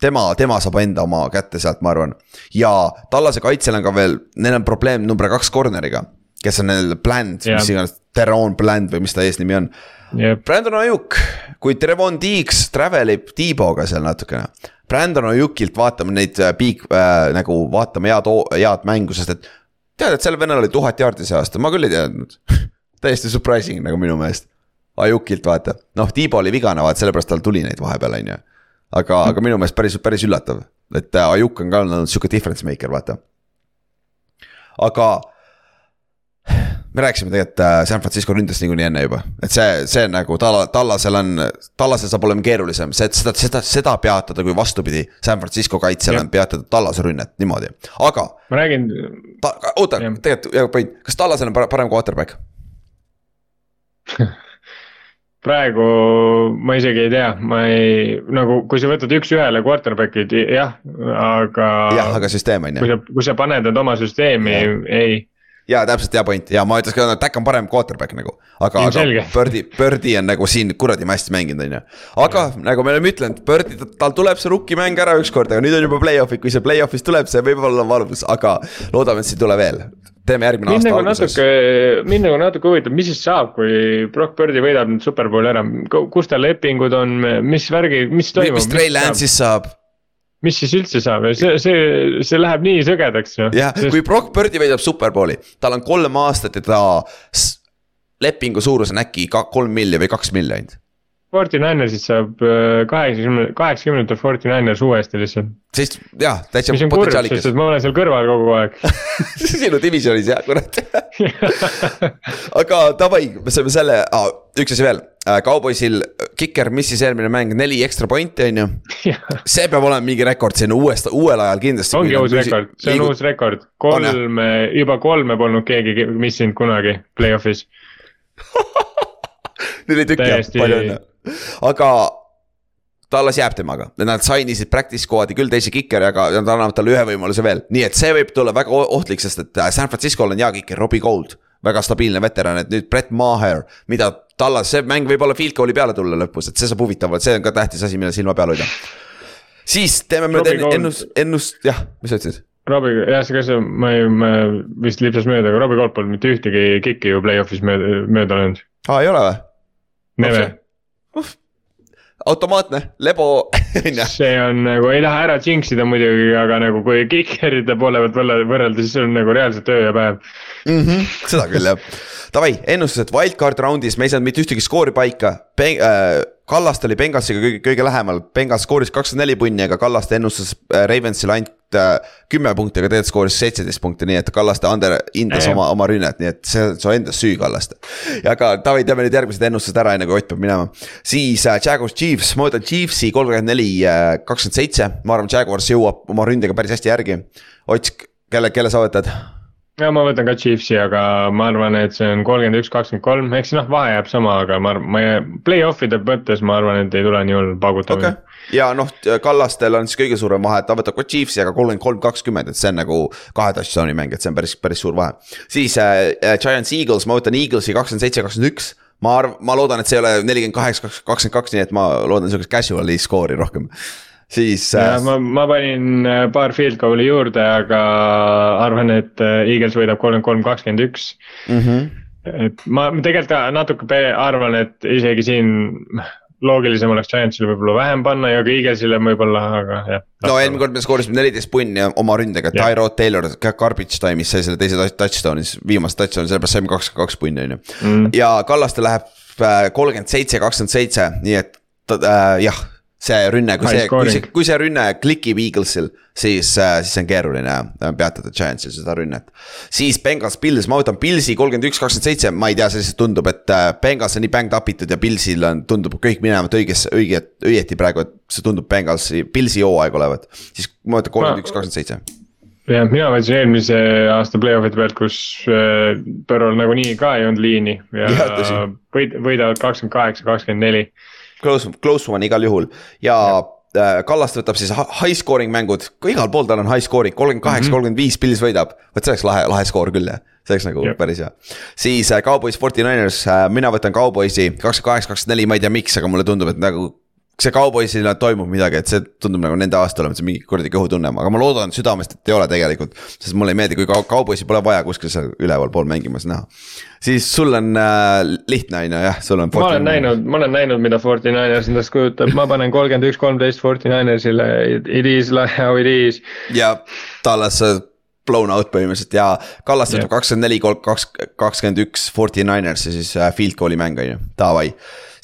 tema, tema saab enda oma kätte sealt, ma arvan. ja Tallase kaitsel on ka veel, neil on probleem number kaks corner'iga, kes on neil Bland, mis iganes, Teron Bland või mis ta eesnimi on. Jep. Brandon Ajuk, kui Trevon Deeks travel ib T-Bow'ga seal natukene. Brandon Ajukilt vaatame neid äh, big äh, nagu vaatame head, head mängu, sest et. tead, et sellel vennal oli tuhat jaardi see aasta, ma küll ei teadnud [laughs] täiesti surprising nagu minu meelest. Ajukilt vaata, noh, T-Bow oli vigane, vaata sellepärast tal tuli neid vahepeal, on ju. aga, aga minu meelest päris, päris üllatav, et äh, Ajuk on ka olnud sihuke difference maker, vaata. aga me rääkisime tegelikult äh, San Francisco ründest niikuinii enne juba, et see, see nagu Talla, Tallasel on, Tallasel saab olema keerulisem, seda, seda, seda peatada, kui vastupidi. San Francisco kaitsel on peatada Tallase rünnet niimoodi, aga ma räägin, ta, oota, tegelikult hea point, kas Tallasel on pare- parem quarterback? [laughs] praegu ma isegi ei tea, ma ei, nagu kui sa võtad üks-ühele quarterback'id, jah, aga. jah, aga süsteem on kui ju. sa, kui sa paned need oma süsteemi, ei. Ja täpselt hea point ja ma ütleks ka, et Dak on parem quarterback nagu. aga, aga. Birdi, Birdi on nagu siin kuradi hästi mänginud, on ju. aga nagu me oleme ütlenud, Birdi, tal tuleb see rookie mäng ära ükskord, aga nüüd on juba play-off'id, kui see play-off'is tuleb, see võib olla valus, aga loodame, et see ei tule veel. teeme järgmine mind aasta nagu alguses. natuke, mind nagu natuke huvitab, mis siis saab, kui Brock Birdi võidab nüüd superbowli ära, kus tal lepingud on, mis värgi, mis toimub? mis Trey Lance'ist saab mis siis üldse saab ja see, see, see läheb nii sõgedaks ju. jah, kui Brock Birdi võidab superbowli, tal on kolm aastat ja ta lepingu suurus on äkki ka kolm milli või kaks miljonit. Forty Ninersist saab äh, kaheksakümne, kaheksakümnendatel Forty Niners uuesti lihtsalt. sest jah, täitsa sest potentsiaalikas ma olen seal kõrval kogu aeg. [laughs] sinu divisionis jah, kurat. [laughs] aga davai, me saame selle ah,, üks asi veel, Cowboysil kiker missis eelmine mäng neli ekstra pointi on ju. see peab olema mingi rekord siin uuest, uuel ajal kindlasti. ongi uus rekord, see on uus rekord, kolm, juba kolme polnud keegi missinud kunagi play-off'is. [laughs] Neil ei tükki Täiesti- palju õnne, aga Tallas jääb temaga, nad sign isid practice squad'i küll teise kikeri, aga nad annavad talle ühe võimaluse veel, nii et see võib tulla väga ohtlik, sest et äh, San Francisco'l on hea kiker, Robbie Gold. väga stabiilne veteran, et nüüd Brett Maher, mida Tallas, see mäng võib olla field goal'i peale tulla lõpus, et see saab huvitav see on ka tähtis asi, millele silma peal hoida. siis teeme Gould- ennust, ennust, jah, mis sa ütlesid? Robbie, jah, see, kas see, ma ei, ma vist lipsas mööda, aga Robbie Gold polnud mitte ühtegi kikki ju play-off'is mööda, mööda löönud. aa, ei ole või? Neve, automaatne, lebo, [laughs] on ju. see on nagu, ei taha ära jinx ida muidugi, aga nagu kui kikerite poole pealt võrrelda- siis see on nagu reaalselt öö ja päev. mm. -hmm, seda küll jah, davai, ennustused wildcard round'is, me ei saanud mitte ühtegi skoori paika. Äh, Kallaste oli Bengalsiga kõige, kõige lähemal, Bengals skooris kakskümmend neli punni, aga Kallaste ennustas äh, Ravensile ainult äh, kümme punkti, aga tegelikult skooris seitseteist punkti, nii et Kallaste under hindas oma, oma rünnet, nii et see on su enda süü, Kallaste. aga davai, teeme nüüd järgmised ennustused ära, enne kui Ott peab minema. siis äh, Jaguars Chiefs, ma võtan Chiefsi kolmkümmend neli, kakskümmend seitse, ma arvan, Jaguars jõuab oma ründega päris hästi järgi. Ott, kelle, kelle sa võtad? Ja ma võtan ka Chiefsi, aga ma arvan, et see on kolmkümmend üks, kakskümmend kolm, eks noh, vahe jääb sama, aga ma ma play-off'ide mõttes ma arvan, et ei tule nii hull okei paugutamine okay.. ja noh, Kallastel on siis kõige suurem vahe, et ta võtab ka Chiefsi, aga kolmkümmend kolm, kakskümmend, et see on nagu kahe touchdown'i mäng, et see on päris, päris suur vahe. siis äh, äh, Giants Eagles, ma võtan Eaglesi kakskümmend seitse, kakskümmend üks. ma arv-, ma loodan, et see ei ole nelikümmend kaheksa, kakskümmend kaks, nii et ma loodan sihukest casual'i skoori rohkem. Siis äh, ma, ma panin äh, paar field goal'i juurde, aga arvan, et äh, Eagles võidab kolmkümmend kolm, kakskümmend üks. -hmm. et ma tegelikult ka natuke arvan, et isegi siin loogilisem oleks Giantsile võib-olla vähem panna ja ka Eaglesile võib-olla, aga jah. no eelmine kord me skoorisime neliteist punni oma ründega. Tyrod Taylor ka garbage time'is sai selle teise touch- touchdown'i, viimase touchdown'i, sellepärast saime kakskümmend kaks punni on ju. Mm. ja Kallaste läheb kolmkümmend seitse, kakskümmend seitse, nii et ta- äh, jah, see rünne, kui see, kui see kui see rünne klikib Eaglesil, siis äh,, siis on keeruline äh, peatada Giantsil seda rünnet. siis Bengals, Pils, ma võtan Pilsi kolmkümmend üks, kakskümmend seitse, ma ei tea, see lihtsalt tundub, et äh, Bengals on nii banged up itud ja Pilsil on, tundub kõik minevat õigesse, õige, õieti praegu, et see tundub Bengalsi, Pilsi hooaeg olevat. siis ma võtan kolmkümmend üks, kakskümmend seitse. jah, mina mõtlesin eelmise aasta play-off'ide pealt, kus Põrol nagunii ka ei olnud liini ja, ja võid, võidavad kakskümmend kaheksa, kakskümmend neli. Close, close one igal juhul ja, ja äh, Kallaste võtab siis high scoring mängud, igal pool tal on high scoring, kolmkümmend kaheksa, mhm. kolmkümmend viis Pils võidab. vot see oleks lahe, lahe skoor küll jah, see oleks nagu yep. päris hea. siis äh, Cowboys, Forty Niners äh,, mina võtan Cowboysi kakskümmend kaheksa, kakskümmend neli, ma ei tea, miks, aga mulle tundub, et nagu see Cowboysil toimub midagi, et see tundub nagu nende aasta olevat, see mingi kuradi kõhutunne, aga ma loodan südamest, et ei ole tegelikult. sest mulle ei meeldi, kui Cowboysi pole vaja kuskil seal ülevalpool mängimas näha. siis sul on äh, lihtne on ju jah, sul on. ma olen näinud, ma olen näinud, mida Forty Niners endast kujutab, ma panen kolmkümmend üks, kolmteist Forty Ninersile, it is like how it is. ja Tallas blown out põhimõtteliselt ja Kallas võtab kakskümmend neli, kaks, kakskümmend üks Forty Ninersi siis äh, field goal'i mäng on ju, davai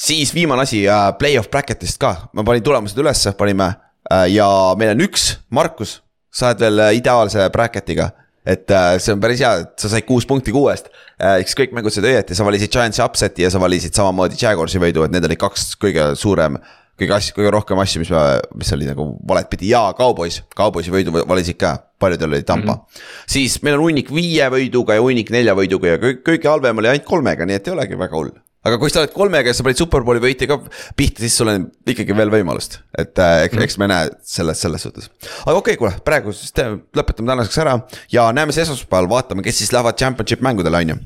siis viimane asi äh,, play-off bracket'ist ka, ma panin tulemused ülesse, panime äh, ja meil on üks, Markus, sa oled veel äh, ideaalse bracket'iga et äh, see on päris hea, et sa said kuus punkti kuuest äh,. eks kõik mängud said õieti, sa valisid Giantsi upset'i ja sa valisid samamoodi Jaguarsi võidu, et need olid kaks kõige suurem. kõige asju, kõige rohkem asju, mis, mis oli nagu valet pidi ja Cowboys, Cowboysi võidu valisid ka, paljudel oli Tampa mm. -hmm. siis meil on hunnik viie võiduga ja hunnik nelja võiduga ja kõik, kõige halvem oli ainult kolmega, nii et ei olegi väga hull aga kui sa oled kolmega ja sa panid superbowli võitja ka pihta, siis sul on ikkagi veel võimalust. et äh, eks, eks me näe selles, selles suhtes. aga okei okay,, kuule, praegu siis te, lõpetame tänaseks ära ja näeme siis esmaspäeval, vaatame, kes siis lähevad championship mängudele, on ju.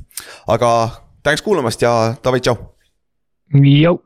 aga tänks kuulamast ja davai, tšau. Jau.